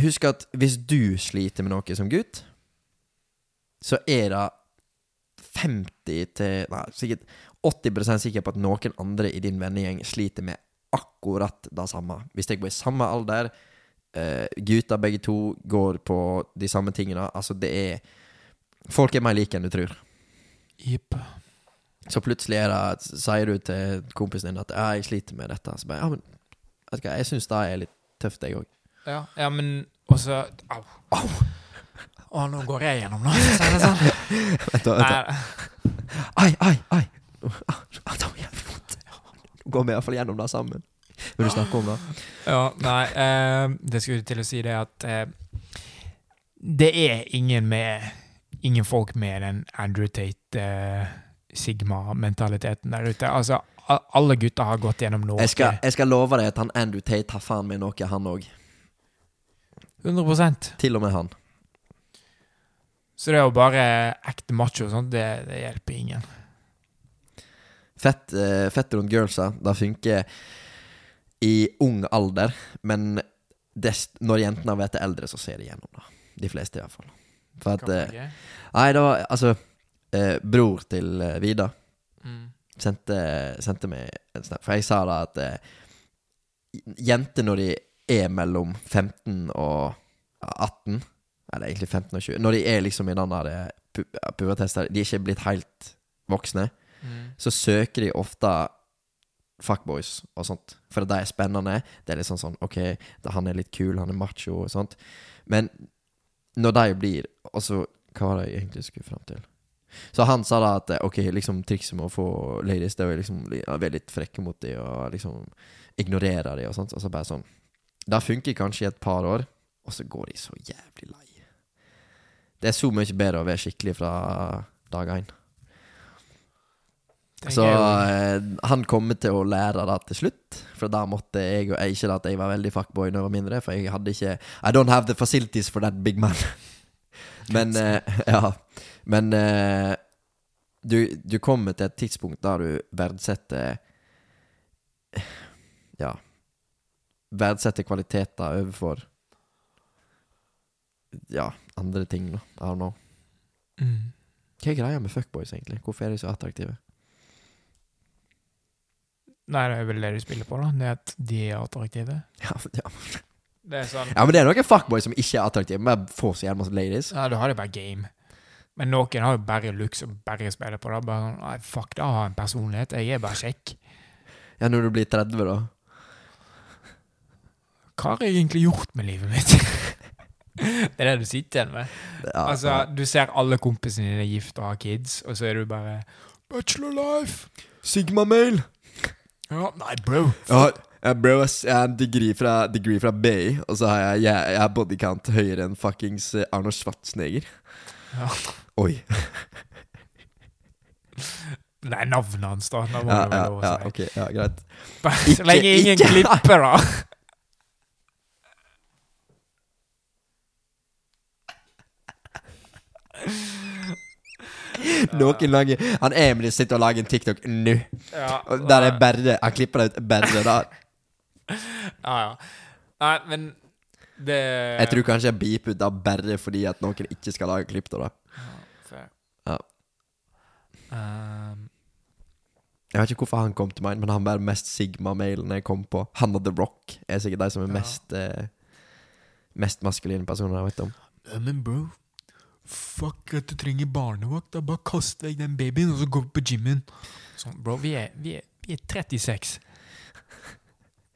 husk at hvis du sliter med noe som gutt, så er det 50 til Nei, sikkert 80% sikker på at noen andre i din vennegjeng sliter med akkurat det samme. Hvis jeg går i samme alder, uh, gutta begge to går på de samme tingene Altså, det er Folk er mer like enn du tror. Jepp. Så plutselig er det, sier du til kompisen din at 'jeg sliter med dette'. Så bare, ja, men vet du hva, jeg syns det er litt tøft, jeg òg. Ja, ja, men også Au. Au! Å, nå går jeg gjennom nå. Så er det sånn. Vent, da, vent. da. Ai, ai, ai! Det var jævlig vondt. Nå går vi iallfall gjennom det sammen. Vil du snakke om det? ja, nei eh, det skulle til å si det at eh, det er ingen med Ingen folk med den Andrew Tate eh, Sigma-mentaliteten der ute. Altså, alle gutter har gått gjennom noe. Jeg skal, jeg skal love deg at han Andrew Tate har faen meg noe, han òg. 100% Til og med han. Så det å bare ekte macho og sånt, det, det hjelper ingen. Fett, uh, fett rundt girlsa. Det funker i ung alder, men når jentene har blitt eldre, så ser de gjennom det. De fleste, i hvert fall. For at eh, Nei, det var altså eh, Bror til eh, Vida Mm. sendte, sendte meg en snap. For jeg sa da at eh, jenter når de er mellom 15 og 18 Eller egentlig 15 og 20 Når de er liksom i den der eh, pu pubertester, de er ikke blitt helt voksne, Mm. så søker de ofte fuckboys og sånt. For det er spennende. Det er litt sånn sånn OK, han er litt kul, han er macho og sånt. Men når de blir Og så Hva var det jeg egentlig skulle fram til? Så han sa da at eh, ok, liksom trikset med å få ladies Det er å liksom være litt frekke mot dem og liksom ignorere dem og sånt. Og så bare sånn Det funker kanskje i et par år, og så går de så jævlig lei. Det er så mye bedre å være skikkelig fra dag én. Så eh, han kommer til å lære det til slutt. For da måtte jeg og jeg Ikke at jeg var veldig fuckboy da jeg var mindre, for jeg hadde ikke I don't have the facilities for that big man. Men eh, Ja. Men eh, du, du kommer til et tidspunkt der du verdsetter Ja. Verdsetter kvaliteter overfor Ja, andre ting, da. I don't know. Mm. Hva er greia med fuckboys, egentlig? Hvorfor er de så attraktive? Nei, det er vel det du spiller på, da. Det er at de er attraktive. Ja, ja. Det er sånn Ja, men det er noen fuckboys som ikke er attraktive. men får så jævlig masse ladies. Ja, du har det bare game. Men noen har jo bare looks og bare spiller på det. Bare sånn, Nei, fuck, da har en personlighet. Jeg er bare kjekk. Ja, når du blir 30, da. Hva har jeg egentlig gjort med livet mitt? det er det du sitter igjen med. Ja, altså, du ser alle kompisene dine gift og har kids, og så er du bare Bachelor life! Sigma-mail! Ja, nei, bro. For... ja, bro, jeg har en degree fra, degree fra BI, og så har jeg, jeg, jeg bodycount høyere enn fuckings eh, Arnold Schwarzenegger. Ja. Oi. Det er navnet hans, da. Ja, ja, ja, ok, ja, greit. Bare Så lenge ingen ikke- klipper, da. Noen lager Han Emil sitter og lager en TikTok nå. Ja, Der er bare Han klipper det ut bare der. Ja, ja. Nei, men det Jeg tror kanskje jeg beeper ut det bare fordi at noen ikke skal lage klipp av det. Ja. Um, Jeg vet ikke hvorfor han kom til meg, men han var mest Sigma-mailen jeg kom på. Han og The Rock er sikkert de som er Ja. mest eh, Mest maskuline personer jeg vet om. Ja, men bro, fuck at du trenger barnevakt. Da bare kast vekk den babyen, og så gå på gymmen. Sånn, bro, vi er, vi, er, vi er 36.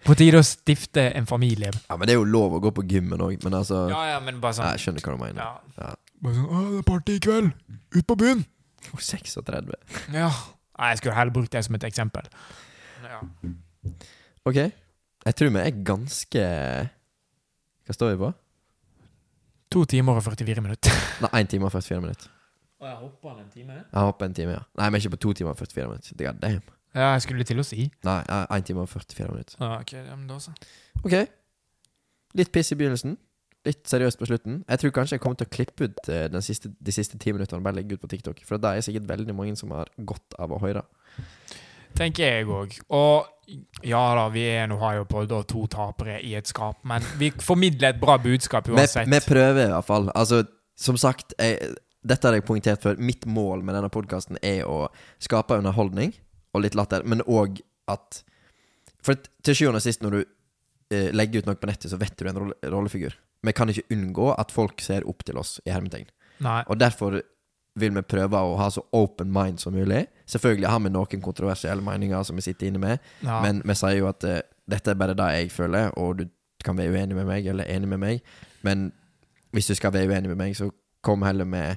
På tide å stifte en familie. Ja, Men det er jo lov å gå på gymmen òg, men altså Ja, ja, men bare sånn Jeg skjønner hva du mener. ja. Ja. Bare sånn 'Å, det er party i kveld! Ut på byen!' For 36. Ja. Nei, jeg skulle heller brukt det som et eksempel. Ja. Ok. Jeg tror vi er ganske Hva står vi på? To timer og 44 minutter. Nei, én time og 44 minutter. Og jeg hopper en time? Jeg hopper en time, ja. Nei, er ikke på to timer og 44 minutter. God damn. Ja, jeg skulle til å si. Nei, én time og 44 minutter. Ja, ok, ja, men da så. Ok. Litt piss i begynnelsen. Litt seriøst på slutten. Jeg tror kanskje jeg kommer til å klippe ut eh, den siste, de siste ti minuttene og bare legge ut på TikTok. For det er sikkert veldig mange som har godt av å høre. Tenker jeg òg. Og ja da, vi er en jo og to tapere i et skap, men vi formidler et bra budskap Vi, uansett. vi prøver i hvert fall. Altså, som sagt, jeg, dette har jeg poengtert før, mitt mål med denne podkasten er å skape underholdning og litt latter, men òg at For til sjuende og sist, når du eh, legger ut noe på nettet, så vet du en rolle, rollefigur. Vi kan ikke unngå at folk ser opp til oss, i hermetegn. Og derfor vil vi prøve å ha så open mind som mulig. Selvfølgelig har vi noen kontroversielle meninger som vi sitter inne med, Ja. men vi sier jo at uh, dette er bare det jeg føler, og du kan være uenig med meg eller enig med meg. Men hvis du skal være uenig med meg, så kom heller med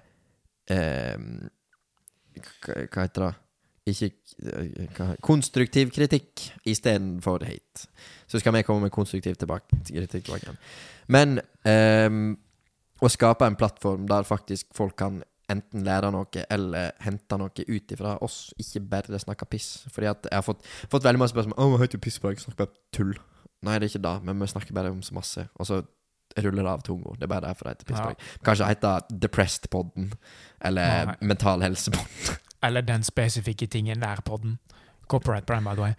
eh, hva, heter det? Ikke eh, hva, Konstruktiv kritikk istedenfor hate. Så skal vi komme med konstruktiv tilbake, kritikk tilbake igjen. Men ehm, å skape en plattform der faktisk folk kan enten lære noe eller hente noe ut ifra oss, ikke bare snakke piss. Fordi at jeg har fått, fått veldig mye spørsmål Å, vi piss på deg snakker bare tull. Nei, det er ikke det, men vi snakker bare om så masse. Og så ruller det av tunga. Det er bare derfor det heter Pisspreik. Kanskje hete Depressed-podden, eller Nei. Mental helse-podden. Eller den spesifikke tingen der podden. Corporate Prime, by the way.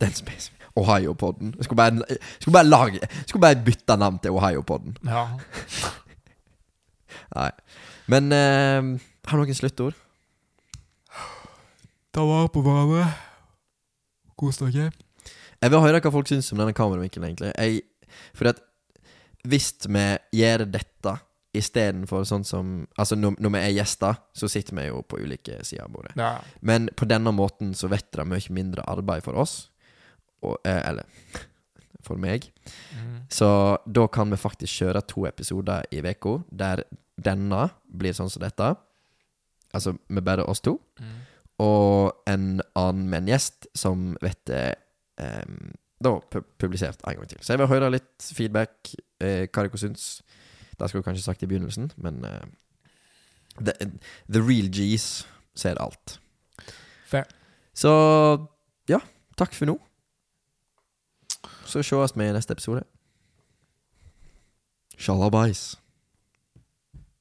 Den spesifikke. Ohio-podden. Skulle bare, skulle bare lage Skulle bare bytte navn til Ohio-podden. Ja. Nei. Men eh, har du noen sluttord? Ta vare på hverandre. Kos dere. Jeg vil høre hva folk syns om denne kameravinkelen, egentlig. Jeg, fordi at hvis vi gjør dette istedenfor sånn som Altså, når, når vi er gjester, så sitter vi jo på ulike sider av bordet. Ja. Men på denne måten så vet det mye mindre arbeid for oss. Og, eh, eller for meg. Mm. Så da kan vi faktisk kjøre to episoder i uka, der denne blir sånn som dette. Altså med bare oss to. Mm. Og en annen med en gjest som vet det em, Da pu- publisert en gang til. Så jeg vil høre litt feedback, eh, hva dere syns. Det skulle jeg kanskje sagt i begynnelsen, men eh, the, the real G's ser alt. Fair. Så ja, takk for nå. Så sees vi i neste episode. Shalabais.